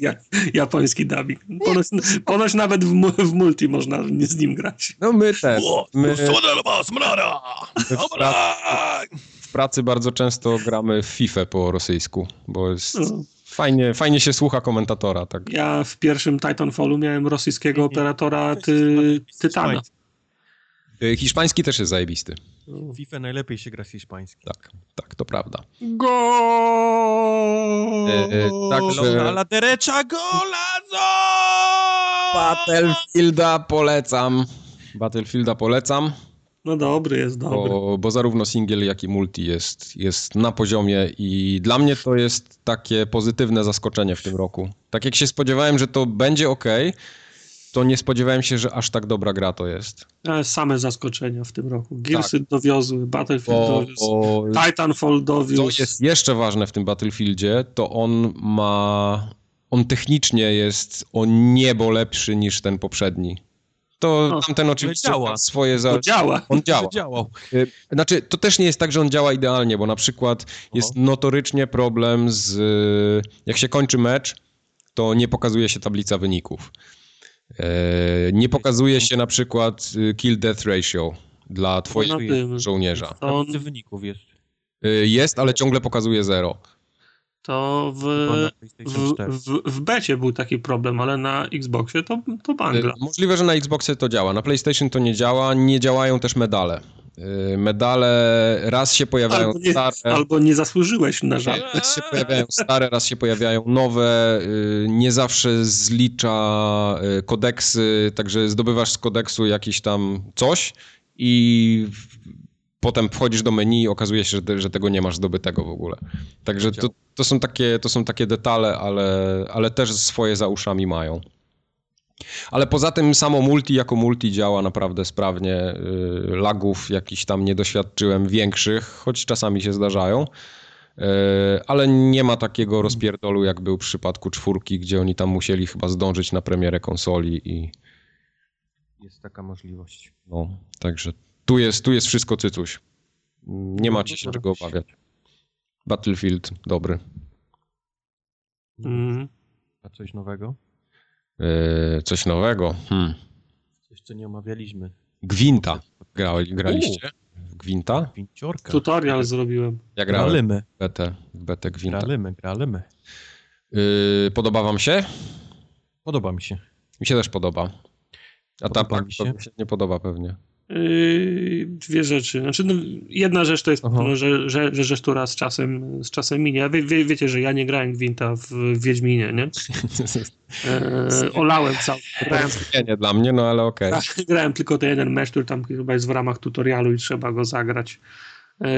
japoński dubbing. Ponoć, ponoć nawet w, w, multi można z nim grać. No my też. My, my w, pracy, w pracy bardzo często gramy w FIFA po rosyjsku, bo jest... No Fajnie, fajnie się słucha komentatora. Tak. Ja w pierwszym Titanfallu miałem rosyjskiego operatora ty, Tytana. Y, hiszpański też jest zajebisty. W FIFA najlepiej się gra hiszpański. Tak, tak, to prawda. Go! E, e, także... La derecha golazo! Battlefielda polecam. Battlefielda polecam. No dobry jest, dobry. Bo, bo, zarówno single, jak i multi jest, jest na poziomie i dla mnie to jest takie pozytywne zaskoczenie w tym roku. Tak jak się spodziewałem, że to będzie ok, to nie spodziewałem się, że aż tak dobra gra to jest. Same zaskoczenia w tym roku. Gearsy tak. dowiozły, Battlefield bo, dowiózł, bo Titanfall dowiózł. Co jest jeszcze ważne w tym Battlefieldzie, to on ma... On technicznie jest o niebo lepszy niż ten poprzedni to no, tamten oczywiście działa. swoje... Za... To działa. On działa. Działał. Y, znaczy, to też nie jest tak, że on działa idealnie, bo na przykład jest notorycznie problem z... Jak się kończy mecz, to nie pokazuje się tablica wyników. E, nie pokazuje się na przykład y, kill-death ratio dla twojego żołnierza. Tablicy wyników jest. Y, jest, ale ciągle pokazuje zero. To w, w, w, w becie był taki problem, ale na Xboxie to, to bangla. Y, możliwe, że na Xboxie to działa. Na PlayStation to nie działa. Nie działają też medale. Y, medale raz się pojawiają albo nie, stare. Albo nie zasłużyłeś na żal. Raz się pojawiają stare, raz się pojawiają nowe. Y, nie zawsze zlicza kodeksy, także zdobywasz z kodeksu jakiś tam coś i potem wchodzisz do menu i okazuje się, że, że tego nie masz zdobytego w ogóle. Także to, to, są, takie, to są takie detale, ale, ale też swoje za uszami mają. Ale poza tym samo multi jako multi działa naprawdę sprawnie. Y, lagów jakichś tam nie doświadczyłem większych, choć czasami się zdarzają. Y, ale nie ma takiego rozpierdolu, jak był w przypadku czwórki, gdzie oni tam musieli chyba zdążyć na premierę konsoli i... Jest taka możliwość. No, także tu jest, tu jest wszystko cycuś. Nie macie się czego obawiać. Battlefield dobry. Mm. A coś nowego? Yy, coś nowego? Hmm. Coś, co nie omawialiśmy. Gwinta. Grali, graliście? W Gwinta? Gwinciorka. Tutorial zrobiłem. Ja grałem w betę, w betę Gwinta. Gralimy, gralimy. Yy, podoba wam się? Podoba mi się. Mi się też podoba. A ta pak się? się nie podoba pewnie. Yy, dwie rzeczy. Znaczy, no, jedna rzecz to jest, no, że, że, że rzecz, która z czasem, z czasem minie. Wie, wie, wiecie, że ja nie grałem Gwinta w, Wiedźminie, nie? E, olałem cały. Grałem, nie dla mnie, no ale okej. Okay. Tak, grałem tylko ten jeden mecz, który tam chyba jest w ramach tutorialu i trzeba go zagrać. E,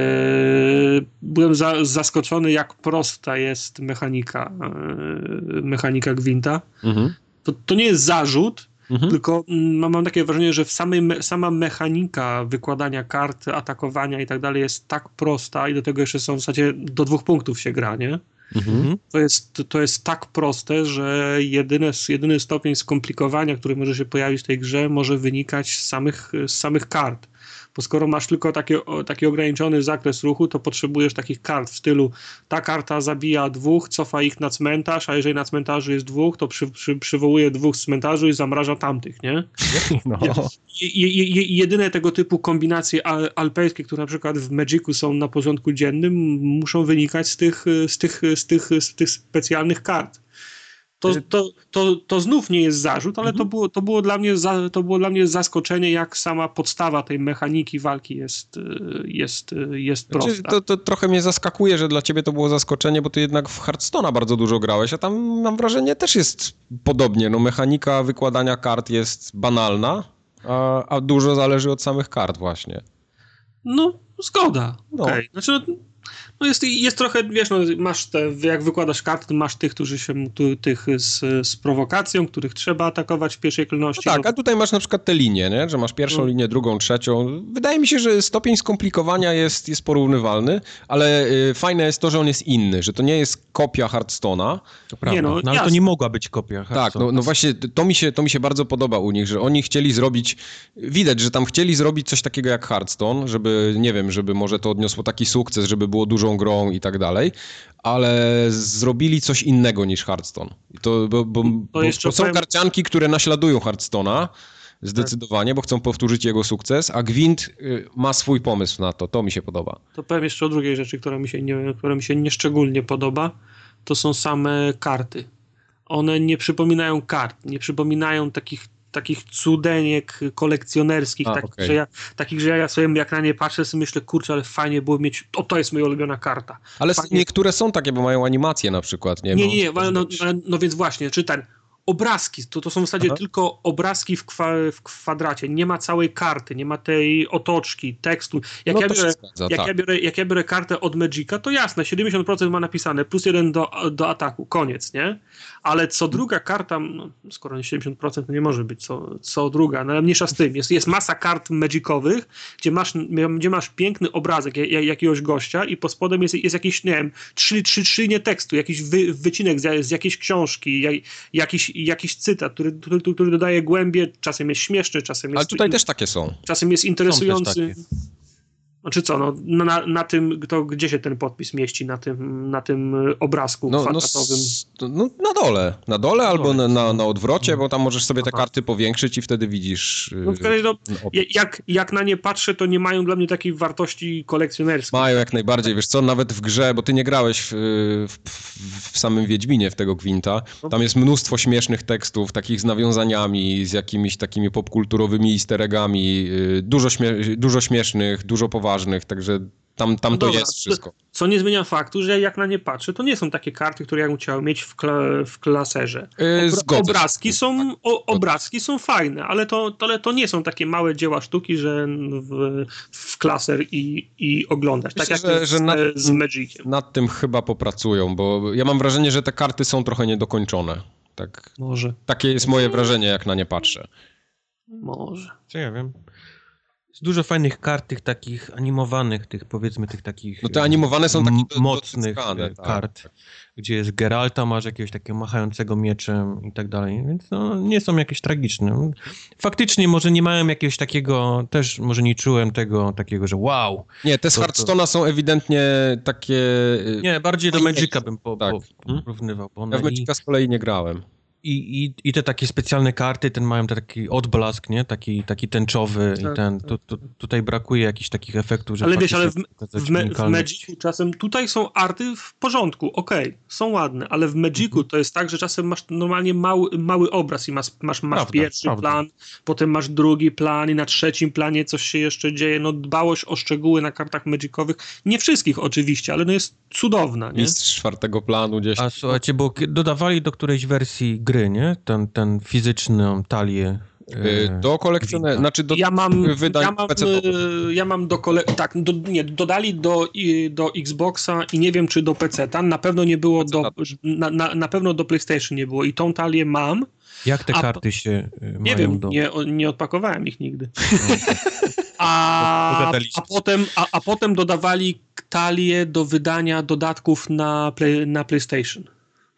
byłem za, zaskoczony, jak prosta jest mechanika, e, mechanika Gwinta. Mhm. To, to nie jest zarzut, Mhm. Tylko mam, mam, takie wrażenie, że w samej me, sama mechanika wykładania kart, atakowania i tak dalej jest tak prosta i do tego jeszcze są w zasadzie do dwóch punktów się gra, nie? Mhm. To, jest, to jest tak proste, że jedyny, jedyny stopień skomplikowania, który może się pojawić w tej grze, może wynikać z samych, z samych kart bo skoro masz tylko taki, taki ograniczony zakres ruchu, to potrzebujesz takich kart w stylu ta karta zabija dwóch, cofa ich na cmentarz, a jeżeli na cmentarzu jest dwóch, to przy, przy, przywołuje dwóch z cmentarzu i zamraża tamtych, nie? No. Je, je, jedyne tego typu kombinacje al, alpejskie, które na przykład w Magicu są na porządku dziennym, muszą wynikać z tych, z tych, z tych, z tych specjalnych kart. To, to, to, to znów nie jest zarzut, ale to, mhm. było, to, było dla mnie za, to było dla mnie zaskoczenie, jak sama podstawa tej mechaniki walki jest, y, jest, y, jest znaczy, prosta. To, to trochę mnie zaskakuje, że dla ciebie to było zaskoczenie, bo ty jednak w Hearthstone'a bardzo dużo grałeś, a tam mam wrażenie też jest podobnie. No, mechanika wykładania kart jest banalna, a, a dużo zależy od samych kart właśnie. No, zgoda. No. Okay. Znaczy, no, no jest, jest trochę, wiesz, no masz te, jak wykładasz karty, masz tych, którzy się, tu, tych z, z prowokacją, których trzeba atakować w pierwszej kolejności. No tak, a tutaj masz na przykład te linie, nie? że masz pierwszą no. linię, drugą, trzecią. Wydaje mi się, że stopień skomplikowania jest, jest porównywalny, ale y, fajne jest to, że on jest inny, że to nie jest kopia Hearthstone'a. To prawda, nie, no, no, ale to nie mogła być kopia Tak, no, no właśnie to mi, się, to mi się bardzo podoba u nich, że oni chcieli zrobić, widać, że tam chcieli zrobić coś takiego jak Hearthstone, żeby, nie wiem, żeby może to odniosło taki sukces, żeby było grą i tak dalej, ale zrobili coś innego niż Hearthstone. To, bo, bo, bo, bo są karcianki, które naśladują Hearthstone'a, zdecydowanie, bo chcą powtórzyć jego sukces, a Gwint y, ma swój pomysł na to. To mi się podoba. To powiem jeszcze o drugiej rzeczy, która mi się, nie, która mi się nieszczególnie podoba. To są same karty. One nie przypominają kart, nie przypominają takich takich cudeniek kolekcjonerskich, A, takich, okay. że ja, takich, że ja sobie jak na nie patrzę, sobie myślę, kurczę, ale fajnie było mieć, o to jest moja ulubiona karta. Ale fajnie... niektóre są takie, bo mają animacje na przykład, nie? Nie, nie, nie no, no, no, więc właśnie, czy ten, obrazki, to, to są w zasadzie Aha. tylko obrazki w, kwa, w kwadracie, nie ma całej karty, nie ma tej otoczki, tekstu. Jak, no ja, biorę, zgadza, jak, tak. ja biorę, jak ja biorę kartę od Magica, to jasne, 70% ma napisane, plus jeden do, do ataku, koniec, nie? Ale co druga karta, no, skoro nie 70% to nie może być co, co druga, no ale mniejsza z tym, jest, jest masa kart magicowych, gdzie masz, gdzie masz piękny obrazek jakiegoś gościa i pod spodem jest, jest jakiś, nie wiem, trzy, trzy, trzy nie tekstu, jakiś wy, wycinek z, z jakiejś książki, jak, jakiś, jakiś cytat, który, który, który dodaje głębie, czasem jest śmieszny, czasem jest... Ale tutaj też takie są. Czasem jest interesujący. Znaczy co, no, na, na tym, to gdzie się ten podpis mieści na tym, na tym obrazku no, kwadratowym? No, no, na dole, na dole na albo dole. Na, na odwrocie, bo tam możesz sobie te karty powiększyć i wtedy widzisz... No, no, jak, jak na nie patrzę, to nie mają dla mnie takiej wartości kolekcjonerskiej. Mają jak najbardziej, wiesz co, nawet w grze, bo ty nie grałeś w, w, w samym Wiedźminie w tego Gwinta, no. tam jest mnóstwo śmiesznych tekstów, takich z nawiązaniami, z jakimiś takimi popkulturowymi easter eggami, y, dużo, śmie dużo śmiesznych, dużo poważnych ważnych, także tam, tam no to dobra, jest wszystko. Co nie zmienia faktu, że jak na nie patrzę, to nie są takie karty, które ja bym chciał mieć w, kla w klaserze. Yy, obrazki są, o, obrazki są fajne, ale to, ale to nie są takie małe dzieła sztuki, że w, w klaser i, i oglądać. Tak Myślę, jak że, z, nad, z Magiciem. Nad tym chyba popracują, bo ja mam wrażenie, że te karty są trochę niedokończone. Tak, Może. Takie jest moje wrażenie, jak na nie patrzę. Może. Co ja wiem. Jest dużo fajnych kart, tych takich animowanych, tych powiedzmy tych takich... No te animowane są takie mocnych e, tak. kart, gdzie jest Geralta, masz jakiegoś takiego machającego mieczem i tak dalej, więc no, nie są jakieś tragiczne. Faktycznie może nie mają jakiegoś takiego, też może nie czułem tego takiego, że wow. Nie, te z to, Hearthstone'a są ewidentnie takie... E, nie, bardziej do Magica bym po, tak. po, porównywał. ja w Magica i... z kolei nie grałem. I, i, I te takie specjalne karty, ten mają taki odblask, nie? Taki, taki tęczowy tak, i ten, tak. tu, tu, tutaj brakuje jakichś takich efektów, że Ale wiesz, ale w, w, me, w Magicu czasem, tutaj są arty w porządku, okej, okay, są ładne, ale w Magicu mhm. to jest tak, że czasem masz normalnie mały, mały obraz i masz, masz, masz prawda, pierwszy prawda. plan, potem masz drugi plan i na trzecim planie coś się jeszcze dzieje, no dbałość o szczegóły na kartach Magicowych, nie wszystkich oczywiście, ale no jest cudowna, nie? z czwartego planu gdzieś. A słuchajcie, bo dodawali do którejś wersji gry, nie? Ten, ten fizyczną talię. E, do kolekcjonera, znaczy do ja mam, wydań ja mam, e, ja mam do kole... tak, do, nie, dodali do, do Xboxa i nie wiem czy do PC-ta, na pewno nie było do, na, na, na pewno do PlayStation nie było i tą talię mam. Jak te karty się e, Nie wiem, do... nie, nie odpakowałem ich nigdy. a, a, potem, a, a potem dodawali talię do wydania dodatków na, play, na PlayStation.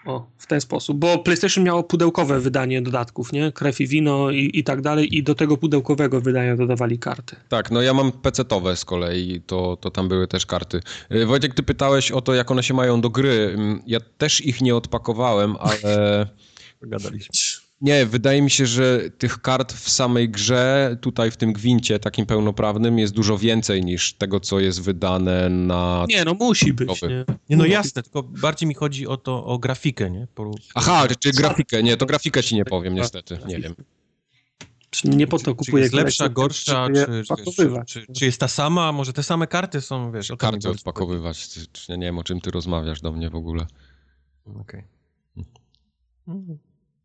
O, w ten sposób. Bo PlayStation miało pudełkowe wydanie dodatków, nie? Krew i wino i, i tak dalej i do tego pudełkowego wydania dodawali karty. Tak, no ja mam PC-towe z kolei, to, to tam były też karty. Y, Wojtek, ty pytałeś o to, jak one się mają do gry. Mm, ja też ich nie odpakowałem, ale... Pogadaliśmy. Nie, wydaje mi się, że tych kart w samej grze, tutaj w tym gwincie takim pełnoprawnym jest dużo więcej niż tego, co jest wydane na... Nie, no musi być, nie? nie no jasne, tylko bardziej mi chodzi o to, o grafikę, nie? Po... Aha, czy grafikę, nie, to grafikę ci nie powiem niestety, nie wiem. Nie po to kupuję. Czy jest lepsza, gorsza, czy, czy, czy, czy, jest ta sama, może te same karty są, wiesz... Karty odpakowywać, ja nie wiem, o czym ty rozmawiasz do mnie w ogóle. Okej.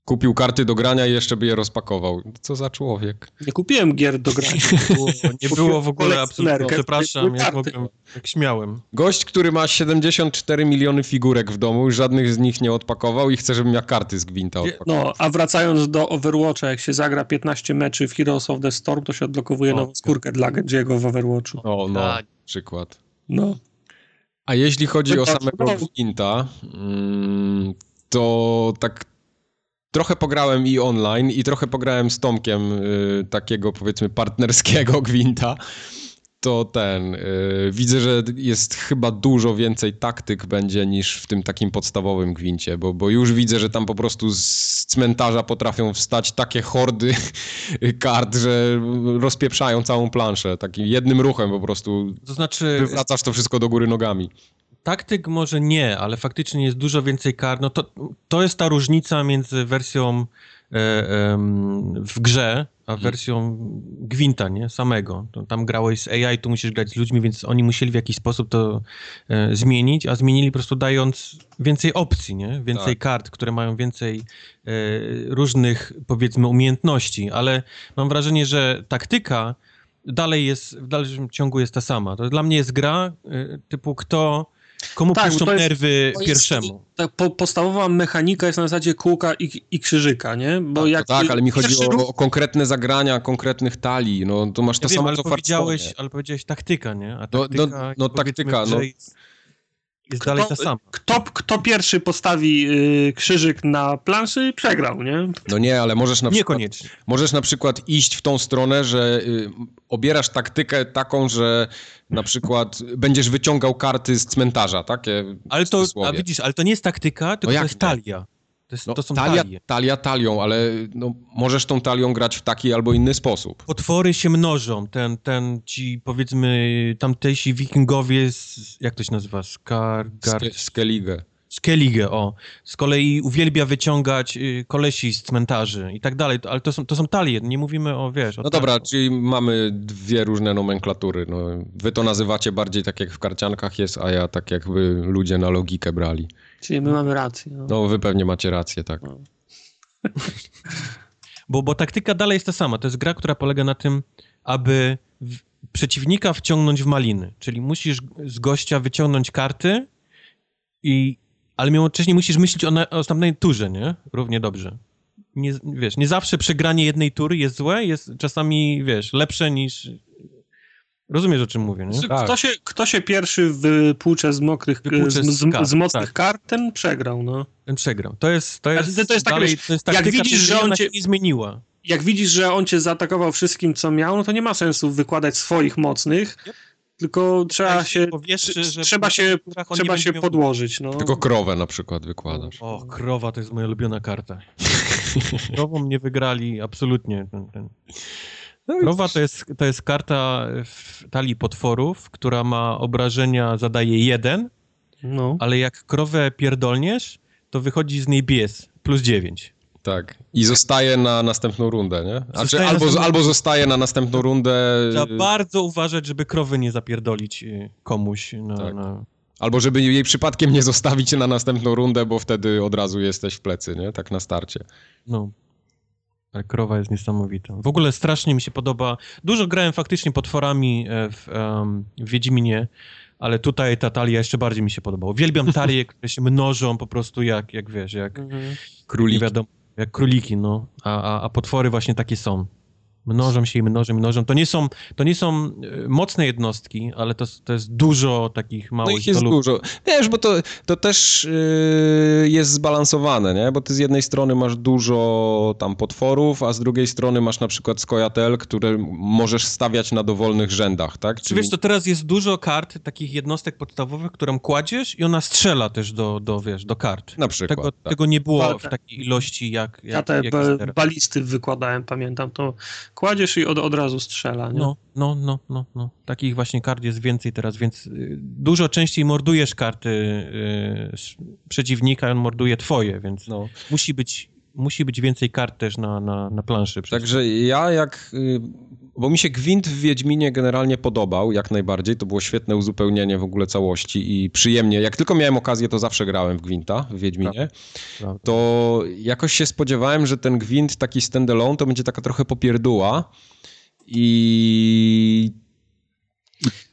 Kupił karty do grania i jeszcze by je rozpakował. Co za człowiek. Nie kupiłem gier do grania. Nie było, nie było w ogóle absolutnie. Przepraszam, jak, mogłem, jak śmiałem. Gość, który ma 74 miliony figurek w domu, żadnych z nich nie odpakował i chce, żebym ja karty z Gwinta odpakował. No, a wracając do Overwatcha, jak się zagra 15 meczy w Heroes of the Storm, to się odblokowuje o, nową skórkę dla Genjiego w Overwatchu. O, no, tak. przykład. No. A jeśli chodzi o samego Gwinta, mm, to tak trochę pograłem i online, i trochę pograłem z Tomkiem y, takiego powiedzmy partnerskiego gwinta. To ten. Y, widzę, że jest chyba dużo więcej taktyk będzie niż w tym takim podstawowym gwincie, bo, bo już widzę, że tam po prostu z cmentarza potrafią wstać takie hordy kart, że rozpieprzają całą planszę. Takim jednym ruchem po prostu. To znaczy. Wywracasz to wszystko do góry nogami. Taktyk może nie, ale faktycznie jest dużo więcej kar. No to, to jest ta różnica między wersją e, e, w grze, a mhm. wersją Gwinta, nie? Samego. Tam grałeś z AI, tu musisz grać z ludźmi, więc oni musieli w jakiś sposób to e, zmienić, a zmienili po prostu dając więcej opcji, nie? Więcej tak. kart, które mają więcej e, różnych, powiedzmy, umiejętności, ale mam wrażenie, że taktyka dalej jest, w dalszym ciągu jest ta sama. To dla mnie jest gra e, typu kto Komu tak, puszczą jest, nerwy pierwszemu? tak, po, podstawowa mechanika jest na zasadzie kółka i, i krzyżyka, nie? Bo tak, jak tak ale mi chodzi o, o, konkretne zagrania, konkretnych talii. No, to masz to ja samo, wiem, co powiedziałeś, Ale powiedziałeś taktyka, nie? A no, taktyka, no, no, no taktyka, no. Jest, jest kto, dalej ta sama. Kto, kto pierwszy postawi y, krzyżyk na planszy, przegrał, nie? No nie, ale możesz na przykład... Niekoniecznie. Możesz na przykład iść w tą stronę, że y, obierasz taktykę taką, że na przykład będziesz wyciągał karty z cmentarza, takie Ale to, a widzisz, ale to nie jest taktyka, tylko no to jest talia. To, jest, no, to są talia, talie. Talia talią, ale no, możesz tą talią grać w taki albo inny sposób. Potwory się mnożą. Ten, ten ci, powiedzmy, tamtejsi wikingowie, z, jak to się nazywa? Skar... Gar... Skellige. Skellige, o. Z kolei uwielbia wyciągać y, kolesi z cmentarzy i tak dalej, ale to są, to są talie, nie mówimy o, wiesz... O no dobra, czyli mamy dwie różne nomenklatury. No, wy to nazywacie bardziej tak jak w karciankach jest, a ja tak jakby ludzie na logikę brali. Czyli my mamy rację. No, no wy pewnie macie rację, tak. No. bo, bo taktyka dalej jest ta sama. To jest gra, która polega na tym, aby w, przeciwnika wciągnąć w maliny. Czyli musisz z gościa wyciągnąć karty i ale jednocześnie musisz myśleć o, na, o następnej turze, nie? Równie dobrze. Nie, wiesz, nie zawsze przegranie jednej tury jest złe, jest czasami, wiesz, lepsze niż... Rozumiesz, o czym mówię, nie? Tak. Kto, się, kto się pierwszy wypłucze z mokrych, wypłucze z, z, kart, z mocnych tak. kart, ten przegrał, no. Ten przegrał. To jest, to jest, to jest, dalej, tak, to jest taktyka, jak widzisz, że on cię nie zmieniła. Jak widzisz, że on cię zaatakował wszystkim, co miał, no to nie ma sensu wykładać swoich mocnych, tylko trzeba się, trzeba się, trzeba się podłożyć. No. Tylko krowę na przykład wykładasz. O, krowa to jest moja ulubiona karta. Krową nie wygrali absolutnie. Ten, ten. No krowa to jest, to jest karta w talii potworów, która ma obrażenia, zadaje jeden, no. ale jak krowę pierdolniesz, to wychodzi z niej bies, plus dziewięć. Tak. I zostaje na następną rundę, nie? Znaczy, albo, następną... albo zostaje na następną rundę. Trzeba bardzo uważać, żeby krowy nie zapierdolić y, komuś. Na, tak. na... Albo żeby jej przypadkiem nie zostawić na następną rundę, bo wtedy od razu jesteś w plecy, nie? Tak na starcie. No. Krowa jest niesamowita. W ogóle strasznie mi się podoba. Dużo grałem faktycznie potworami e, w, um, w Wiedźminie, ale tutaj ta talia jeszcze bardziej mi się podobała. Uwielbiam talie, które się mnożą po prostu jak, jak wiesz, jak mhm. króliki. Wiadomo, jak króliki, no. A, a, a potwory właśnie takie są. Mnożą się i mnożą, mnożą. To nie są, to nie są e, mocne jednostki, ale to, to jest dużo takich małych... No ich jest dużo. Wiesz, bo to, to też yy, jest zbalansowane, nie? Bo ty z jednej strony masz dużo tam potworów, a z drugiej strony masz na przykład skojatel, które możesz stawiać na dowolnych rzędach, tak? Czyli... Wiesz, to teraz jest dużo kart, takich jednostek podstawowych, którą kładziesz i ona strzela też do, do wiesz, do kart. Na przykład, Tego, tak. tego nie było w takiej ilości jak, jak Ja te jak balisty wykładałem, pamiętam, to kładziesz i od, od razu strzela, nie? No, no, no, no, no. Takich właśnie kart jest więcej teraz, więc y, dużo częściej mordujesz karty y, przeciwnika, on morduje twoje, więc no, musi być musi być więcej kart też na, na, na planszy. Także ja jak... Y, bo mi się Gwint w Wiedźminie generalnie podobał, jak najbardziej. To było świetne uzupełnienie w ogóle całości i przyjemnie. Jak tylko miałem okazję, to zawsze grałem w Gwinta w Wiedźminie. Prawda. To jakoś się spodziewałem, że ten Gwint taki standalone to będzie taka trochę popierdua i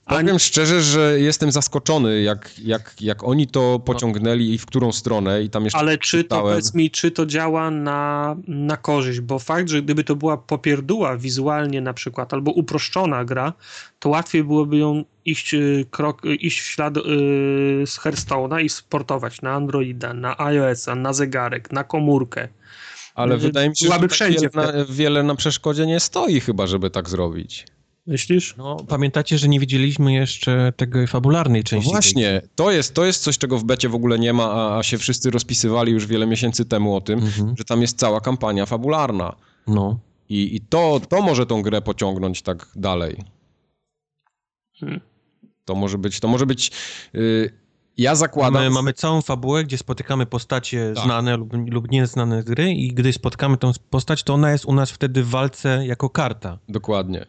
Powiem szczerze, że jestem zaskoczony, jak, jak, jak oni to pociągnęli i w którą stronę i tam jeszcze... Ale czy to, powiedz mi, czy to działa na, na korzyść, bo fakt, że gdyby to była popierduła wizualnie na przykład, albo uproszczona gra, to łatwiej byłoby ją iść, y, krok, y, iść w ślad yy, z Hearthstone'a i sportować na Androida, na iOS-a, na zegarek, na komórkę. Ale wydaje mi się, że tak wiele na, wiele na przeszkodzie nie stoi chyba, żeby tak zrobić. Myślisz? No, pamiętacie, że nie widzieliśmy jeszcze tego fabularnej części. No właśnie, to jest, to jest coś, czego w becie w ogóle nie ma, a, a się wszyscy rozpisywali już wiele miesięcy temu o tym, mhm. że tam jest cała kampania fabularna. No. I, i to, to może tą grę pociągnąć tak dalej. Hmm. To może być, to może być... Yy, ja zakładam... Mamy, mamy, całą fabułę, gdzie spotykamy postacie tak. znane lub, lub nieznane z gry i gdy spotkamy tą postać, to ona jest u nas wtedy w walce jako karta. Dokładnie.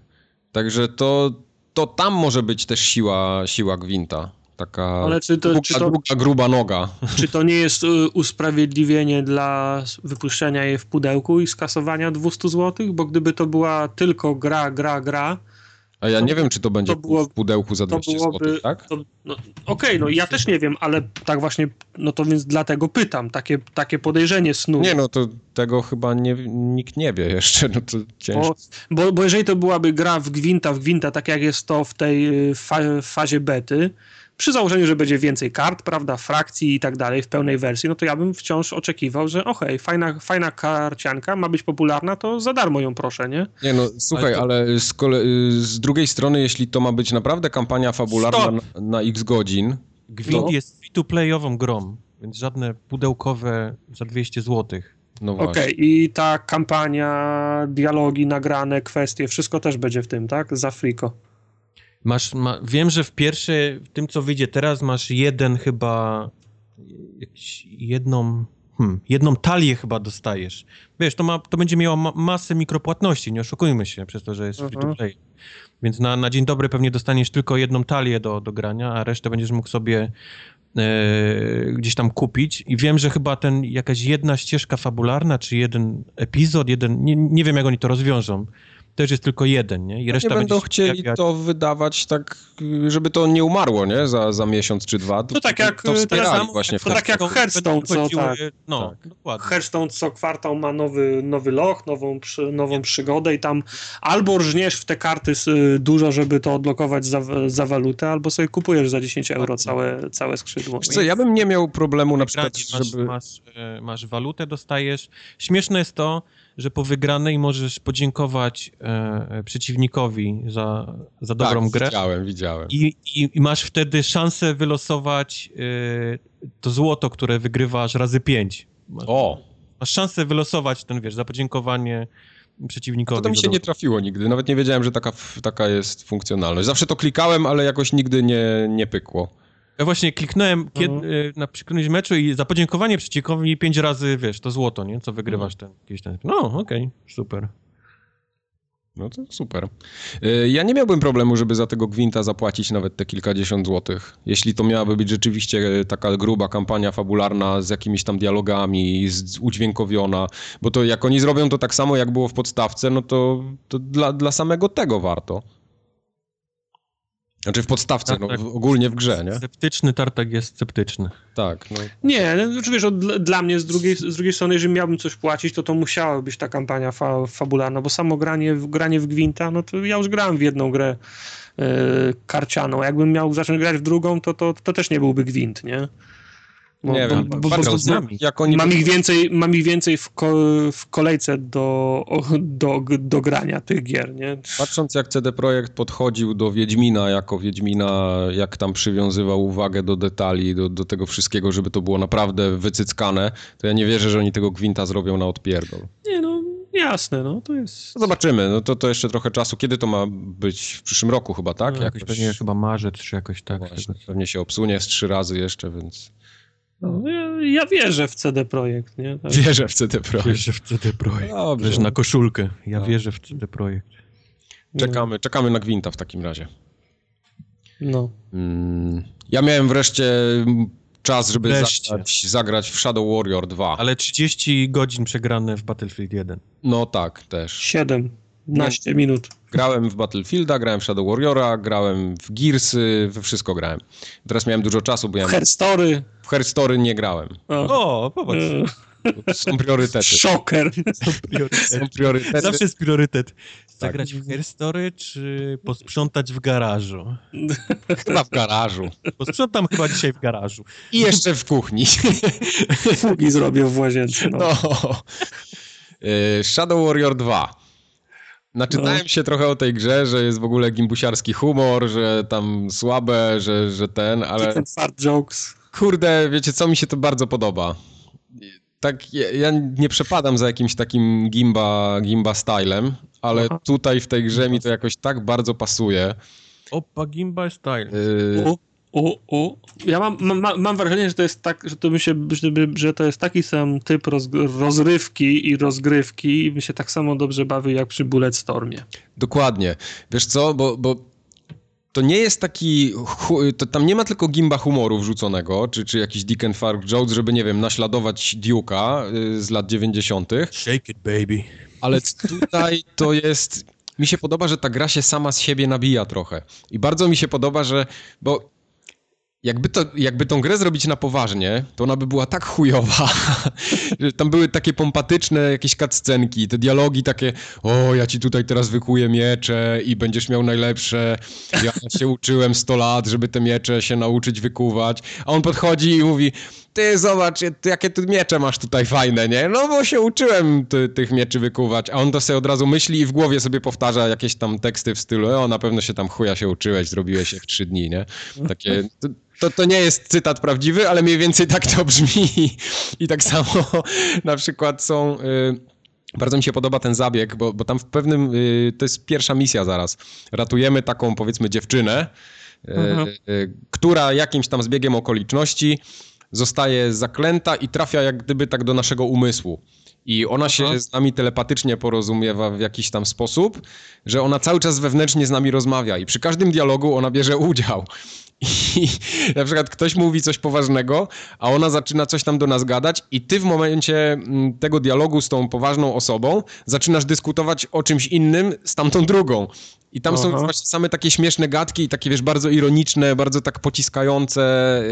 Także to, to tam może być też siła, siła gwinta. Taka Ale czy to, długa, czy to, długa, gruba noga. Czy to nie jest y, usprawiedliwienie dla wypuszczenia jej w pudełku i skasowania 200 zł? Bo gdyby to była tylko gra, gra, gra, a ja nie wiem, czy to będzie to było, w pudełku za 200 byłoby, zł, tak? No, Okej, okay, no ja też nie wiem, ale tak właśnie, no to więc dlatego pytam, takie, takie podejrzenie snu. Nie, no to tego chyba nie, nikt nie wie jeszcze, no to ciężko. Bo, bo, bo jeżeli to byłaby gra w gwinta, w gwinta, tak jak jest to w tej y, fa fazie bety, przy założeniu, że będzie więcej kart, prawda, frakcji i tak dalej w pełnej wersji, no to ja bym wciąż oczekiwał, że okej, okay, fajna, fajna karcianka, ma być popularna, to za darmo ją proszę, nie? Nie no, słuchaj, ale, to... ale z, kole- z, drugiej strony, jeśli to ma być naprawdę kampania fabularna na, na, x godzin... Gwint to... jest free-to-playową grą, więc żadne pudełkowe za 200 zł. No Okej, okay, i ta kampania, dialogi, nagrane, kwestie, wszystko też będzie w tym, tak? Za friko. Masz, ma, wiem, że w pierwszej, w tym co wyjdzie teraz, masz jeden chyba, jedną, hmm, jedną talię chyba dostajesz. Wiesz, to, ma, to będzie miało ma, masę mikropłatności, nie oszukujmy się, przez to, że jest free to mhm. play. Więc na, na dzień dobry pewnie dostaniesz tylko jedną talię do, do grania, a resztę będziesz mógł sobie e, gdzieś tam kupić. I wiem, że chyba ten jakaś jedna ścieżka fabularna, czy jeden epizod, jeden, nie, nie wiem jak oni to rozwiążą, też jest tylko jeden, nie? I reszta nie będą chcieli to wydawać tak, żeby to nie umarło, nie? Za, za miesiąc czy dwa. To, to tak jak, to teraz, właśnie to tak jak Hearthstone, co tak. No, tak. Hearthstone co kwartał ma nowy, nowy loch, nową, przy, nową przygodę i tam albo rżniesz w te karty dużo, żeby to odblokować za, za walutę, albo sobie kupujesz za 10 euro całe, całe skrzydło. co, ja bym nie miał problemu na przykład, masz, żeby... Masz, e, masz walutę, dostajesz. Śmieszne jest to, że po wygranej możesz podziękować e, przeciwnikowi za, za dobrą tak, grę. widziałem, widziałem. I, i, I, masz wtedy szansę wylosować e, to złoto, które wygrywasz razy pięć. Masz, o! Masz szansę wylosować ten, wiesz, za podziękowanie przeciwnikowi. To mi się nie trafiło nigdy. Nawet nie wiedziałem, że taka, taka jest funkcjonalność. Zawsze to klikałem, ale jakoś nigdy nie, nie pykło. Ja właśnie kliknąłem kiedy, mhm. na którymś meczu i za podziękowanie przeciwnikowi pięć razy, wiesz, to złoto, nie? Co wygrywasz mhm. ten, jakiś ten. No, okej, okay, super. No to super. Y, ja nie miałbym problemu, żeby za tego Gwinta zapłacić nawet te kilkadziesiąt złotych. Jeśli to miałaby być rzeczywiście taka gruba kampania fabularna z jakimiś tam dialogami, z, udźwiękowiona, bo to jak oni zrobią to tak samo, jak było w podstawce, no to, to dla, dla samego tego warto. Znaczy w podstawce, no, ogólnie w grze, nie? Sceptyczny tartak jest sceptyczny. Tak. No. Nie, no, znaczy wiesz, dla mnie z drugiej, z drugiej strony, jeżeli miałbym coś płacić, to to musiała być ta kampania fa fabularna, bo samo granie, granie w Gwinta, no to ja już grałem w jedną grę yy, karcianą. Jakbym miał zacząć grać w drugą, to, to, to też nie byłby Gwint, nie? Bo, nie bo, wiem, bo, bo, bo, jak oni... mam, ich więcej, mam ich więcej w, ko, w kolejce do, do, do grania tych gier, nie? Patrząc jak CD Projekt podchodził do Wiedźmina jako Wiedźmina, jak tam przywiązywał uwagę do detali, do, do tego wszystkiego, żeby to było naprawdę wycyckane, to ja nie wierzę, że oni tego Gwinta zrobią na odpierdol. Nie no, jasne, no to jest... No zobaczymy, no to, to jeszcze trochę czasu. Kiedy to ma być? W przyszłym roku chyba, tak? No, jakoś pewnie chyba marzec, czy jakoś tak. No właśnie, pewnie się obsunie z trzy razy jeszcze, więc... No, ja, ja, wierzę w CD Projekt, nie? Tak. Wierzę w CD Projekt. Wierzę w CD Projekt. Dobrze. Wiesz, na koszulkę. Ja no. wierzę w CD Projekt. Czekamy, czekamy na Gwinta w takim razie. No. Mm, ja miałem wreszcie czas, żeby zagrać, zagrać, w Shadow Warrior 2. Ale 30 godzin przegrane w Battlefield 1. No tak, też. 17 minut. Grałem w Battlefielda, grałem w Shadow Warriora, grałem w Gearsy, we wszystko grałem. Teraz miałem dużo czasu, bo ja... W Herstory. W Herstory nie grałem. O, o popatrz. Są priorytety. Szoker. Są priorytety. Są priorytety. Zawsze jest priorytet. Zagrać tak. w Herstory, czy posprzątać w garażu? Chyba w garażu. Posprzątam chyba dzisiaj w garażu. I jeszcze w kuchni. Fugi zrobię w łazience. No. no. Shadow Warrior 2. Naczytałem no. się trochę o tej grze, że jest w ogóle gimbusiarski humor, że tam słabe, że, że ten, ale... fart jokes. Kurde, wiecie co, mi się to bardzo podoba. Tak, ja, ja nie przepadam za jakimś takim gimba, gimba stylem, ale Aha. tutaj w tej grze mi to jakoś tak bardzo pasuje. Opa, gimba style. Y o, o. Ja mam, mam, mam wrażenie, że to jest tak, że to, by się, że to jest taki sam typ roz, rozrywki i rozgrywki i by się tak samo dobrze bawił jak przy Bulletstormie. Dokładnie. Wiesz co, bo, bo to nie jest taki, to tam nie ma tylko gimba humoru wrzuconego, czy, czy jakiś Dick and Fark Jones, żeby, nie wiem, naśladować Duke'a y, z lat 90. Shake it, baby. Ale tutaj to jest, mi się podoba, że ta gra się sama z siebie nabija trochę. I bardzo mi się podoba, że, bo jakby, to, jakby tą grę zrobić na poważnie, to ona by była tak chujowa, że tam były takie pompatyczne jakieś cutscenki, te dialogi takie, o, ja ci tutaj teraz wykuję miecze i będziesz miał najlepsze, ja się uczyłem 100 lat, żeby te miecze się nauczyć wykuwać, a on podchodzi i mówi, ty zobacz, jakie tu miecze masz tutaj fajne, nie? No bo się uczyłem ty, tych mieczy wykuwać, a on to sobie od razu myśli i w głowie sobie powtarza jakieś tam teksty w stylu, o, na pewno się tam chuja się uczyłeś, zrobiłeś je w trzy dni, nie? Takie, to, to nie jest cytat prawdziwy, ale mniej więcej tak to brzmi. I tak samo na przykład są... Y, bardzo mi się podoba ten zabieg, bo, bo tam w pewnym... Y, to jest pierwsza misja zaraz. Ratujemy taką, powiedzmy, dziewczynę, y, mhm. która jakimś tam zbiegiem okoliczności zostaje zaklęta i trafia jak gdyby tak do naszego umysłu. I ona się Aha. z nami telepatycznie porozumiewa w jakiś tam sposób, że ona cały czas wewnętrznie z nami rozmawia i przy każdym dialogu ona bierze udział. I na przykład ktoś mówi coś poważnego, a ona zaczyna coś tam do nas gadać, i ty w momencie mm, tego dialogu z tą poważną osobą zaczynasz dyskutować o czymś innym z tamtą drugą. I tam Aha. są właśnie same takie śmieszne gadki i takie, wiesz, bardzo ironiczne, bardzo tak pociskające,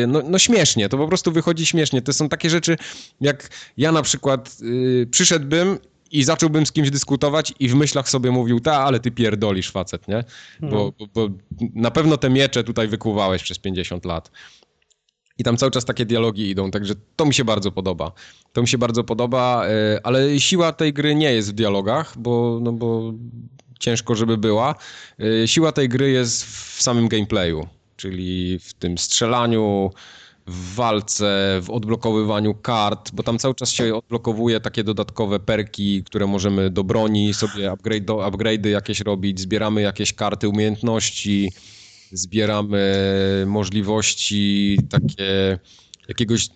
yy, no, no, śmiesznie, to po prostu wychodzi śmiesznie. To są takie rzeczy, jak ja na przykład yy, przyszedłbym i zacząłbym z kimś dyskutować i w myślach sobie mówił, ta, ale ty pierdolisz facet, nie? Bo, no. bo, bo na pewno te miecze tutaj wykuwałeś przez 50 lat. I tam cały czas takie dialogi idą, także to mi się bardzo podoba. To mi się bardzo podoba, e, ale siła tej gry nie jest w dialogach, bo, no bo ciężko, żeby była. E, siła tej gry jest w samym gameplayu, czyli w tym strzelaniu, w walce, w odblokowywaniu kart, bo tam cały czas się odblokowuje takie dodatkowe perki, które możemy do broni sobie upgrade, do, upgrade'y jakieś robić, zbieramy jakieś karty umiejętności, zbieramy możliwości takie jakiegoś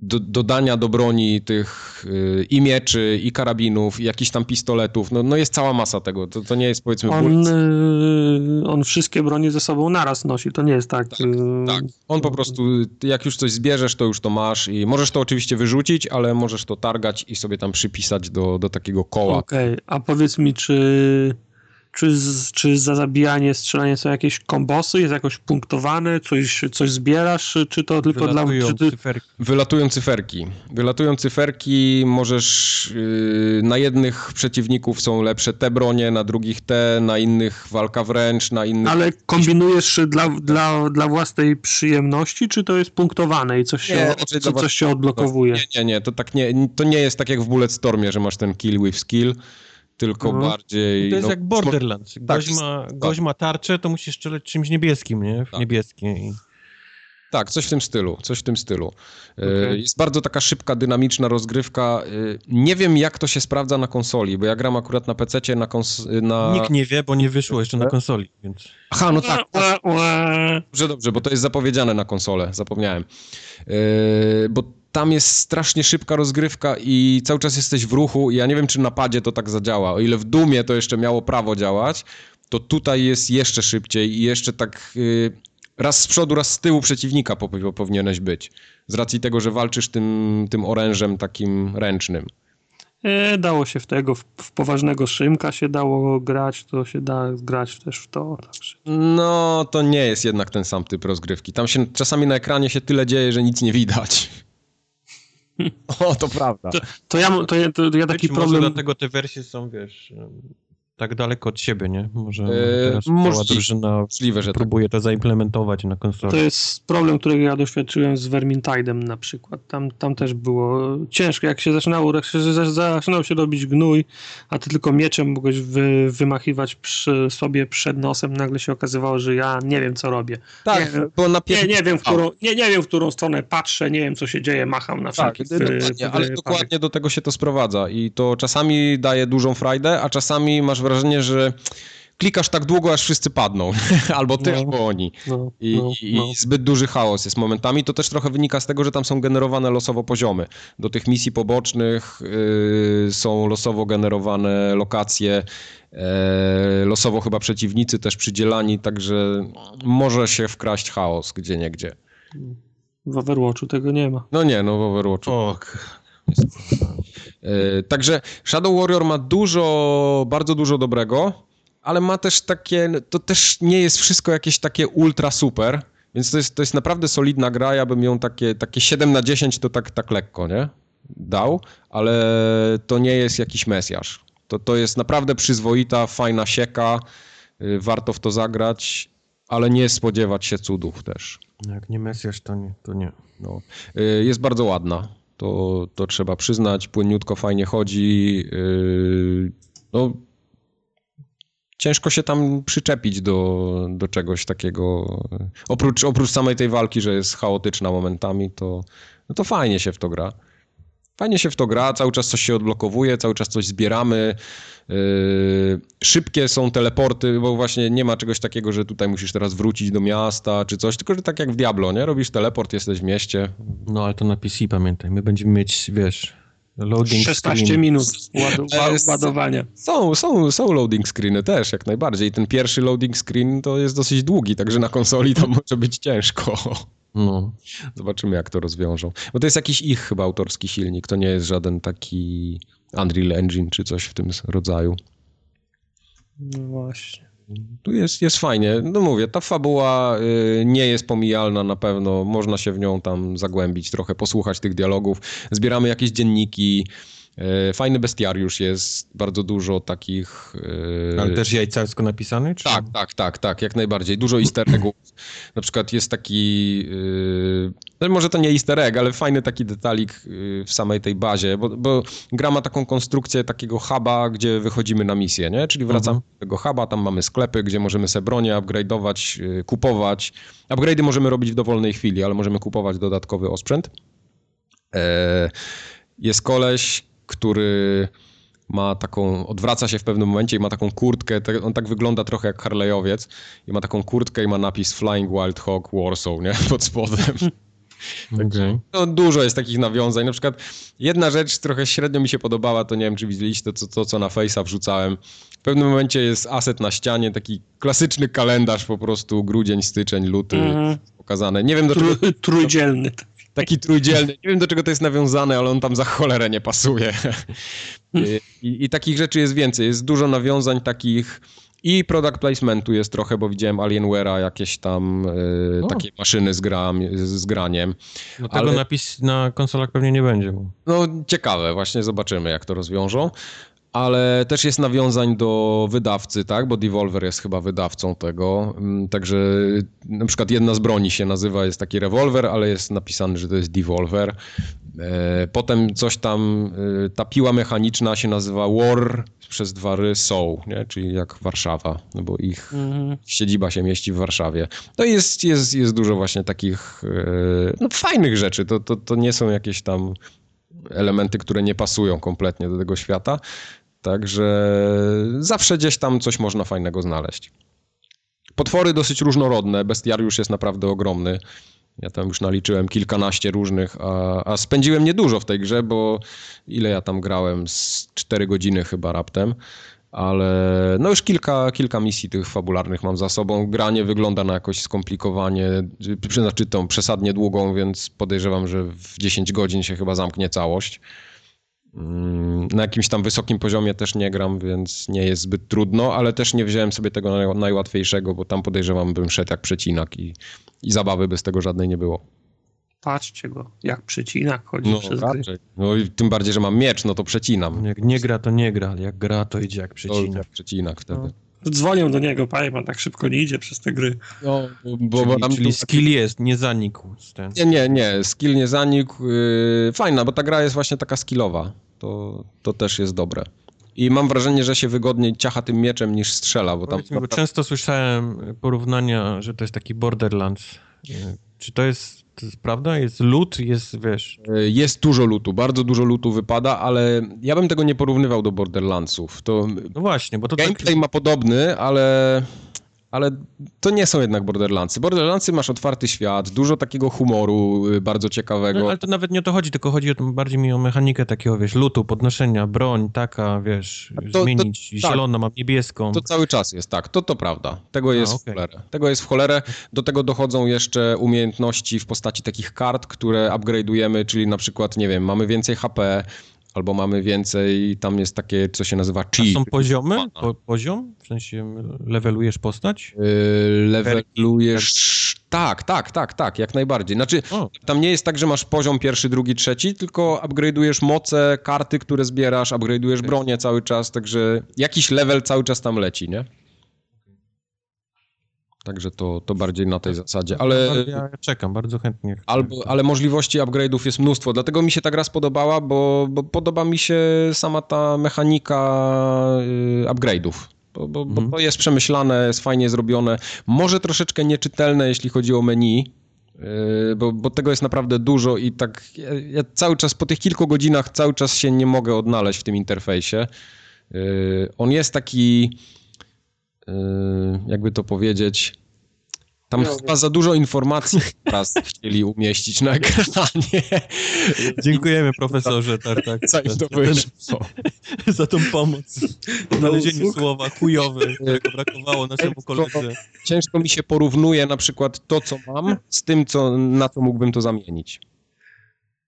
do, dodania do broni tych y, i mieczy, i karabinów, i jakichś tam pistoletów. No, no jest cała masa tego. To, to nie jest powiedzmy... On, y, on wszystkie broni ze sobą naraz nosi, to nie jest tak... Tak, y, tak. On po prostu, jak już coś zbierzesz, to już to masz i możesz to oczywiście wyrzucić, ale możesz to targać i sobie tam przypisać do, do takiego koła. Okej, okay. a powiedz mi, czy czy, czy za zabijanie, strzelanie są jakieś kombosy, jest jakoś punktowane, coś, coś zbierasz, czy to tylko Wylatują dla... Czy ty... cyferki. Wylatują cyferki. Wylatują cyferki, możesz... Yy, na jednych przeciwników są lepsze te bronie, na drugich te, na innych walka wręcz, na innych... Ale kombinujesz dla, dla, dla własnej przyjemności, czy to jest punktowane i coś się, nie, od, co, coś się odblokowuje? Nie, nie, nie, to, tak nie, to nie jest tak jak w Bulletstormie, że masz ten kill with skill, tylko no. bardziej... To jest no, jak Borderlands. Tak, gość, tak, ma, gość ma tarczę, to musisz strzelać czymś niebieskim, nie? W tak. niebieskie. Tak, coś w tym stylu, coś w tym stylu. E, okay. Jest bardzo taka szybka, dynamiczna rozgrywka. E, nie wiem, jak to się sprawdza na konsoli, bo ja gram akurat na PC na, kons- na... Nikt nie wie, bo nie wyszło jeszcze na konsoli, więc... Aha, no tak. Dobrze, dobrze, bo to jest zapowiedziane na konsolę, zapomniałem. Yy, bo tam jest strasznie szybka rozgrywka i cały czas jesteś w ruchu. Ja nie wiem, czy na padzie to tak zadziała. O ile w Dumie to jeszcze miało prawo działać, to tutaj jest jeszcze szybciej i jeszcze tak yy, raz z przodu, raz z tyłu przeciwnika powinieneś być. Z racji tego, że walczysz tym, tym orężem takim ręcznym. E, dało się w tego, w, w, poważnego Szymka się dało grać, to się da grać też w to. Także. No, to nie jest jednak ten sam typ rozgrywki. Tam się czasami na ekranie się tyle dzieje, że nic nie widać. O, to prawda. To, to ja, to, ja, to ja taki problem... Może dlatego te wersje są, wiesz, tak daleko od siebie, nie? Może eee, teraz cała drużyna możliwe, że tak. próbuje tak. to zaimplementować na konsoli. To jest problem, którego ja doświadczyłem z Vermintide'em na przykład. Tam, tam też było ciężko, jak się zaczynało, jak się zaczynał się robić gnój, a ty tylko mieczem mogłeś wy, wymachiwać przy sobie przed nosem, nagle się okazywało, że ja nie wiem, co robię. Tak, nie, bo na nie, nie, wiem, w którą, nie, nie wiem, w którą stronę patrzę, nie wiem, co się dzieje, macham na tak, wszelki tak, dokładnie, Ale dokładnie do tego się to sprowadza i to czasami daje dużą frajdę, a czasami masz wrażenie, że klikasz tak długo, aż wszyscy padną. albo ty, no, albo oni. No, I, no, I, no. zbyt duży chaos jest momentami. To też trochę wynika z tego, że tam są generowane losowo poziomy. Do tych misji pobocznych yy, są losowo generowane lokacje, yy, losowo chyba przeciwnicy też przydzielani, także może się wkraść chaos gdzie nie gdzie. W Overwatchu tego nie ma. No nie, no w Overwatchu. Och. E, także Shadow Warrior ma dużo, bardzo dużo dobrego, ale ma też takie, to też nie jest wszystko jakieś takie ultra super, więc to jest, to jest naprawdę solidna gra, ja bym ją takie, takie 7 na 10 to tak, tak lekko, nie? Dał, ale to nie jest jakiś mesjasz. To, to jest naprawdę przyzwoita, fajna sieka, y, warto w to zagrać, ale nie spodziewać się cudów też. Jak nie mesjasz, to nie. To nie. No. Y, jest bardzo ładna to, to trzeba przyznać, płynniutko, fajnie chodzi. Yy, no, ciężko się tam przyczepić do, do czegoś takiego. Oprócz, oprócz samej tej walki, że jest chaotyczna momentami, to, no to fajnie się w to gra. Fajnie się w to gra, cały czas coś się odblokowuje, cały czas coś zbieramy. Yy, szybkie są teleporty, bo właśnie nie ma czegoś takiego, że tutaj musisz teraz wrócić do miasta czy coś, tylko że tak jak w Diablo, nie? Robisz teleport, jesteś w mieście. No ale to na PC pamiętaj, my będziemy mieć, wiesz, loading 16 screen. minut ładowania. Są, są, są loading screeny też, jak najbardziej. Ten pierwszy loading screen to jest dosyć długi, także na konsoli to może być ciężko. No. Zobaczymy, jak to rozwiążą. Bo to jest jakiś ich chyba autorski silnik, to nie jest żaden taki Unreal Engine czy coś w tym rodzaju. No właśnie. Tu jest, jest fajnie. No mówię, ta fabuła y, nie jest pomijalna na pewno. Można się w nią tam zagłębić, trochę posłuchać tych dialogów. Zbieramy jakieś dzienniki, fajny bestiariusz jest, bardzo dużo takich... E, Ale też jajcarsko napisany? Czy... Tak, tak, tak, tak, jak najbardziej. Dużo easter eggów. Na przykład jest taki... No może to nie easter egg, ale fajny taki detalik w samej tej bazie, bo, bo gra ma taką konstrukcję takiego huba, gdzie wychodzimy na misję, nie? Czyli wracamy mhm. do tego huba, tam mamy sklepy, gdzie możemy sobie bronię upgrade'ować, kupować. Upgrade'y możemy robić w dowolnej chwili, ale możemy kupować dodatkowy osprzęt. Jest koleś, który ma taką, odwraca się w pewnym momencie i ma taką kurtkę, on tak wygląda trochę jak Harleyowiec i ma taką kurtkę i ma napis Flying Wild Hawk Warsaw, nie, pod spodem. Okay. No, dużo jest takich nawiązań. Na przykład jedna rzecz trochę średnio mi się podobała, to nie wiem, czy widzieliście to, to co na Face'a wrzucałem. W pewnym momencie jest aset na ścianie, taki klasyczny kalendarz po prostu, grudzień, styczeń, luty mm -hmm. pokazane. Nie wiem do czego... Trójdzielny taki trójdzielny. Nie wiem, do czego to jest nawiązane, ale on tam za cholerę nie pasuje. I, I, takich rzeczy jest więcej. Jest dużo nawiązań takich i product placementu jest trochę, bo widziałem Alienware'a, jakieś tam y, takie maszyny z, gra, z graniem. No tego ale... napis na konsolach pewnie nie będzie. No ciekawe, właśnie zobaczymy, jak to rozwiążą ale też jest nawiązań do wydawcy, tak, bo Devolver jest chyba wydawcą tego, mm, także na przykład jedna z broni się nazywa, jest taki rewolwer, ale jest napisane, że to jest Devolver. E, potem coś tam, e, ta piła mechaniczna się nazywa War przez dwa ry Soul, nie? czyli jak Warszawa, no bo ich mhm. siedziba się mieści w Warszawie. To jest, jest, jest dużo właśnie takich e, no, fajnych rzeczy, to, to, to nie są jakieś tam elementy, które nie pasują kompletnie do tego świata. Także zawsze gdzieś tam coś można fajnego znaleźć. Potwory dosyć różnorodne, bestiariusz jest naprawdę ogromny. Ja tam już naliczyłem kilkanaście różnych, a, a spędziłem niedużo w tej grze, bo ile ja tam grałem? Z 4 godziny chyba raptem ale no już kilka, kilka misji tych fabularnych mam za sobą. Granie wygląda na jakoś skomplikowanie, znaczy tą przesadnie długą, więc podejrzewam, że w 10 godzin się chyba zamknie całość. Mm, na jakimś tam wysokim poziomie też nie gram, więc nie jest zbyt trudno, ale też nie wziąłem sobie tego najłatwiejszego, bo tam podejrzewam, bym szedł jak przecinak i, i zabawy bez tego żadnej nie było. Patrzcie go, jak przecinak chodzi no, przez raczej. gry. No i tym bardziej, że mam miecz, no to przecinam. Jak nie gra, to nie gra, jak gra, to idzie jak przecinak. To jak przecinak wtedy. No. Dzwonią do niego, panie pan tak szybko nie idzie przez te gry. No, bo, bo, czyli, bo czyli skill jest, nie zanikł. Ten. Nie, nie, nie, skill nie zanikł. Yy, fajna, bo ta gra jest właśnie taka skillowa. To, to też jest dobre. I mam wrażenie, że się wygodniej ciacha tym mieczem niż strzela, bo tam... Mi, bo często słyszałem porównania, że to jest taki Borderlands. Czy to jest to jest prawda? Jest loot, jest, wiesz... E, jest dużo lootu, bardzo dużo lootu wypada, ale ja bym tego nie porównywał do Borderlandsów. To no właśnie, bo to Gameplay tak... ma podobny, ale ale to nie są jednak Borderlandsy. Borderlandsy masz otwarty świat, dużo takiego humoru y, bardzo ciekawego. No, ale to nawet nie o to chodzi, tylko chodzi o, bardziej mi o mechanikę takiego, wiesz, lutu, podnoszenia, broń, taka, wiesz, to, zmienić, to, tak. zieloną, mam niebieską. To cały czas jest, tak, to to prawda. Tego jest A, okay. w cholerę. Tego jest w cholerę. Do tego dochodzą jeszcze umiejętności w postaci takich kart, które upgrade'ujemy, czyli na przykład, nie wiem, mamy więcej HP, albo mamy więcej, tam jest takie, co się nazywa chi. A są poziomy? Po, poziom? W sensie levelujesz postać? Yy, levelujesz... Tak, tak, tak, tak, jak najbardziej. Znaczy, o. tam nie jest tak, że masz poziom pierwszy, drugi, trzeci, tylko upgrade'ujesz moce, karty, które zbierasz, upgrade'ujesz bronię cały czas, także jakiś level cały czas tam leci, nie? Także to, to bardziej na tej zasadzie. Ale, ja czekam, bardzo chętnie. Albo, ale możliwości upgrade'ów jest mnóstwo. Dlatego mi się ta gra spodobała, bo, bo podoba mi się sama ta mechanika y, upgrade'ów. Bo, bo, mhm. bo to jest przemyślane, jest fajnie zrobione. Może troszeczkę nieczytelne, jeśli chodzi o menu, y, bo, bo tego jest naprawdę dużo i tak ja, ja, cały czas, po tych kilku godzinach cały czas się nie mogę odnaleźć w tym interfejsie. Y, on jest taki jakby to powiedzieć, tam no, chyba za dużo informacji teraz chcieli umieścić na ekranie. Dziękujemy profesorze Tartak za, za, tą pomoc. W znalezieniu no, słowa chujowy, którego brakowało naszemu koledze. Ciężko mi się porównuje na przykład to, co mam, z tym, co, na co mógłbym to zamienić.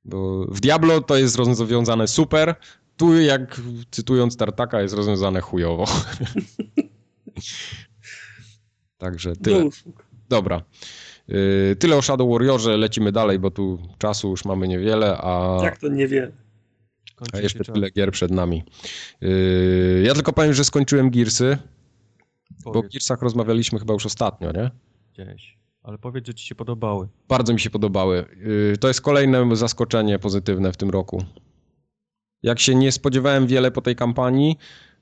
Bo w Diablo to jest rozwiązane super, tu jak cytując Tartaka jest rozwiązane chujowo. Także tyle. Dobra. Y, tyle o Shadow Warriorze, lecimy dalej, bo tu czasu już mamy niewiele, a... Jak to niewiele? Skończy A jeszcze tyle gier przed nami. Yy, ja tylko powiem, że skończyłem Gearsy, Powiedz. bo o Gearsach rozmawialiśmy chyba już ostatnio, nie? Gdzieś. Ale powiedz, że ci się podobały. Bardzo mi się podobały. Yy, to jest kolejne zaskoczenie pozytywne w tym roku. Jak się nie spodziewałem wiele po tej kampanii,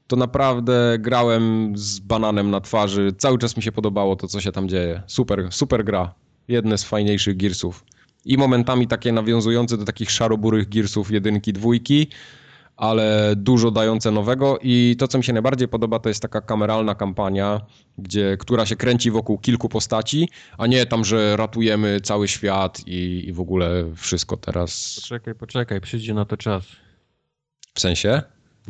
to naprawdę grałem z bananem na twarzy. Cały czas mi się podobało to, co się tam dzieje. Super, super gra. Jedne z fajniejszych Gearsów. I momentami takie nawiązujące do takich szaroburych Gearsów jedynki, dwójki, ale dużo dające nowego i to, co mi się najbardziej podoba, to jest taka kameralna kampania, gdzie, która się kręci wokół kilku postaci, a nie tam, że ratujemy cały świat i, i w ogóle wszystko teraz. Poczekaj, poczekaj, przyjdzie na to czas. W sensie?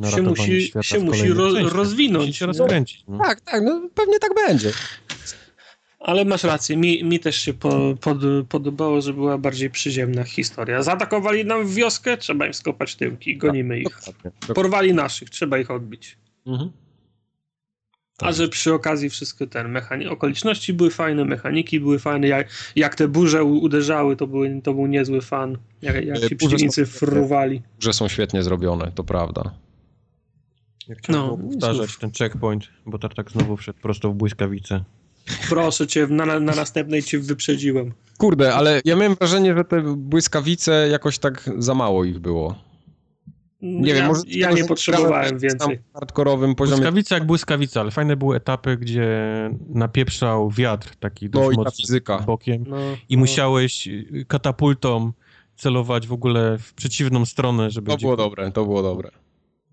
Się musi, się musi ro, rozwinąć. Musi się rozkręcić. No. Tak, tak, no pewnie tak będzie. Ale masz rację, mi, mi też się po, pod, podobało, że była bardziej przyziemna historia. Zaatakowali nam wioskę, trzeba im skopać tyłki, gonimy tak, ich. Dokładnie. Porwali naszych, trzeba ich odbić. Mhm. A że przy okazji wszystko ten mechani- okoliczności były fajne, mechaniki były fajne, jak, jak te burze uderzały, to, były, to był niezły fan, jak, jak ci przeciwnicy fruwali. Burze są świetnie zrobione, to prawda. Jak trzeba no, powtarzać ten checkpoint, bo Tartak znowu wszedł prosto w błyskawice. Proszę cię, na, na następnej cię wyprzedziłem. Kurde, ale ja miałem wrażenie, że te błyskawice jakoś tak za mało ich było. Nie ja, wiem, może ja nie potrzebowałem więcej. hardkorowym poziomie. Błyskawica jak błyskawica, ale fajne były etapy, gdzie napieprzał wiatr taki dość no, mocny fizyka. bokiem no, i no. musiałeś katapultą celować w ogóle w przeciwną stronę, żeby... To było dobre, to było dobre.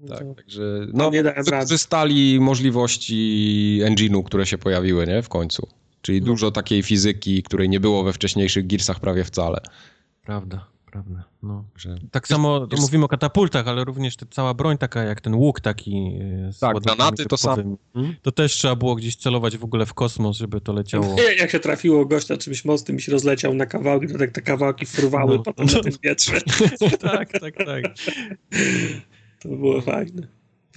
Tak, to... także no, wykorzystali możliwości engine'u, które się pojawiły nie, w końcu. Czyli no. dużo takiej fizyki, której nie było we wcześniejszych Gearsach prawie wcale. Prawda, prawda. No. Że... Tak samo Gears... mówimy o katapultach, ale również ta cała broń taka jak ten łuk taki. E, tak, granaty to samo. Hmm? To też trzeba było gdzieś celować w ogóle w kosmos, żeby to leciało. Jak się trafiło gościa czymś mocnym i się rozleciał na kawałki, to tak te kawałki fruwały no. potem na tym wietrze. tak, tak, tak. To było fajne.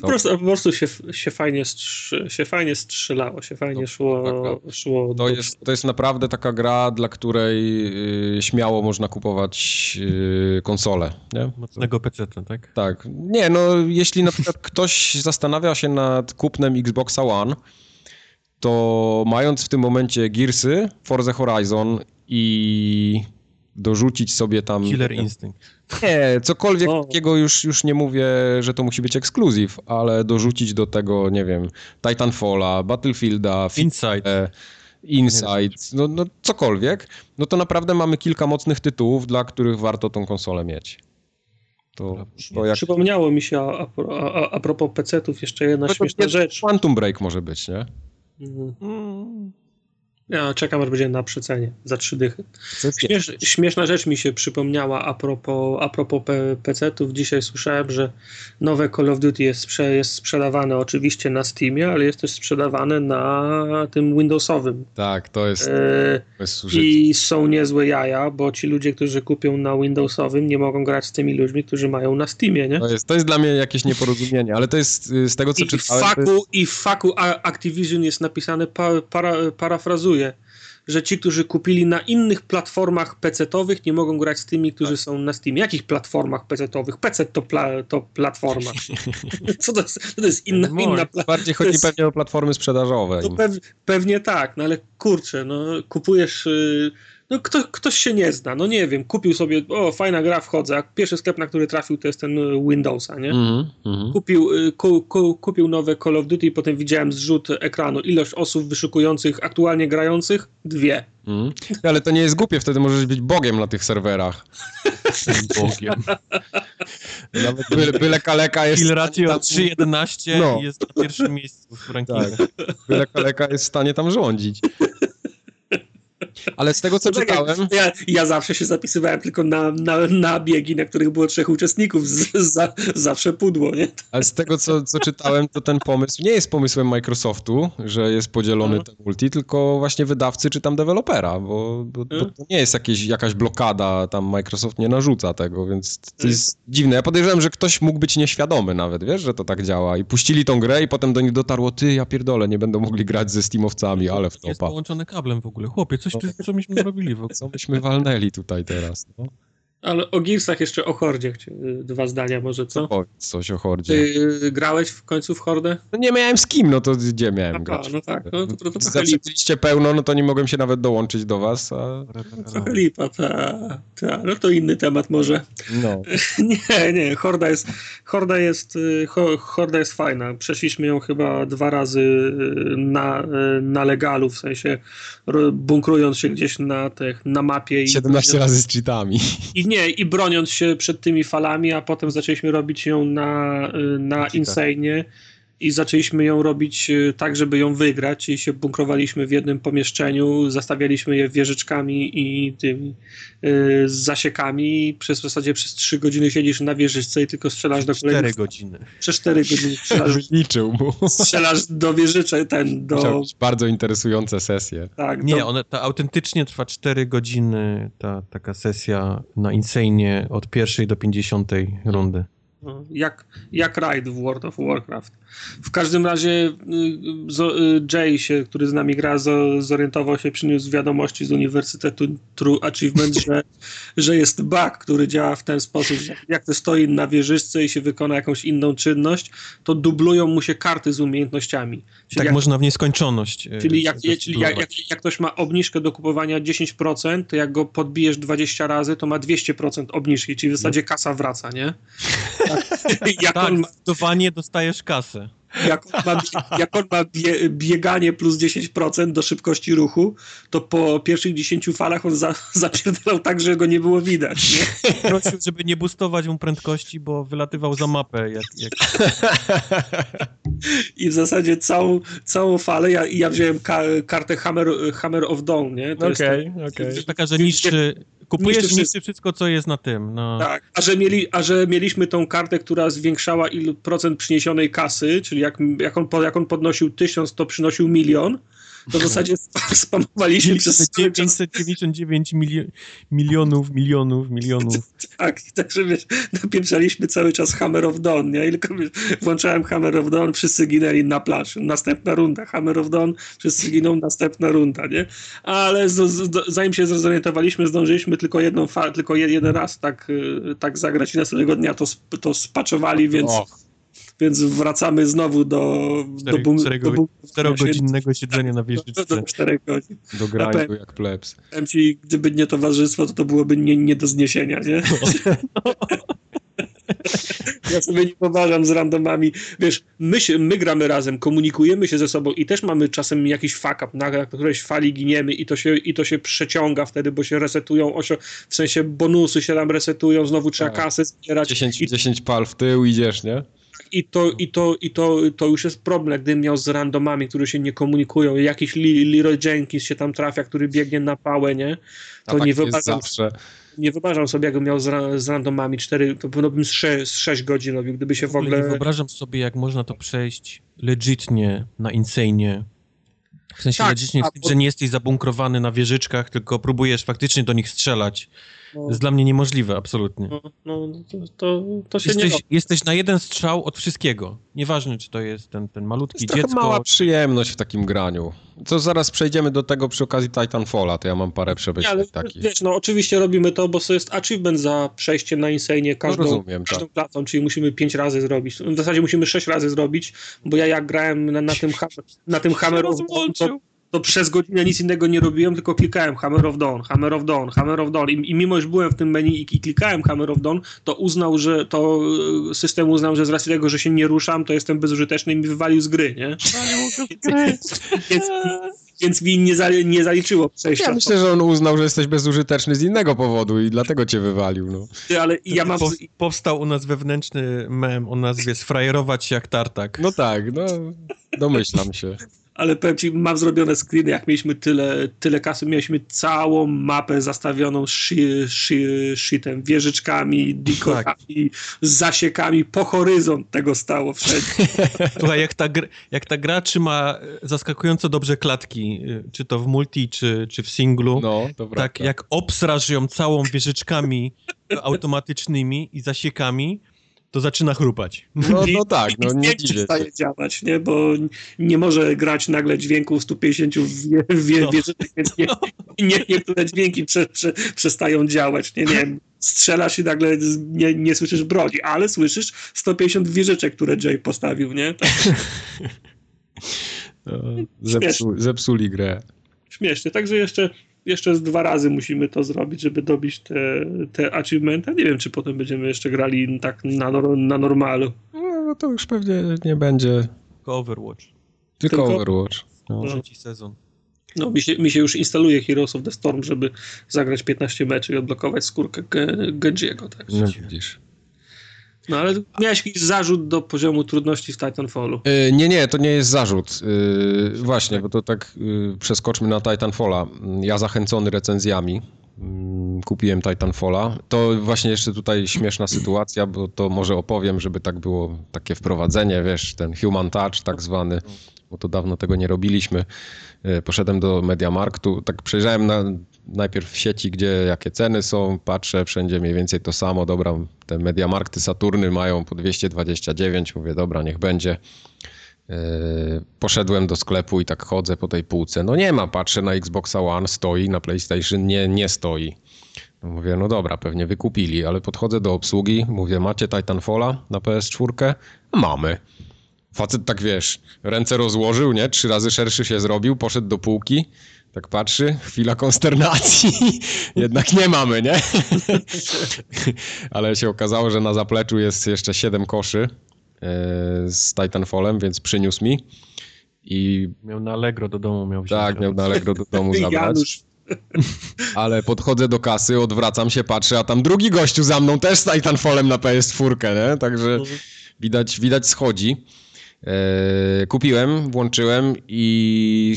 Po prostu, po prostu się, się, fajnie strzy, się fajnie strzelało, się fajnie szło. Tak, tak. szło to, jest, to jest naprawdę taka gra, dla której y, śmiało można kupować y, konsolę. Nie? Mocnego PC, tak? Tak. Nie, no jeśli na przykład ktoś zastanawia się nad kupnem Xboxa One, to mając w tym momencie Gearsy, Forza Horizon i dorzucić sobie tam... Killer Instinct. Nie, cokolwiek o. takiego już, już nie mówię, że to musi być ekskluzyw, ale dorzucić do tego, nie wiem, Titanfalla, Battlefielda, Inside. Inside, no, no cokolwiek, no to naprawdę mamy kilka mocnych tytułów, dla których warto tą konsolę mieć. To, to jak... Przypomniało mi się a, a, a propos PC-ów jeszcze jedna no śmieszna rzecz. Quantum Break może być, nie? Mhm. Mm. Ja czekam, aż będzie na przecenie za trzy dychy. Śmiesz, śmieszna rzecz mi się przypomniała a propos, a propos PC-ów. Dzisiaj słyszałem, że nowe Call of Duty jest, sprze jest sprzedawane oczywiście na Steamie, ale jest też sprzedawane na tym Windowsowym. Tak, to jest. E, I są niezłe jaja, bo ci ludzie, którzy kupią na Windowsowym, nie mogą grać z tymi ludźmi, którzy mają na Steamie, nie? To jest, to jest dla mnie jakieś nieporozumienie, ale to jest y, z tego, co I czytałem. Faku, jest... I w faku Activision jest napisane, pa, para, parafrazuję że ci, którzy kupili na innych platformach PC-owych, nie mogą grać z tymi, którzy tak. są na Steam. Jakich platformach PC-owych? PC to, pla, to platforma. Co to jest? To jest inna, inna platforma. Bardziej chodzi jest... pewnie o platformy sprzedażowe. No pew, pewnie tak, no ale kurczę, no kupujesz. Yy, no kto, ktoś się nie zna, no nie wiem, kupił sobie, o fajna gra, wchodzę, a pierwszy sklep, na który trafił to jest ten y, Windowsa, nie? Mm -hmm. Kupił, y, ku, ku, kupił nowe Call of Duty i potem widziałem zrzut ekranu, ilość osób wyszukujących, aktualnie grających, dwie. Mm. Ale to nie jest głupie, wtedy możesz być bogiem na tych serwerach. bogiem. Nawet byle, byle kaleka jest... Kill ratio 3.11 no. jest na pierwszym miejscu w rankingu. Tak. Byle kaleka jest w stanie tam rządzić. Ale z tego, co no tak czytałem... Ja, ja, zawsze się zapisywałem tylko na, na, na biegi, na których było trzech uczestników. Z, za, zawsze pudło, nie? Ale z tego, co, co czytałem, to ten pomysł nie jest pomysłem Microsoftu, że jest podzielony no. ten multi, tylko właśnie wydawcy czy tam dewelopera, bo, bo, bo to nie jest jakieś, jakaś blokada, tam Microsoft nie narzuca tego, więc to jest dziwne. Ja podejrzewam, że ktoś mógł być nieświadomy nawet, wiesz, że to tak działa i puścili tą grę i potem do nich dotarło, ty, ja pierdolę, nie będą mogli grać ze Steamowcami, ale w topa. Jest połączony kablem w ogóle. Chłopie, coś, no. Co myśmy zrobili ogóle? Co myśmy walnęli tutaj teraz, no? Ale o Gearsach jeszcze o Hordzie dwa zdania może, co? Powiedz coś o Hordzie. Ty grałeś w końcu w Hordę? No nie miałem z kim, no to gdzie miałem Aha, grać? no tak, no to, to, to Zaczęliście pełno, no to nie mogłem się nawet dołączyć do was, a... Trochę lipa, ta, ta, no to inny temat może. No. nie, nie, Horda jest, Horda jest, y, Horda jest fajna. Przeszliśmy ją chyba dwa razy y, na, y, na legalu, w sensie bunkrując się gdzieś na, tych, na mapie. 17 i, razy z cheatami. I nie, i broniąc się przed tymi falami, a potem zaczęliśmy robić ją na, y, na Insane i zaczęliśmy ją robić y, tak, żeby ją wygrać i się bunkrowaliśmy w jednym pomieszczeniu, zastawialiśmy je wieżyczkami i tymi yy, zasiekami i przez w zasadzie przez trzy godziny siedzisz na wieżyczce i tylko strzelasz do kolejnych... Cztery godziny. Przez cztery godziny strzelasz... Liczył mu. Strzelasz do wieżyczek, ten, do... bardzo interesujące sesje. Tak, Nie, do... one, to autentycznie trwa cztery godziny, ta taka sesja na Insane od pierwszej do pięćdziesiątej rundy. No, jak, jak raid w World of Warcraft. W każdym razie y, y, Jay się, który z nami gra, zorientował się, przyniósł wiadomości z Uniwersytetu True Achievement, że, że jest bug, który działa w ten sposób, że jak to stoi na wieżyczce i się wykona jakąś inną czynność, to dublują mu się karty z umiejętnościami. Czyli tak jak, można w nieskończoność. E, czyli, jak, czyli jak, jak, jak, ktoś ma obniżkę do kupowania 10%, to jak go podbijesz 20 razy, to ma 200% obniżki, czyli w zasadzie kasa wraca, nie? Jak tak, on ma... dostajesz kasę. Jak on ma, jak on ma bie, bieganie plus 10% do szybkości ruchu, to po pierwszych 10 falach on za, zapierdalał tak, że go nie było widać. Nie? Prosił, żeby nie boostować mu prędkości, bo wylatywał za mapę. Jak, jak... I w zasadzie całą, całą falę, ja, ja wziąłem ka, kartę Hammer, Hammer of Dawn, nie? Okej, okej. Okay, okay. Taka, że niszczy Kupujesz niszczy wszystko, co jest na tym. No. Tak, a że, mieli, a że mieliśmy tą kartę, która zwiększała il procent przyniesionej kasy, czyli jak, jak, on, jak on podnosił tysiąc, to przynosił milion, to w zasadzie spamowaliśmy przez 999 milionów, milionów, milionów. tak, także wiesz, napieprzaliśmy cały czas Hammer of Dawn, nie? I tylko wiesz, włączałem Hammer of Dawn, wszyscy ginęli na plaży. Następna runda, Hammer of Dawn, wszyscy giną, następna runda, nie? Ale z, z, zanim się zorientowaliśmy, zdążyliśmy tylko jedną tylko jeden raz tak, y, tak zagrać i następnego dnia to, to spaczowali, więc... Och więc wracamy znowu do, Cztery, do, czterego, do czterogodzinnego siedzenia na wieżyczce. Do, do godzin. Do grindu jak plebs. Powiem ci, gdyby nie towarzystwo, to to byłoby nie, nie do zniesienia, nie? No. Ja sobie nie poważam z randomami. Wiesz, my, się, my gramy razem, komunikujemy się ze sobą i też mamy czasem jakiś fuck up, na którejś fali giniemy i to się, i to się przeciąga wtedy, bo się resetują, osio, w sensie bonusy się tam resetują, znowu trzeba tak. kasę zbierać. 10, i... 10 pal w tył idziesz, nie? I to, i to, i to, to już jest problem, gdybym miał z randomami, którzy się nie komunikują. Jakiś Leroy Jenkins się tam trafia, który biegnie na pałę, nie? To tak nie wyobrażam, nie wyobrażam sobie, jakbym miał z, z randomami 4, to pewno bym z 6, z 6 godzin robił, gdyby się w ogóle... Nie wyobrażam sobie, jak można to przejść legitnie na Insane. W sensie tak, legitnie, a, że nie jesteś zabunkrowany na wieżyczkach, tylko próbujesz faktycznie do nich strzelać. No. jest dla mnie niemożliwe, absolutnie. No, no to, to, to się jesteś, nie jesteś na jeden strzał od wszystkiego. Nieważne, czy to jest ten, ten malutki to jest dziecko. mała przyjemność w takim graniu. Co zaraz przejdziemy do tego przy okazji Titanfalla, to ja mam parę przemyśleń takich. Wiesz, no oczywiście robimy to, bo to jest achievement za przejście na Insane każdą, no rozumiem, każdą tak. klasą, czyli musimy pięć razy zrobić. W zasadzie musimy sześć razy zrobić, bo ja jak grałem na, na tym, na tym Hammer to, przez godzinę nic innego nie robiłem, tylko klikałem Hammer of Dawn, Hammer of Dawn, Hammer of Dawn I, i mimo, że byłem w tym menu i, i, klikałem Hammer of Dawn, to uznał, że to e, system uznał, że z racji tego, że się nie ruszam, to jestem bezużyteczny i mi wywalił z gry, nie? więc, więc mi nie, za, nie zaliczyło przejścia. Ja myślę, że on uznał, że jesteś bezużyteczny z innego powodu i dlatego cię wywalił. No. Ale ja mam... Powstał u nas wewnętrzny mem o nazwie sfrajerować jak tartak. No tak, no domyślam się ale powiem ci, mam zrobione screeny, jak mieliśmy tyle, tyle kasy, mieliśmy całą mapę zastawioną shitem, wieżyczkami, dekorami, tak. zasiekami, po horyzont tego stało wszędzie. Słuchaj, jak ta, jak ta gra trzyma zaskakująco dobrze klatki, y, czy to w multi, czy, czy w singlu, no, tak jak obsraż ją całą wieżyczkami automatycznymi i zasiekami, to zaczyna chrupać. No, no tak, no nie dziwię przestaje działać, nie? Bo nie może grać nagle dźwięku 150 wie, wie, no. więc nie, nie, niektóre dźwięki prze, prze, przestają działać, nie, nie wiem. strzelasz i nagle nie, nie słyszysz broni, ale słyszysz 150 wieżyczek, które Jay postawił, nie? No, zepsu, zepsuli grę. Śmiesznie, także jeszcze, jeszcze z dwa razy musimy to zrobić, żeby dobić te, te achievementy. Nie wiem, czy potem będziemy jeszcze grali tak na, na normalu. No to już pewnie nie będzie. Tylko Overwatch. Tylko, Tylko Overwatch. No. Trzeci sezon. No, mi się, mi się już instaluje Heroes of the Storm, żeby zagrać 15 meczy i odblokować skórkę Genjiego. Tak? No widzisz. No ale miałeś jakiś zarzut do poziomu trudności w Titanfallu? Yy, nie, nie, to nie jest zarzut. Yy, właśnie, bo to tak yy, przeskoczmy na Titanfalla. Ja zachęcony recenzjami mm, kupiłem Titanfalla. To właśnie jeszcze tutaj śmieszna sytuacja, bo to może opowiem, żeby tak było takie wprowadzenie, wiesz, ten human touch tak zwany, bo to dawno tego nie robiliśmy. E, poszedłem do Mediamarktu, tak przejrzałem na, najpierw w sieci, gdzie jakie ceny są, patrzę, wszędzie mniej więcej to samo, dobra, te Mediamarkty Saturny mają po 229, mówię, dobra, niech będzie. E, poszedłem do sklepu i tak chodzę po tej półce. No nie ma, patrzę na Xboxa One, stoi, na PlayStation nie, nie stoi. No mówię, no dobra, pewnie wykupili, ale podchodzę do obsługi, mówię, macie Titanfalla na PS4? Mamy. Facet tak wiesz, ręce rozłożył, nie? Trzy razy szerszy się zrobił, poszedł do półki, tak patrzy, chwila konsternacji, jednak nie mamy, nie? Ale się okazało, że na zapleczu jest jeszcze siedem koszy e, z Titanfallem, więc przyniósł mi. I miał na Allegro do domu miał Tak, miał na Allegro do domu zabrać. Ale podchodzę do kasy, odwracam się, patrzę, a tam drugi gościu za mną też z Titanfallem na PS4, nie? Także mhm. widać, widać schodzi. E, kupiłem, włączyłem i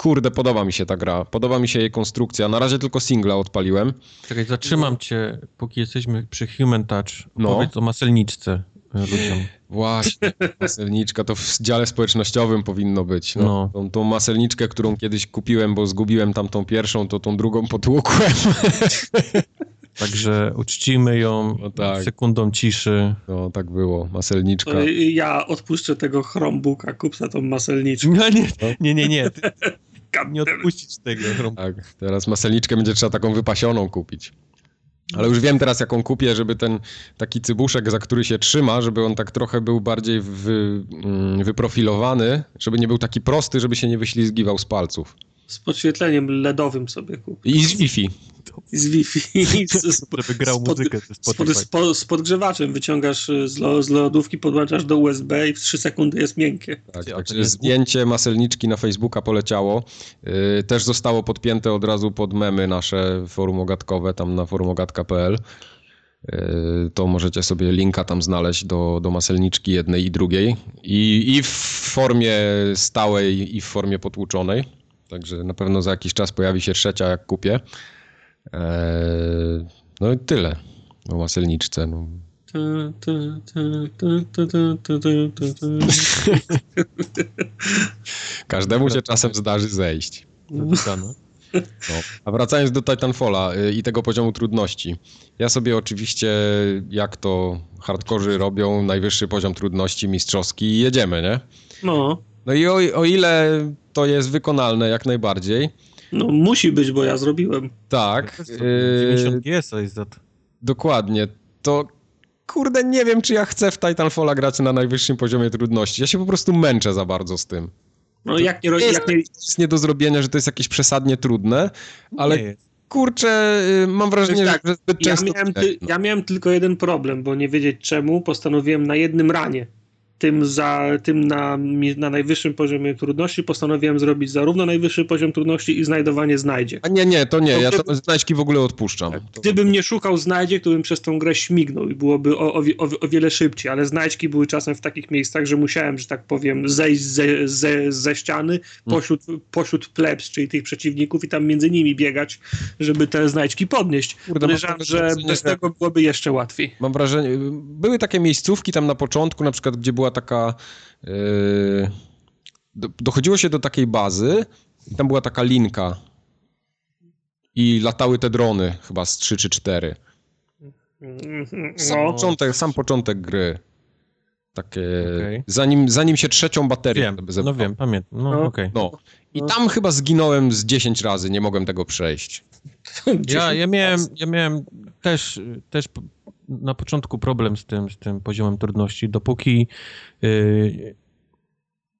kurde, podoba mi się ta gra. Podoba mi się jej konstrukcja. Na razie tylko singla odpaliłem. Czekaj, zatrzymam cię, póki jesteśmy przy Human Touch. No. Powiedz o maselniczce e, ludziom. Właśnie, maselniczka to w dziale społecznościowym powinno być. No. no. Tą, tą maselniczkę, którą kiedyś kupiłem, bo zgubiłem tamtą pierwszą, to tą drugą potłukłem. Także uczcimy ją no tak. sekundą ciszy. No tak było, maselniczka. Ja odpuszczę tego Chromebooka, kup za tą maselniczkę. No, nie, nie, nie, nie. Nie odpuścić tego. Tak, teraz maselniczkę będzie trzeba taką wypasioną kupić. Ale już wiem teraz, jaką kupię, żeby ten taki cybuszek, za który się trzyma, żeby on tak trochę był bardziej wy, mm, wyprofilowany, żeby nie był taki prosty, żeby się nie wyślizgiwał z palców. Z podświetleniem LEDowym sobie kup. I z Wi-Fi z Wi-Fi. Żeby grał muzykę z, z, podgrzewaczem wyciągasz y, z, lo, z lodówki, podłączasz do USB i w 3 sekundy jest miękkie. Tak, także zdjęcie maselniczki na Facebooka poleciało. Yy, też zostało podpięte od razu pod memy nasze forum ogatkowe, tam na forumogatka.pl. Yy, to możecie sobie linka tam znaleźć do, do maselniczki jednej i drugiej. I, I w formie stałej, i w formie potłuczonej. Także na pewno za jakiś czas pojawi się trzecia, jak kupię. Eee, no i tyle o maselniczce. No. Każdemu się czasem zdarzy zejść. No. No. A wracając do Titanfalla y, i tego poziomu trudności. Ja sobie oczywiście, jak to hardkorzy robią, najwyższy poziom trudności mistrzowski i jedziemy, nie? No. No i o, o ile to jest wykonalne jak najbardziej, no musi być, bo ja zrobiłem. Tak. 90 GS jest za to. Dokładnie. To kurde, nie wiem, czy ja chcę w Titanfalla grać na najwyższym poziomie trudności. Ja się po prostu męczę za bardzo z tym. No to jak nie... Jest, jak nie... jest nie do zrobienia, że to jest jakieś przesadnie trudne, ale kurczę, y, mam wrażenie, tak, że zbyt często... Ja miałem, ty, no. ja miałem tylko jeden problem, bo nie wiedzieć czemu postanowiłem na jednym ranie tym, za, tym na, na najwyższym poziomie trudności postanowiłem zrobić zarówno najwyższy poziom trudności i znajdowanie znajdzie. A nie, nie, to nie, to ja to znajdźki w ogóle odpuszczam. Tak, gdybym nie szukał znajdzie, to bym przez tą grę śmignął i byłoby o, o, o, wiele szybciej, ale znajdźki były czasem w takich miejscach, że musiałem, że tak powiem, zejść ze, ze, ze ściany hmm. pośród, pośród plebs, czyli tych przeciwników i tam między nimi biegać, żeby te znajdźki podnieść. Kurde, Podejrzewam, że bez tego byłoby jeszcze łatwiej. Mam wrażenie, były takie miejscówki tam na początku, na przykład, gdzie była taka. Yy, dochodziło się do takiej bazy, i tam była taka linka. I latały te drony, chyba z 3 czy 4. Sam, no. początek, sam początek gry. Takie, okay. zanim, zanim się trzecią baterię wiem, No wiem, pamiętam. No, no. Okay. no. I tam chyba zginąłem z 10 razy, nie mogłem tego przejść. Ja, ja, miałem, ja miałem też, też na początku problem z tym, z tym poziomem trudności, dopóki yy,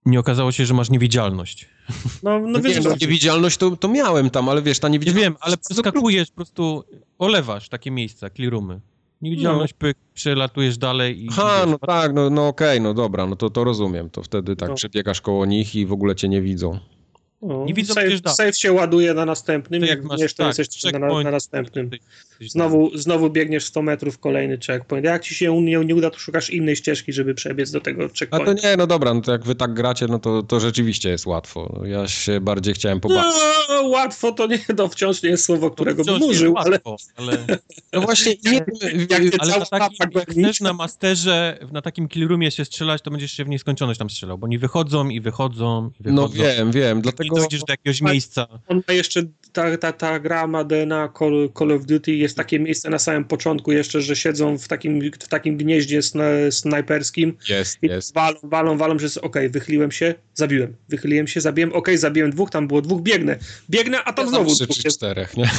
nie okazało się, że masz niewidzialność. No, no wiesz, no, niewidzialność to, to miałem tam, ale wiesz, ta niewidzialność... Nie wiem, ale przeskakujesz, po prostu olewasz takie miejsca, clearumy. Niewidzialność, no. pyk, przelatujesz dalej i... Ha, no tak, no, no okej, okay, no dobra, no to, to rozumiem. To wtedy tak no. przebiegasz koło nich i w ogóle cię nie widzą. No, nie widzą save, save się ładuje na następnym, jak masz, to tak, jesteś na, na, następnym. Znowu, znowu biegniesz 100 metrów, kolejny checkpoint. Jak ci się nie, nie uda, to szukasz innej ścieżki, żeby przebiec do tego checkpointu. A to nie, no dobra, no to jak wy tak gracie, no to, to rzeczywiście jest łatwo. Ja się bardziej chciałem pobawić. No, łatwo to nie, to wciąż nie jest słowo, którego bym użył, ale... ale... No właśnie, nie, jak ale na takim, jak chcesz na masterze, na takim killroomie się strzelać, to będziesz się w nieskończoność tam strzelał, bo oni wychodzą i wychodzą i no wychodzą. No wiem, wiem, dlatego... I dojdziesz do jakiegoś miejsca. On ma jeszcze, ta, ta, ta gra ma DNA Call, Call of Duty, jest takie miejsce na samym początku jeszcze, że siedzą w takim, w takim gnieździe sna, snajperskim. Jest, i jest. Walą, walą, walą, że jest okej, okay, wychyliłem się, zabiłem. Wychyliłem się, zabiłem, okej, okay, zabiłem dwóch, tam było dwóch, biegnę. Biegnę, a tam ja znowu trzy czy czterech, nie?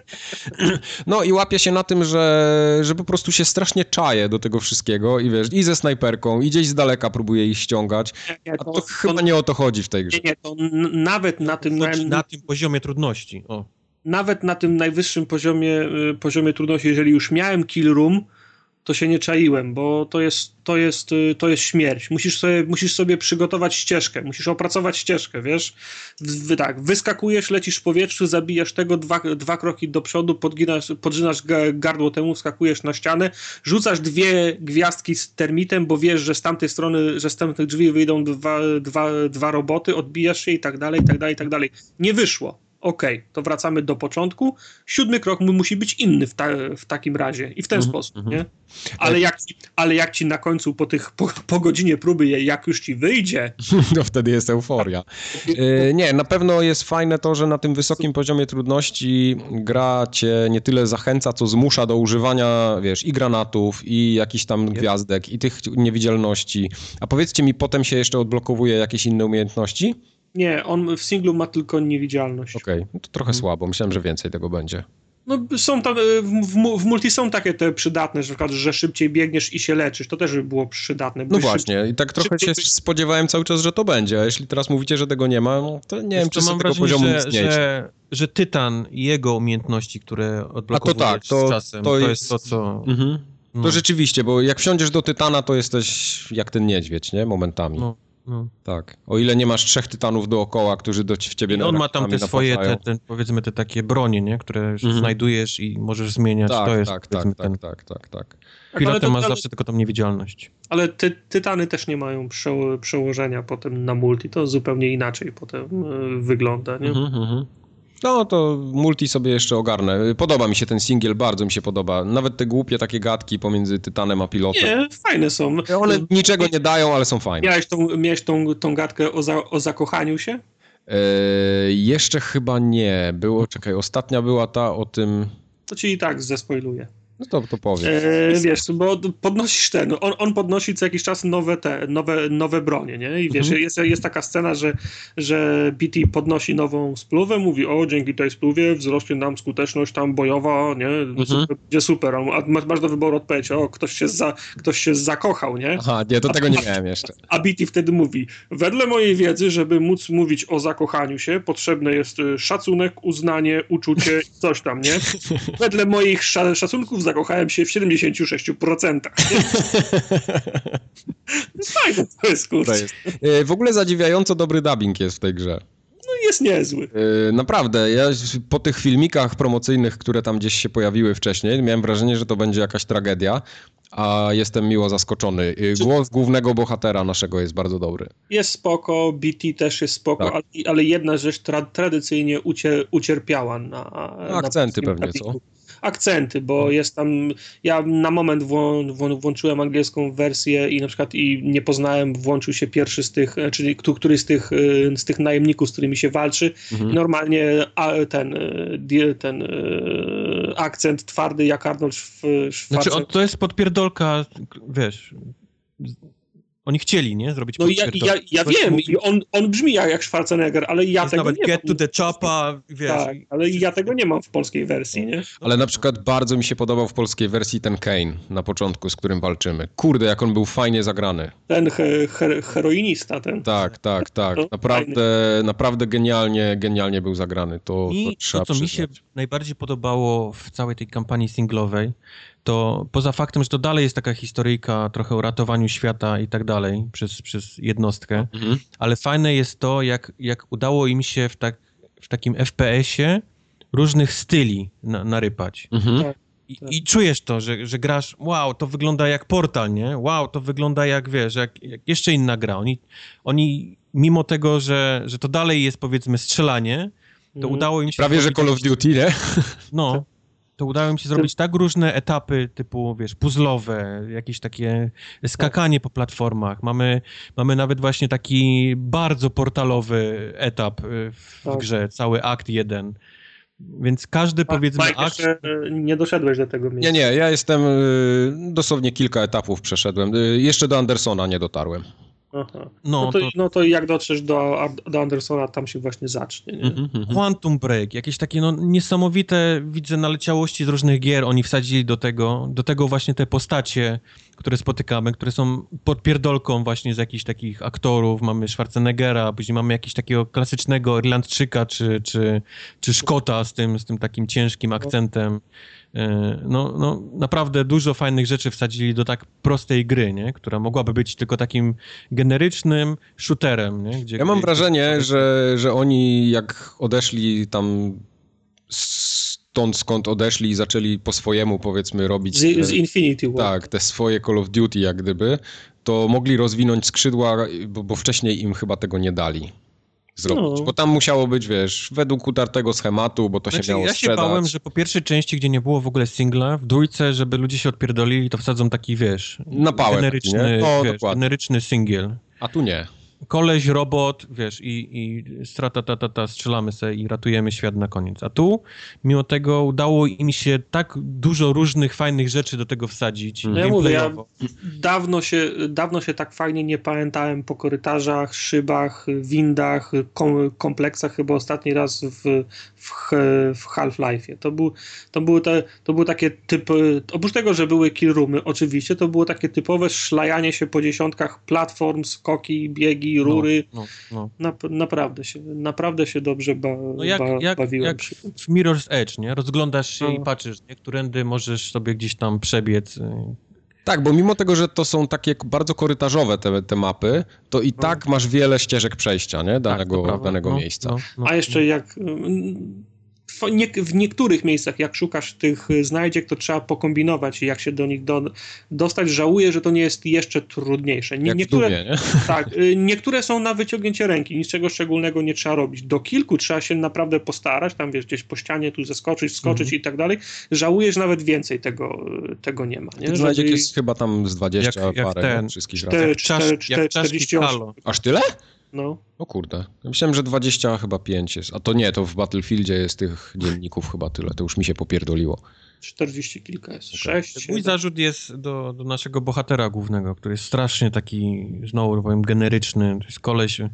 no i łapię się na tym, że, że po prostu się strasznie czaję do tego wszystkiego i wiesz, i ze snajperką, i gdzieś z daleka próbuję ich ściągać, nie, nie, to, a to, to chyba nie o to chodzi w tej grze. Nie, nie, to nawet na tym... Na, na tym poziomie trudności, o. Nawet na tym najwyższym poziomie, y, poziomie trudności, jeżeli już miałem kill room, to się nie czaiłem, bo to jest, to jest, y, to jest śmierć. Musisz sobie, musisz sobie przygotować ścieżkę, musisz opracować ścieżkę, wiesz? Wy, tak, wyskakujesz, lecisz w powietrzu, zabijasz tego, dwa, dwa kroki do przodu, podginasz, podrzynasz gardło temu, wskakujesz na ścianę, rzucasz dwie gwiazdki z termitem, bo wiesz, że z tamtej strony, że z tamtych drzwi wyjdą dwa, dwa, dwa roboty, odbijasz się i tak dalej, i tak dalej, i tak dalej. Nie wyszło okay, to wracamy do początku. Siódmy krok musi być inny w, ta, w takim razie i w ten mm -hmm, sposób, mm -hmm. nie? Ale jak, ci, ale jak ci na końcu po tych, po, po godzinie próby, jak już ci wyjdzie... To wtedy jest euforia. E, nie, na pewno jest fajne to, że na tym wysokim poziomie trudności gra cię nie tyle zachęca, co zmusza do używania, wiesz, i granatów, i jakichś tam gwiazdek, i tych niewidzialności. A powiedzcie mi, potem się jeszcze odblokowuje jakieś inne umiejętności? Nie, on w singlu ma tylko niewidzialność. Okej, okay. no to trochę hmm. słabo. Myślałem, że więcej tego będzie. No są tam, e, w, w, multi są takie te przydatne, że, że szybciej biegniesz i się leczysz. To też by było przydatne. No właśnie, szybciej, i tak trochę się byś... spodziewałem cały czas, że to będzie, a jeśli teraz mówicie, że tego nie ma, no to nie wiem, czy mam tego poziomu że, istnieć. Że, że Tytan i jego umiejętności, które odblokowujesz a to tak, to, z czasem, to, to jest to, co... Mhm. No. To rzeczywiście, bo jak wsiądziesz do Tytana, to jesteś jak ten niedźwiedź, nie? Momentami. No. No. Tak. O ile nie masz trzech tytanów dookoła, którzy do, w ciebie I on ma tam te swoje, te, te, powiedzmy, te takie bronie, nie? które mhm. znajdujesz i możesz zmieniać. Tak, to jest, tak, tak, tak, tak, tak, tak. Pilotem masz zawsze tylko tą niewidzialność. Ale ty, tytany też nie mają przełożenia potem na multi. To zupełnie inaczej potem e, wygląda, nie? Mhm, mhm. No to multi sobie jeszcze ogarnę. Podoba mi się ten singiel, bardzo mi się podoba. Nawet te głupie takie gadki pomiędzy Tytanem a pilotem. Nie, fajne są. One niczego nie dają, ale są fajne. Miałeś tą, miałeś tą, tą gadkę o, za, o zakochaniu się? Eee, jeszcze chyba nie. Było, czekaj, ostatnia była ta o tym... To ci i tak zespoiluję. No to, to powiem. E, wiesz, bo podnosisz ten, on, on podnosi co jakiś czas nowe te, nowe, nowe bronie, nie? I wiesz, mhm. jest, jest taka scena, że, że BT podnosi nową spluwę, mówi, o, dzięki tej spluwie wzrośnie nam skuteczność tam bojowa, nie? Mhm. Super, będzie super, a masz, masz do wyboru odpowiedź, o, ktoś się, za, ktoś się zakochał, nie? Aha, nie, to tego nie miałem jeszcze. A BT wtedy mówi, wedle mojej wiedzy, żeby móc mówić o zakochaniu się, potrzebne jest y, szacunek, uznanie, uczucie, coś tam, nie? Wedle moich szacunków zakochałem się w 76%. Fajne to jest, kurczę. To jest. E, w ogóle zadziwiająco dobry dubbing jest w tej grze. No jest niezły. Yy, naprawdę, ja po tych filmikach promocyjnych, które tam gdzieś się pojawiły wcześniej, miałem wrażenie, że to będzie jakaś tragedia, a jestem miło zaskoczony. Yy, głos głównego bohatera naszego jest bardzo dobry. Jest spoko, BT też jest spoko, tak. ale, ale, jedna rzecz tra tradycyjnie ucier ucierpiała na... Akcenty na pewnie, co? Akcenty, bo hmm. jest tam, ja na moment wło, wło, włączyłem angielską wersję i na przykład i nie poznałem, włączył się pierwszy z tych, e, czyli któryś z tych, e, z tych najemników, z którymi się walczy mhm. normalnie ten, e, ten akcent twardy jak Arnold Schwarzenegger. Znaczy, to jest podpierdolka, wiesz, oni chcieli, nie? Zrobić No ja, ja, ja wiem, i on, on brzmi jak Schwarzenegger, ale ja jest tego nawet nie get mam. to the chopa, wiesz. Tak, ale ja tego nie mam w polskiej wersji, nie? Ale na przykład bardzo mi się podobał w polskiej wersji ten Kane na początku, z którym walczymy. Kurde, jak on był fajnie zagrany. Ten he, he, heroinista, ten. Tak, tak, tak. To Naprawdę, naprawdę genialnie, genialnie był zagrany. To, to I trzeba to, co mi się przyznać. najbardziej podobało w całej tej kampanii singlowej, to poza faktem, że to dalej jest taka historyjka trochę o ratowaniu świata i tak dalej przez, przez jednostkę, Mhm. ale fajne jest to, jak, jak udało im się w, tak, w takim FPS-ie różnych styli na, narypać. Mhm. Tak. I, Tak. I czujesz to, że, że grasz, wow, to wygląda jak portal, nie? Wow, to wygląda jak, wiesz, jak, jak jeszcze inna gra. Oni, oni mimo tego, że, że to dalej jest, powiedzmy, strzelanie, to Mhm. udało im się... Prawie, że Call of Duty, nie? No, to udało im się zrobić tak różne etapy, typu, wiesz, puzzlowe, jakieś takie skakanie po platformach. Mamy, mamy nawet właśnie taki bardzo portalowy etap y, w Tak. grze, cały akt jeden. Więc każdy, powiedzmy, Mike, akt... jeszcze nie doszedłeś do tego Nie, miejsca. nie, ja jestem, y, dosłownie kilka etapów przeszedłem. Y, Jeszcze do Andersona nie dotarłem. Aha. No, No, to, to- no to jak dotrzesz do, do Andersona, tam się właśnie zacznie. Nie? Mhm, mhm. Quantum Break, jakieś takie no, niesamowite, widzę, naleciałości z różnych gier, oni wsadzili do tego, do tego właśnie te postacie, które spotykamy, które są podpierdolką właśnie z jakichś takich aktorów, mamy Schwarzeneggera, później mamy jakiegoś takiego klasycznego Irlandczyka, czy, czy, czy Szkota z tym, z tym takim ciężkim akcentem. E, No, no, naprawdę dużo fajnych rzeczy wsadzili do tak prostej gry, nie? która mogłaby być tylko takim generycznym shooterem. Nie? Gdzie, Ja mam gdzie- wrażenie, że, że oni jak odeszli tam stąd skąd odeszli i zaczęli po swojemu powiedzmy robić Z, te, z Infinity War. tak, te swoje Call of Duty jak gdyby, to mogli rozwinąć skrzydła, bo, bo wcześniej im chyba tego nie dali zrobić. No. Bo tam musiało być, wiesz, według utartego schematu, bo to się Znaczy, miało ja się sprzedać. bałem, że po pierwszej części, gdzie nie było w ogóle singla, w dwójce, żeby ludzie się odpierdolili, to wsadzą taki, wiesz, Na pałę taki, generyczny, nie? No, wiesz, generyczny singiel. A tu nie. Koleś, robot, wiesz, i, i strata, ta, ta, ta, strzelamy se i ratujemy świat na koniec. A tu, mimo tego, udało im się tak dużo różnych fajnych rzeczy do tego wsadzić. No ja mówię, ja dawno się, dawno się tak fajnie nie pamiętałem po korytarzach, szybach, windach, kom, kompleksach chyba ostatni raz w, w, w Half-Life'ie. To, był, to, były te, to były takie typy, oprócz tego, że były killroomy oczywiście, to było takie typowe szlajanie się po dziesiątkach platform, skoki, biegi, rury. No, no. Nap, naprawdę, się, naprawdę się dobrze ba, No jak, ba, jak, bawiłem jak w Mirror's Edge, nie? Rozglądasz się No. i patrzysz, nie? Którędy możesz sobie gdzieś tam przebiec. Tak, bo mimo tego, że to są takie bardzo korytarzowe te, te mapy, to i tak masz wiele ścieżek przejścia, nie? tak, Danego, prawda. danego No, miejsca. no, no. A jeszcze jak w, nie, w niektórych miejscach, jak szukasz tych y, znajdziek, to trzeba pokombinować, jak się do nich do, dostać. Żałuję, że to nie jest jeszcze trudniejsze. Nie, Jak niektóre, w Dumie, nie? tak, y, niektóre są na wyciągnięcie ręki, niczego szczególnego nie trzeba robić. Do kilku trzeba się naprawdę postarać, tam wiesz, gdzieś po ścianie tu zeskoczyć, skoczyć Mhm. i tak dalej. Żałuję, że nawet więcej tego, y, tego nie ma. Nie? Tych znajdziek Żeby- jest chyba tam z 20 Jak- jak parę ten. nie? wszystkich Cztery- razem. Jak, czas, cztery- jak czaszki 48. Halo. Aż tyle? No. O kurde. Ja myślałem, że 20 chyba 5 jest. A to nie, to w Battlefieldzie jest tych dzienników chyba tyle. To już mi się popierdoliło. 40 kilka jest. 6, Mój zarzut jest do, do naszego bohatera głównego, który jest strasznie taki, znowu powiem, generyczny. To jest koleś o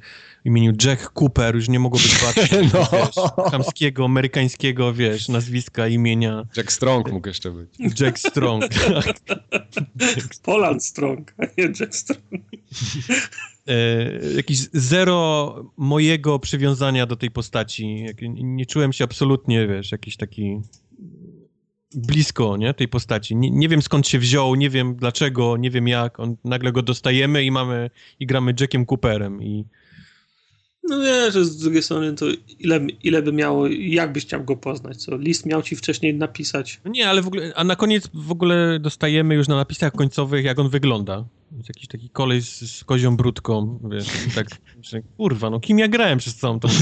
imieniu Jack Cooper, już nie mogło być bardziej No. wiesz, chamskiego, amerykańskiego, wiesz, nazwiska, imienia. Jack Strong mógł jeszcze być. Jack Strong. Poland Strong, a nie Jack Strong. E, jakiś zero mojego przywiązania do tej postaci. Nie czułem się absolutnie, wiesz, jakiś taki blisko, nie, tej postaci. Nie, nie wiem skąd się wziął, nie wiem dlaczego, nie wiem jak. On, nagle go dostajemy i mamy, i gramy Jackiem Cooperem i No wiesz, że z drugiej strony to ile, ile by miało, jak byś chciał go poznać, co? List miał ci wcześniej napisać. no nie, ale w ogóle, a na koniec w ogóle dostajemy już na napisach końcowych, jak on wygląda. Jest jakiś taki kolej z, z kozią brudką, wiesz, tak, że, kurwa, no kim ja grałem przez całą tą?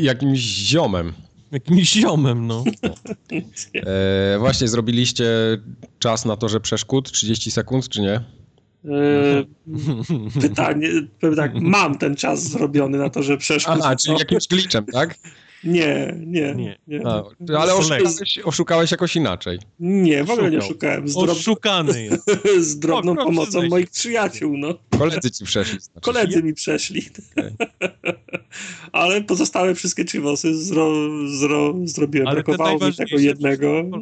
Jakimś ziomem. Jakimś ziomem, no. E, właśnie zrobiliście czas na to, że przeszkód 30 sekund, czy nie? Eee, pytanie, powiem tak, mam ten czas zrobiony na to, że przeszło. Aha, czyli jakimś glitchem, tak? Nie, nie. nie. nie. A, ale oszukałeś, oszukałeś, jakoś inaczej. Nie, w ogóle nie oszukałem. Z Oszukany jest. z drobną o, pomocą moich przyjaciół, no. Koledzy ci przeszli. Znaczy. Koledzy mi przeszli. Okay. ale pozostałe wszystkie chivosy zro, zro, zrobiłem. Ale Brakowało mi tego jednego. No.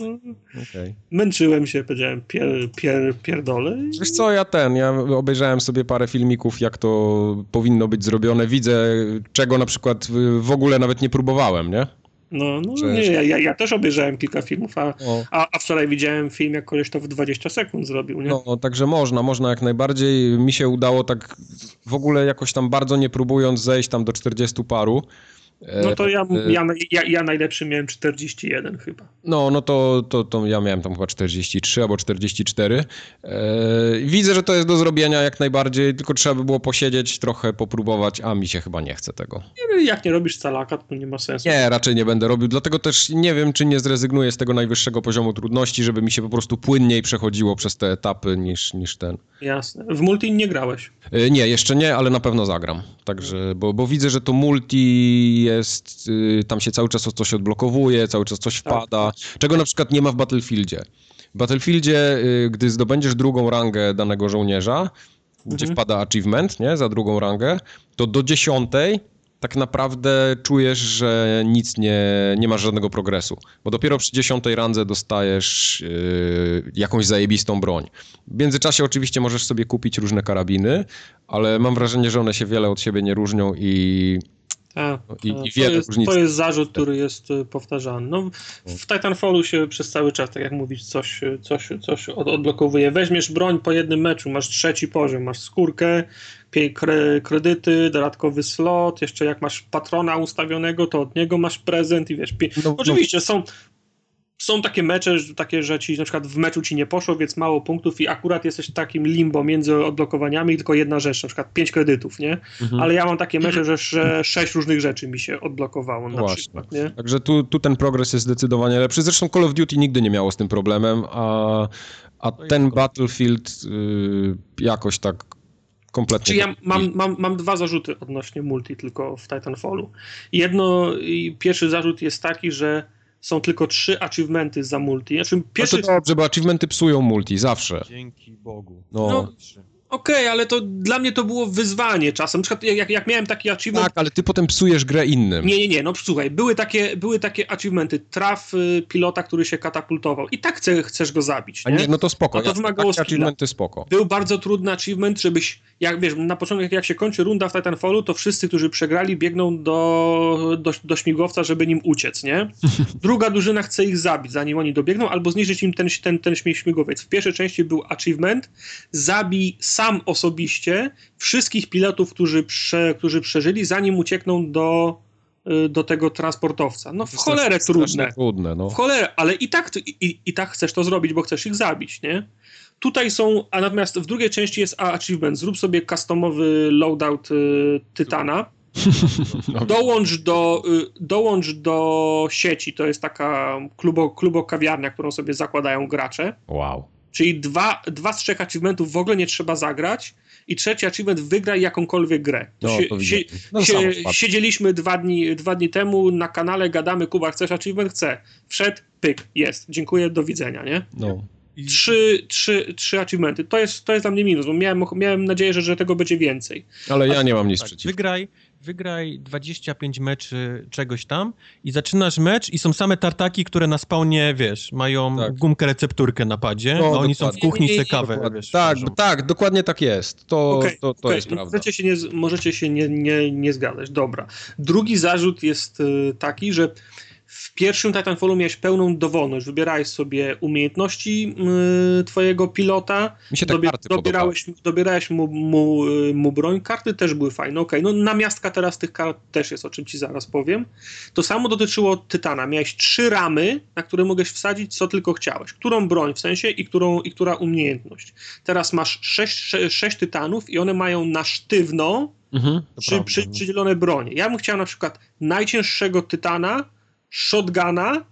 Okay. Męczyłem się, powiedziałem pier, pier, pierdolę. Wiesz co, ja ten, ja obejrzałem sobie parę filmików, jak to powinno być zrobione. Widzę, czego na przykład w ogóle nawet nie próbowałem, nie? No, no nie, ja, ja, też obejrzałem kilka filmów, a, a, a, wczoraj widziałem film, jak koleś to w 20 sekund zrobił, nie? No, także można, można jak najbardziej. Mi się udało tak w ogóle jakoś tam bardzo nie próbując zejść tam do 40 paru. No to ja, e, ja, ja, ja, najlepszy miałem 41 chyba. No, no to, to, to ja miałem tam chyba 43 albo 44. E, widzę, że to jest do zrobienia jak najbardziej, tylko trzeba by było posiedzieć, trochę popróbować, a mi się chyba nie chce tego. Nie, jak nie robisz calaka, to nie ma sensu. Nie, raczej nie będę robił, dlatego też nie wiem, czy nie zrezygnuję z tego najwyższego poziomu trudności, żeby mi się po prostu płynniej przechodziło przez te etapy niż, niż ten. Jasne. W multi nie grałeś? E, nie, jeszcze nie, ale na pewno zagram. Także, bo, bo widzę, że to multi jest, y, tam się cały czas coś odblokowuje, cały czas coś tak. wpada, czego na przykład nie ma w Battlefieldzie. W Battlefieldzie, y, gdy zdobędziesz drugą rangę danego żołnierza, gdzie mhm. wpada achievement, nie, za drugą rangę, to do dziesiątej tak naprawdę czujesz, że nic nie, nie masz żadnego progresu, bo dopiero przy dziesiątej randze dostajesz yy, jakąś zajebistą broń. W międzyczasie oczywiście możesz sobie kupić różne karabiny, ale mam wrażenie, że one się wiele od siebie nie różnią i a, I, i to, jest, to jest zarzut, który jest y, powtarzany. No, w Titanfallu się przez cały czas, tak jak mówisz, coś, coś, coś odblokowuje. Weźmiesz broń po jednym meczu, masz trzeci poziom, masz skórkę, kredyty, dodatkowy slot, jeszcze jak masz patrona ustawionego, to od niego masz prezent i wiesz, no, no, oczywiście są są takie mecze, takie, że ci na przykład w meczu ci nie poszło, więc mało punktów i akurat jesteś w takim limbo między odblokowaniami tylko jedna rzecz, na przykład pięć kredytów, nie? Mhm. Ale ja mam takie mecze, że, że sześć różnych rzeczy mi się odblokowało na Właśnie. przykład, nie? Także tu, tu ten progres jest zdecydowanie lepszy. Zresztą Call of Duty nigdy nie miało z tym problemem, a, a ten Battlefield y, jakoś tak kompletnie. Czyli ja mam, mam, mam dwa zarzuty odnośnie multi tylko w Titanfallu. Jedno, pierwszy zarzut jest taki, że są tylko trzy achievementy za multi. Znaczy, pierwszy... No to dobrze, bo achievementy psują multi, zawsze. Dzięki Bogu. No. no Okej, okay, ale to dla mnie to było wyzwanie czasem. Na przykład jak, jak miałem taki achievement... Tak, ale ty potem psujesz grę innym. Nie, nie, nie, no słuchaj, były takie, były takie achievementy. Traf y, pilota, który się katapultował. I tak chce, chcesz go zabić, nie? nie? No to spoko. A to wymagało takie achievementy spoko. Był bardzo trudny achievement, żebyś, jak wiesz, na początku jak się kończy runda w Titanfallu, to wszyscy, którzy przegrali, biegną do, do, do śmigłowca, żeby nim uciec, nie? Druga drużyna chce ich zabić, zanim oni dobiegną, albo zniszczyć im ten, ten, ten śmigłowiec. W pierwszej części był achievement, zabij sam osobiście wszystkich pilotów, którzy, prze, którzy przeżyli, zanim uciekną do, y, do tego transportowca. No w cholerę trudne. trudne no. W cholerę, ale i tak, i, i tak chcesz to zrobić, bo chcesz ich zabić, nie? Tutaj są, a natomiast w drugiej części jest achievement. Zrób sobie customowy loadout y, Tytana. No. Dołącz do, y, dołącz do sieci, to jest taka klubo, klubo kawiarnia, którą sobie zakładają gracze. Wow. Czyli dwa, dwa z trzech achievementów w ogóle nie trzeba zagrać i trzeci achievement wygraj jakąkolwiek grę. No, sie, no, sie, siedzieliśmy dwa dni, dwa dni temu na kanale, gadamy, Kuba, chcesz achievement? Chcę. Wszedł, pyk, jest. Dziękuję, do widzenia, nie? No. Trzy, trzy, trzy achievementy. To jest, to jest dla mnie minus, bo miałem, miałem nadzieję, że, że tego będzie więcej. Ale ja nie mam nic tak, przeciwko. Wygraj, wygraj 25 meczy czegoś tam i zaczynasz mecz i są same tartaki, które na spawnie, wiesz, mają tak. gumkę recepturkę na padzie, no, a oni są w kuchni se kawę, wiesz, Tak, tak, dokładnie tak jest. To, okay, to, to okay. jest prawda. Możecie się, nie, możecie się nie, nie, nie zgadzać. Dobra. Drugi zarzut jest y, taki, że w pierwszym Titanfallu miałeś pełną dowolność. Wybierałeś sobie umiejętności y, twojego pilota. Mi się te dobie, karty dobierałeś, dobierałeś mu, mu, y, mu, broń. Karty też były fajne. Okej, okay. no namiastka teraz tych kart też jest, o czym ci zaraz powiem. To samo dotyczyło Tytana. Miałeś trzy ramy, na które mogłeś wsadzić co tylko chciałeś. Którą broń w sensie i, którą, i która umiejętność. Teraz masz sześć, sześć, sześć Tytanów i one mają na sztywno mhm, przy, przy, przydzielone bronie. Ja bym chciał na przykład najcięższego Tytana, shotguna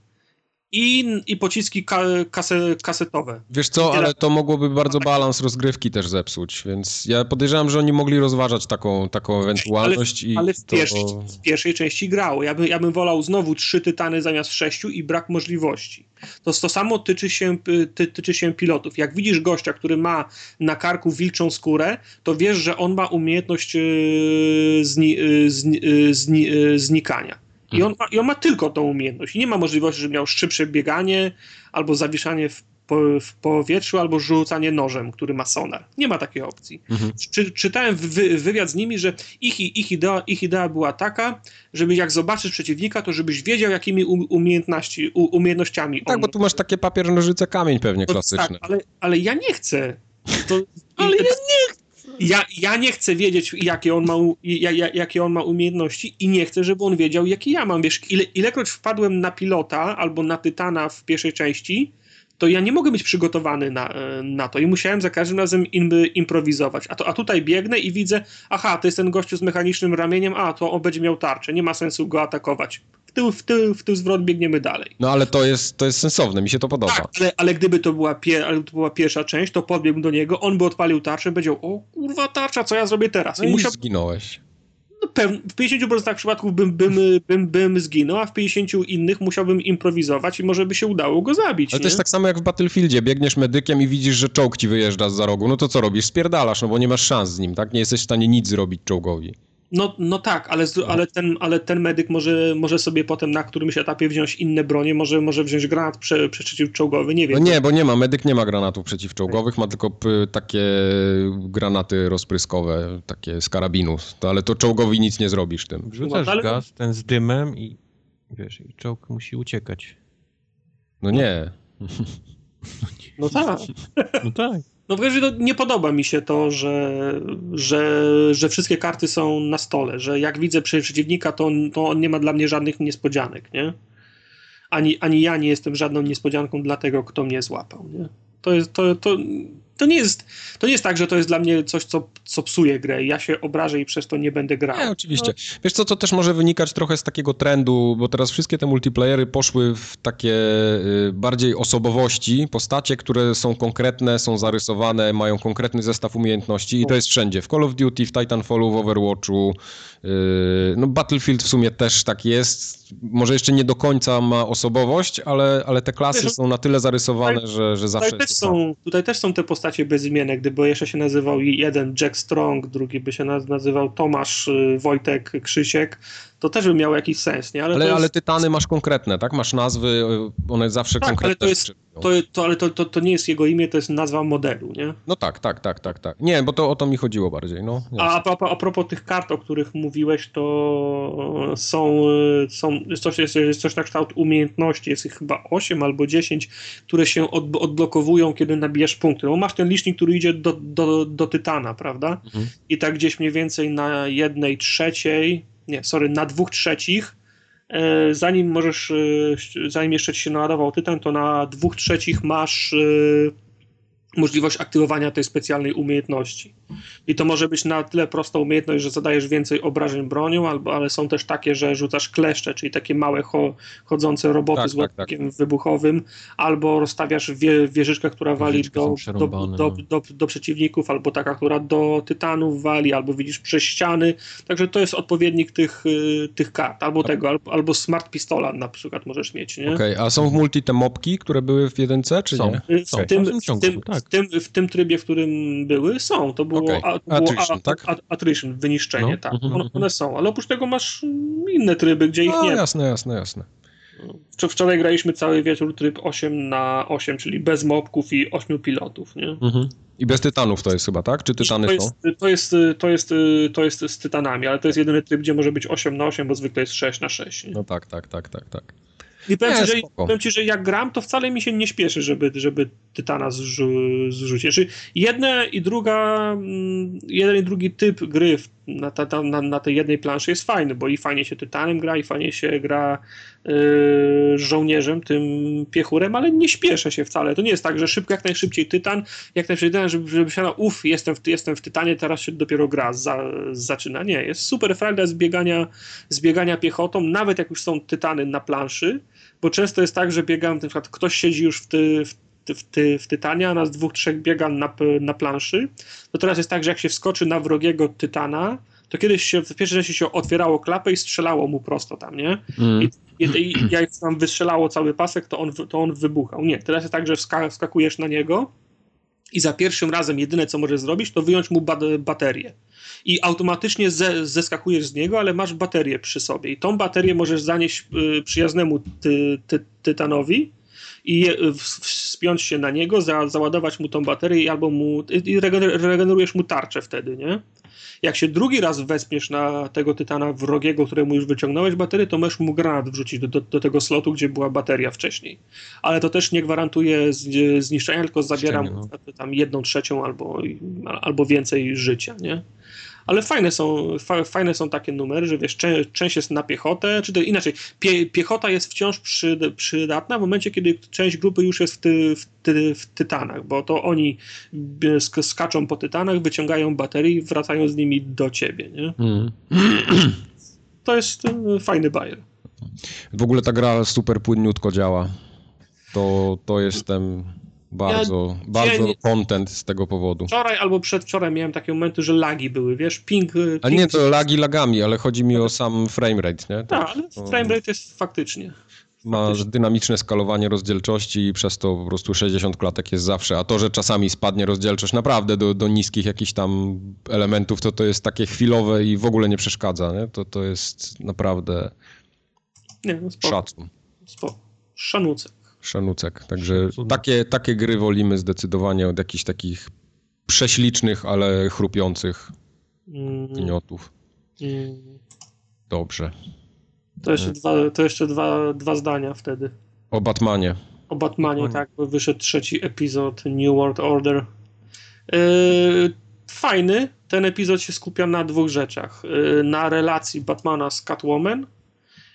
i, i pociski ka, kase, kasetowe. Wiesz co, ale to mogłoby bardzo balans rozgrywki też zepsuć, więc ja podejrzewam, że oni mogli rozważać taką, taką ewentualność. Ale, i ale w, to... pierwszej, w pierwszej części grało. Ja, by, ja bym wolał znowu trzy tytany zamiast sześciu i brak możliwości. To, to samo tyczy się, ty, tyczy się pilotów. Jak widzisz gościa, który ma na karku wilczą skórę, to wiesz, że on ma umiejętność yy, zni, yy, zni, yy, zni, yy, znikania i on, ma, I on ma tylko tą umiejętność. I nie ma możliwości, żeby miał szybsze bieganie, albo zawieszanie w, po, w powietrzu, albo rzucanie nożem, który ma sonar. Nie ma takiej opcji. Mhm. Czy, czytałem wy, wywiad z nimi, że ich, ich, idea, ich idea była taka, żeby jak zobaczysz przeciwnika, to żebyś wiedział, jakimi umiejętności, umiejętnościami Tak, on... bo tu masz takie papier, nożyce, kamień pewnie no, klasyczne. Tak, ale, ale ja nie chcę. To, ale ja nie chcę ja, ja nie chcę wiedzieć, jakie on, ma, jakie on ma umiejętności i nie chcę, żeby on wiedział, jakie ja mam. Wiesz, ile, ilekroć wpadłem na pilota albo na tytana w pierwszej części, to ja nie mogę być przygotowany na, na to i musiałem za każdym razem im, improwizować. A, to, a tutaj biegnę i widzę, aha, to jest ten gościu z mechanicznym ramieniem, a to on będzie miał tarczę, nie ma sensu go atakować. W tył, w tył, w tył zwrot biegniemy dalej. No ale to jest, to jest sensowne, mi się to podoba. Tak, ale, ale gdyby to była, ale to była pierwsza część, to podbiegł do niego, on by odpalił tarczę, będzie o kurwa tarcza, co ja zrobię teraz? No I, i musiał... zginąłeś no w 50% przypadków bym, bym, bym, bym zginął, a w 50 innych musiałbym improwizować i może by się udało go zabić. Ale nie? to jest tak samo jak w Battlefieldzie. Biegniesz medykiem i widzisz, że czołg ci wyjeżdża z za rogu. No to co robisz? Spierdalasz, no bo nie masz szans z nim, tak? Nie jesteś w stanie nic zrobić czołgowi. No, no tak, ale, ale, ten, ale ten medyk może, może sobie potem na którymś etapie wziąć inne bronie, może, może wziąć granat prze, przeciwczołgowy, nie wiem. No nie, bo nie ma, medyk nie ma granatów przeciwczołgowych, ma tylko takie granaty rozpryskowe, takie z karabinu, to, ale to czołgowi nic nie zrobisz tym. Wrzucasz no, ale... gaz, ten z dymem i wiesz, i czołg musi uciekać. No nie. No tak. No tak. No w razie nie podoba mi się to, że, że, że wszystkie karty są na stole, że jak widzę przeciwnika, to on, to on nie ma dla mnie żadnych niespodzianek, nie? Ani, ani ja nie jestem żadną niespodzianką dla tego, kto mnie złapał, nie? To jest, to, to, to, nie jest, to nie jest tak, że to jest dla mnie coś, co, co psuje grę. Ja się obrażę i przez to nie będę grał. Nie, oczywiście. No. Wiesz co, to też może wynikać trochę z takiego trendu, bo teraz wszystkie te multiplayery poszły w takie y, bardziej osobowości, postacie, które są konkretne, są zarysowane, mają konkretny zestaw umiejętności i to jest wszędzie. W Call of Duty, w Titanfallu, w Overwatchu, y, no Battlefield w sumie też tak jest. Może jeszcze nie do końca ma osobowość, ale, ale te klasy są na tyle zarysowane, tutaj, że, że zawsze tutaj też, są, tutaj też są te postacie bezimienne. Gdyby jeszcze się nazywał jeden Jack Strong, drugi by się nazywał Tomasz, y, Wojtek, Krzysiek, to też by miało jakiś sens, nie? Ale, ale, jest... ale tytany masz konkretne, tak? Masz nazwy, y, one zawsze tak, konkretne. Ale to, jest, to, to, ale to, to, to nie jest jego imię, to jest nazwa modelu, nie? No tak, tak, tak, tak, tak. Nie, bo to o to mi chodziło bardziej, no. A, a, a, propos tych kart, o których mówiłeś, to są, y, są jest, coś, jest, jest coś na kształt umiejętności, jest ich chyba 8 albo 10, które się od, odblokowują, kiedy nabijasz punkty. No masz ten licznik, który idzie do, do, do Tytana, prawda? Mhm. I tak gdzieś mniej więcej na jednej trzeciej nie, sorry, na dwóch trzecich, e, zanim możesz, e, zanim jeszcze ci się naładował tytan, to na dwóch trzecich masz e, możliwość aktywowania tej specjalnej umiejętności. I to może być na tyle prosta umiejętność, że zadajesz więcej obrażeń bronią, albo, ale są też takie, że rzucasz kleszcze, czyli takie małe cho, chodzące roboty tak, z łatkiem tak, tak. wybuchowym, albo rozstawiasz wie, wieżyczkę, która wali do, do, do, no. do, do, przeciwników, albo taka, która do tytanów wali, albo widzisz przez ściany. Także to jest odpowiednik tych, y, tych kart, albo tego, albo, albo smart pistola na przykład możesz mieć. Okej, okay, a są w multi te mopki, które były w jedynce, czy są. nie? W, tym, w, tym, tak. w, tym, w tym trybie, w którym były, są. To było, okay. a, to attrition, a, tak? attrition, wyniszczenie, no. tak. Mhm, one, mhm. one, są, ale oprócz tego masz inne tryby, gdzie ich no, nie jasne, jasne, jasne. Wczoraj graliśmy cały wieczór tryb 8 na 8, czyli bez mobków i 8 pilotów, nie? Mhm. I bez tytanów to jest chyba, tak? Czy tytany to jest, są? To jest, to, jest, to jest z tytanami, ale to jest jedyny tryb, gdzie może być 8 na 8, bo zwykle jest 6 na 6. Nie? No tak, tak, tak, tak, tak. I powiem, nie, ci, że, powiem ci, że jak gram, to wcale mi się nie śpieszy, żeby, żeby Tytana zrzu zrzucić. Znaczy, jedna i druga, mm, jeden i drugi typ gry na, ta, na, na tej jednej planszy jest fajny, bo i fajnie się Tytanem gra, i fajnie się gra żołnierzem, tym piechurem, ale nie śpieszę się wcale. To nie jest tak, że szybko, jak najszybciej Tytan, jak najszybciej żeby, żeby się na uff, jestem w, jestem w Tytanie, teraz się dopiero gra za, zaczyna. Nie, jest super frajda zbiegania, zbiegania piechotą, nawet jak już są Tytany na planszy, bo często jest tak, że biegam, na przykład ktoś siedzi już w, ty, w, w, ty, w Tytanie, a nas dwóch, trzech biega na, na planszy, to teraz jest tak, że jak się wskoczy na wrogiego Tytana, to kiedyś się w pierwszej części się otwierało klapę i strzelało mu prosto tam, nie? Mm. I, i, jak tam wystrzelało cały pasek, to on, to on wybuchał. Nie, teraz jest tak, że wska, wskakujesz na niego i za pierwszym razem jedyne, co możesz zrobić, to wyjąć mu baterię. I automatycznie ze, zeskakujesz z niego, ale masz baterię przy sobie. I tą baterię możesz zanieść y, przyjaznemu ty, ty, Tytanowi i je, wspiąć się na niego, za, załadować mu tą baterię albo mu i regenerujesz mu tarczę wtedy, nie? Jak się drugi raz wespniesz na tego tytana wrogiego, któremu już wyciągnąłeś baterię, to możesz mu granat wrzucić do, do, do, tego slotu, gdzie była bateria wcześniej. Ale to też nie gwarantuje zniszczenia, tylko zabiera mu no. tam jedną trzecią albo, albo więcej życia, nie? Ale fajne są, fa, fajne są takie numery, że wiesz, czę, część jest na piechotę, czy to inaczej, pie, piechota jest wciąż przy, przydatna w momencie, kiedy część grupy już jest w, ty, w, ty, w tytanach, bo to oni skaczą po tytanach, wyciągają baterie i wracają z nimi do ciebie, nie? Mm. To jest e, fajny bajer. W ogóle ta gra super płynniutko działa. To, to jestem bardzo, ja, bardzo ja content z tego powodu. Wczoraj albo przedwczoraj miałem takie momenty, że lagi były, wiesz, ping... ping A nie, to lagi lagami, ale chodzi mi o sam framerate, nie? Tak, ale framerate jest faktycznie. Ma dynamiczne skalowanie rozdzielczości i przez to po prostu 60 klatek jest zawsze, a to, że czasami spadnie rozdzielczość naprawdę do, do niskich jakichś tam elementów, to to jest takie chwilowe i w ogóle nie przeszkadza, nie? To, to jest naprawdę nie, no spoko. szacun. Spoko. Szanucek. Szanucek. Także takie, takie gry wolimy zdecydowanie od jakichś takich prześlicznych, ale chrupiących mm. gniotów. Mm. Dobrze. To jeszcze, dwa, to jeszcze dwa, dwa zdania wtedy. O Batmanie. O Batmanie, Batmanie. tak, bo wyszedł trzeci epizod New World Order. Yy, fajny. Ten epizod się skupia na dwóch rzeczach. Yy, na relacji Batmana z Catwoman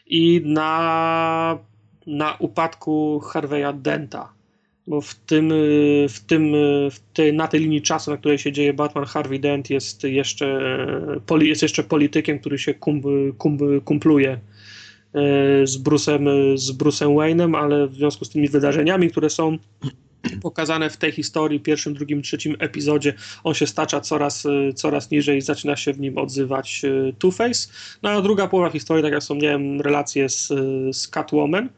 i na na upadku Harveya Denta. Bo w tym, w tym, w tej, na tej linii czasu, na której się dzieje Batman, Harvey Dent jest jeszcze, jest jeszcze politykiem, który się kum, kum, kumpluje z Bruce'em, z Bruce'em Wayne'em, ale w związku z tymi wydarzeniami, które są pokazane w tej historii, pierwszym, drugim, trzecim epizodzie, on się stacza coraz, coraz niżej i zaczyna się w nim odzywać Two-Face. No a druga połowa historii, tak jak wspomniałem, relacje z, z Catwoman,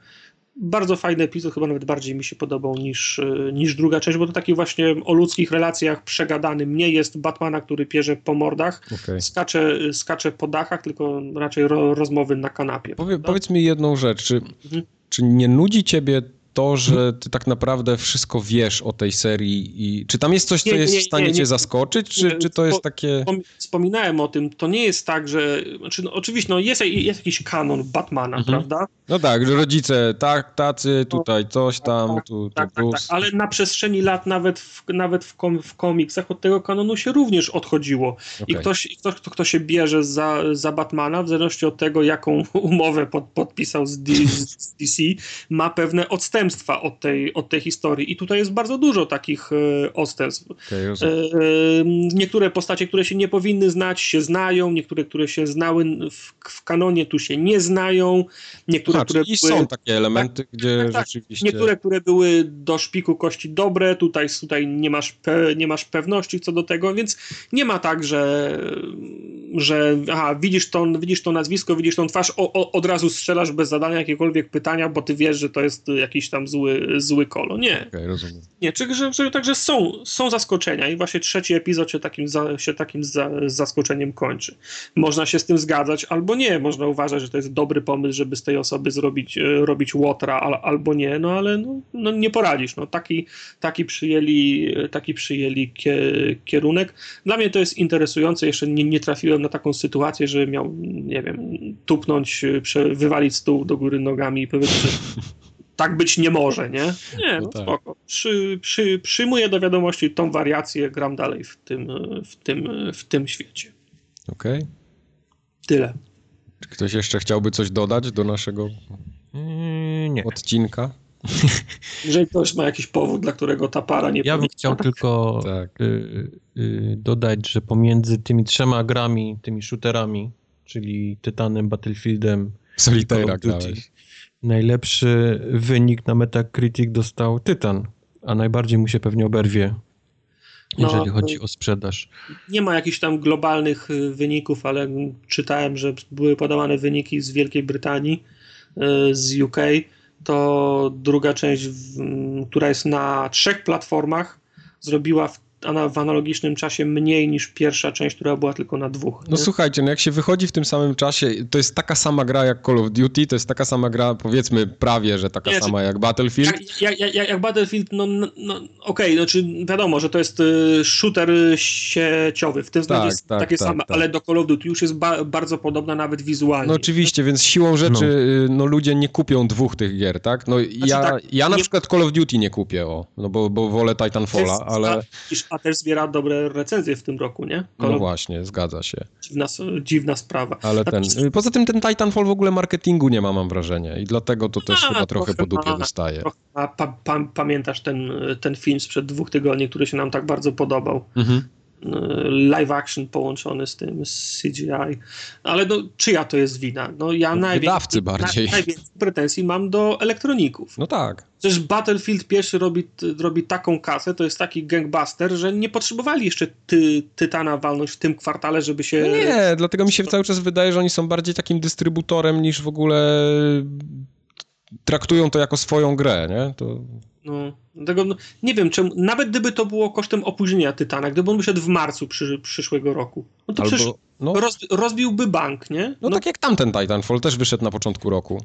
bardzo fajny epizod, chyba nawet bardziej mi się podobał niż, e, niż druga część, bo to taki właśnie o ludzkich relacjach przegadany. Nie jest Batmana, który pierze po mordach, okay. skacze, skacze po dachach, tylko raczej ro, rozmowy na kanapie. Powie, Powiedz mi jedną rzecz, czy, mhm. czy nie nudzi ciebie to, że ty tak naprawdę wszystko wiesz o tej serii i czy tam jest coś, co nie, jest nie, w stanie nie, cię zaskoczyć, czy, czy to jest takie... Wspominałem o tym, to nie jest tak, że znaczy, no, oczywiście no, jest, jest jakiś kanon Batmana, mhm. prawda? No tak, że rodzice tak, tacy, tutaj coś tam, tak, tu, tak, tu tak, tak, ale na przestrzeni lat nawet w, nawet w, kom, w komiksach od tego kanonu się również odchodziło okay. i ktoś, ktoś kto, kto się bierze za, za Batmana, w zależności od tego, jaką umowę pod, podpisał z, D, z DC, ma pewne odstępstwa odstępstwa od tej, od tej historii. I tutaj jest bardzo dużo takich e, odstępstw. Okay, e, niektóre postacie, które się nie powinny znać, się znają, niektóre, które się znały w, w kanonie, tu się nie znają. Niektóre, które były, są takie elementy, tak, gdzie tak, tak, rzeczywiście... Niektóre, które były do szpiku kości dobre, tutaj, tutaj nie, masz pe, nie masz pewności co do tego, więc nie ma tak, że, że aha, widzisz, to, widzisz to nazwisko, widzisz tą twarz, o, o, od razu strzelasz bez zadania jakiekolwiek pytania, bo ty wiesz, że to jest jakiś tam tam zły, zły kolo. Nie. Okay, rozumiem. Nie, czy, że, że, także są, są zaskoczenia i właśnie trzeci epizod się takim, za, się takim za, zaskoczeniem kończy. Można się z tym zgadzać albo nie. Można uważać, że to jest dobry pomysł, żeby z tej osoby zrobić, e, robić łotra al, albo nie, no ale no, no, nie poradzisz. No, taki, taki przyjęli, taki przyjęli kierunek. Dla mnie to jest interesujące. Jeszcze nie, nie trafiłem na taką sytuację, że miał, nie wiem, tupnąć, wywalić stół do góry nogami i powiedzieć, że tak być nie może, nie? Nie, no, no tak. spoko. Przy, przy, przyjmuję do wiadomości tą wariację, gram dalej w tym, w tym, w tym świecie. Okej. Okay. Tyle. Czy ktoś jeszcze chciałby coś dodać do naszego mm, nie. odcinka? Jeżeli ktoś ma jakiś powód, dla którego ta para nie Ja bym chciał tylko tak. y, y, dodać, że pomiędzy tymi trzema grami, tymi shooterami, czyli Tytanem, Battlefieldem, Solitaire grałeś Najlepszy wynik na Metacritic dostał Tytan, a najbardziej mu się pewnie oberwie, no, jeżeli no, chodzi o sprzedaż. Nie ma jakichś tam globalnych y, wyników, ale czytałem, że były podawane wyniki z Wielkiej Brytanii, y, z UK. To druga część, która jest na trzech platformach, zrobiła w w analogicznym czasie mniej niż pierwsza część, która była tylko na dwóch. No słuchajcie, no jak się wychodzi w tym samym czasie, to jest taka sama gra jak Call of Duty, to jest taka sama gra, powiedzmy prawie, że taka sama jak Battlefield. Jak, jak, jak, jak Battlefield, no, no, no okej, okay, znaczy wiadomo, że to jest y, shooter sieciowy, w tym tak, jest tak, takie tak, same, tak. ale do Call of Duty już jest ba bardzo podobna nawet wizualnie. No oczywiście, więc siłą rzeczy no. Y, no ludzie nie kupią dwóch tych gier, tak? No znaczy, ja, tak, ja na nie... przykład Call of Duty nie kupię, o, no bo, bo wolę Titanfalla, ale a też zbiera dobre recenzje w tym roku, nie? No właśnie, zgadza się. Dziwna, dziwna sprawa. Ale ten, poza tym ten Titanfall w ogóle marketingu nie ma, mam wrażenie. I dlatego to też a, chyba trochę po dupie ma, wystaje. A pa, pa, pamiętasz ten, ten film sprzed dwóch tygodni, który się nam tak bardzo podobał? Mhm live action połączony z tym, z CGI. Ale no, czyja to jest wina? No ja no, najwięcej, bardziej. Na, najwięcej pretensji mam do elektroników. No tak. Przecież Battlefield pierwszy robi, robi taką kasę, to jest taki gangbuster, że nie potrzebowali jeszcze ty, Tytana walnąć w tym kwartale, żeby się... No nie, dlatego mi się cały czas wydaje, że oni są bardziej takim dystrybutorem niż w ogóle traktują to jako swoją grę, nie? To... No, dlatego no, nie wiem, czemu, nawet gdyby to było kosztem opóźnienia Tytana, gdyby on wyszedł w marcu przy, przyszłego roku, no to Albo, przecież no, roz, rozbiłby bank, nie? No, no tak jak tamten Titanfall też wyszedł na początku roku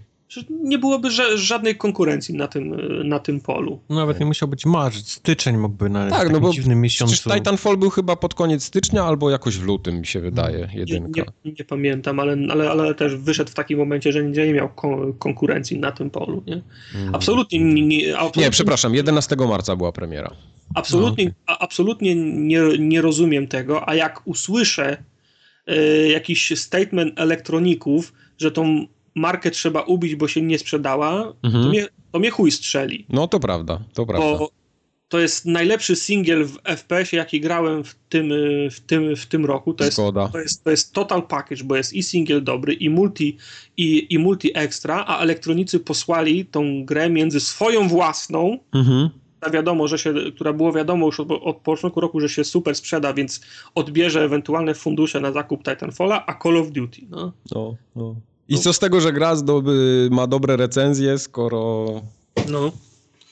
nie byłoby żadnej konkurencji na tym, na tym polu. No, nawet nie musiał być marzec, styczeń mógłby na tak, no bo dziwnym miesiącu. Titanfall był chyba pod koniec stycznia albo jakoś w lutym mi się wydaje, jedynka. Nie, nie, nie pamiętam, ale, ale, ale też wyszedł w takim momencie, że nie miał konkurencji na tym polu. Nie? Mm. Absolutnie, nie, nie, absolutnie... nie, przepraszam, 11 marca była premiera. Absolutnie, no, okay. absolutnie nie, nie rozumiem tego, a jak usłyszę y, jakiś statement elektroników, że tą markę trzeba ubić, bo się nie sprzedała, mhm. to, mnie, to mnie chuj strzeli. No to prawda, to prawda. Bo to jest najlepszy singiel w FPS, jaki grałem w tym, w tym, w tym roku. To jest, to, jest, to jest total package, bo jest i singiel dobry, i multi, i, i multi extra, a elektronicy posłali tą grę między swoją własną, mhm. wiadomo, że się, która było wiadomo już od, od początku roku, że się super sprzeda, więc odbierze ewentualne fundusze na zakup Titanfalla, a Call of Duty. No, no. no. I co z tego, że gra zdoby, ma dobre recenzje, skoro, no.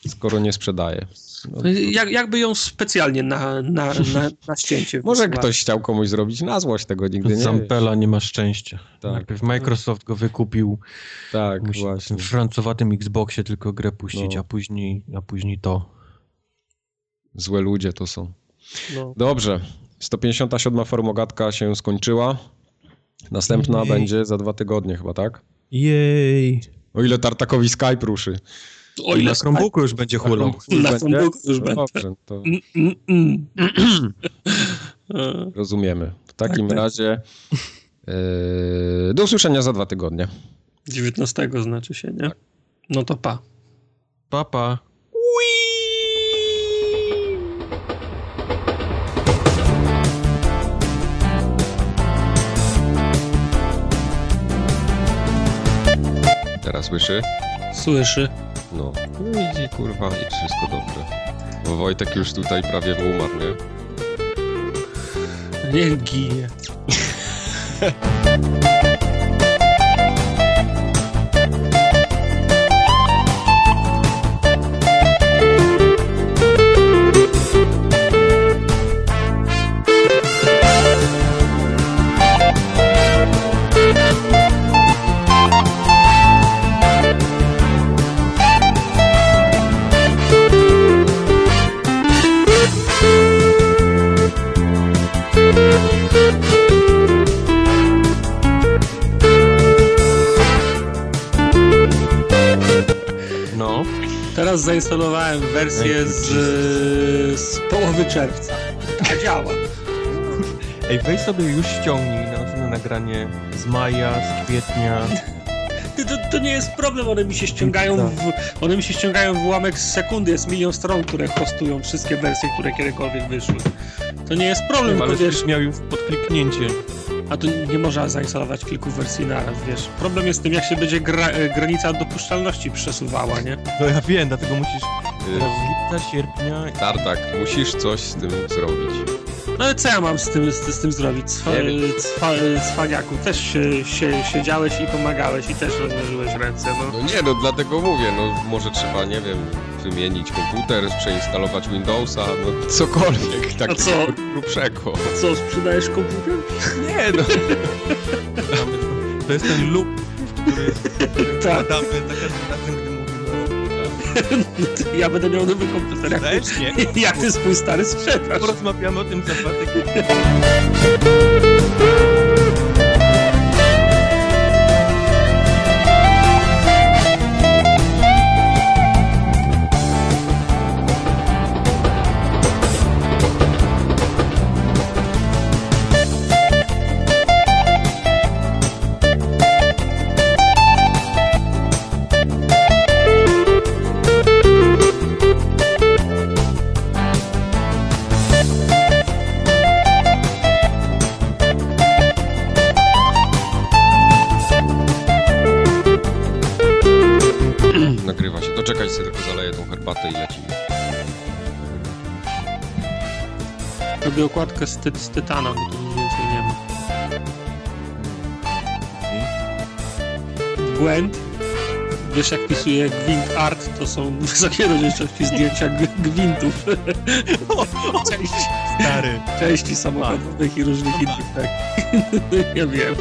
skoro nie sprzedaje? No, Jak, jakby ją specjalnie na, na, na, na ścięcie. Może ktoś chciał komuś zrobić na złość, tego nigdy nie Zampela nie ma szczęścia. Tak. Najpierw Microsoft go wykupił. Tak, Musi właśnie. W francowatym Xboxie tylko grę puścić, no. a, później, a później to. Złe ludzie to są. No. Dobrze. 157 formogatka się skończyła. Następna Jej. będzie za dwa tygodnie chyba, tak? Jej. O ile Tartakowi Skype ruszy. O ile na Chromebooku już będzie hulą. Na Chromebooku już no będzie. Dobrze, to... Mm, mm, mm. Rozumiemy. W takim tak, tak. razie yy, do usłyszenia za dwa tygodnie. 19 znaczy się, nie? Tak. No to pa. Pa, pa. Słyszy? Słyszy. No, widzi kurwa i wszystko dobrze. Bo Wojtek już tutaj prawie umarł, nie? Niech ginie. Teraz zainstalowałem wersję z, z połowy czerwca. A działa. Ej, weź sobie już ściągnij na nagranie z maja, z kwietnia. To, to, nie jest problem, one mi się ściągają w, one mi się ściągają w ułamek z sekundy, jest milion stron, które hostują wszystkie wersje, które kiedykolwiek wyszły. To nie jest problem, ale wiesz... miał już podkliknięcie A tu nie można zainstalować kilku wersji naraz, wiesz. Problem jest z tym, jak się będzie gra e, granica dopuszczalności przesuwała, nie? No ja wiem, dlatego musisz z lipca, sierpnia... Tartak, musisz coś z tym zrobić. No ale co ja mam z tym, z, z tym zrobić? Cwa, cwa, cwaniaku, też się, się, siedziałeś i pomagałeś i też rozłożyłeś ręce, no. No nie, no dlatego mówię, no może trzeba, nie wiem, wymienić komputer, przeinstalować Windowsa, no cokolwiek takiego co? grubszego. A co, sprzedajesz komputer? Nie, no. To jest ten loop, który, który tak. za każdym razem, gdy ja będę miał nowy komputer. Jak, nie. jak ty swój stary sprzedasz. Porozmawiamy o tym za dwa tygodnie. Okładkę z, ty z Tytana, bo tu nic więcej nie ma. Gwent. Wiesz jak pisuje Gwint Art, to są wysokie rozdzielczości zdjęcia gwintów. Części, Stary. Części samochodowych i różnych innych, tak. ja wiem.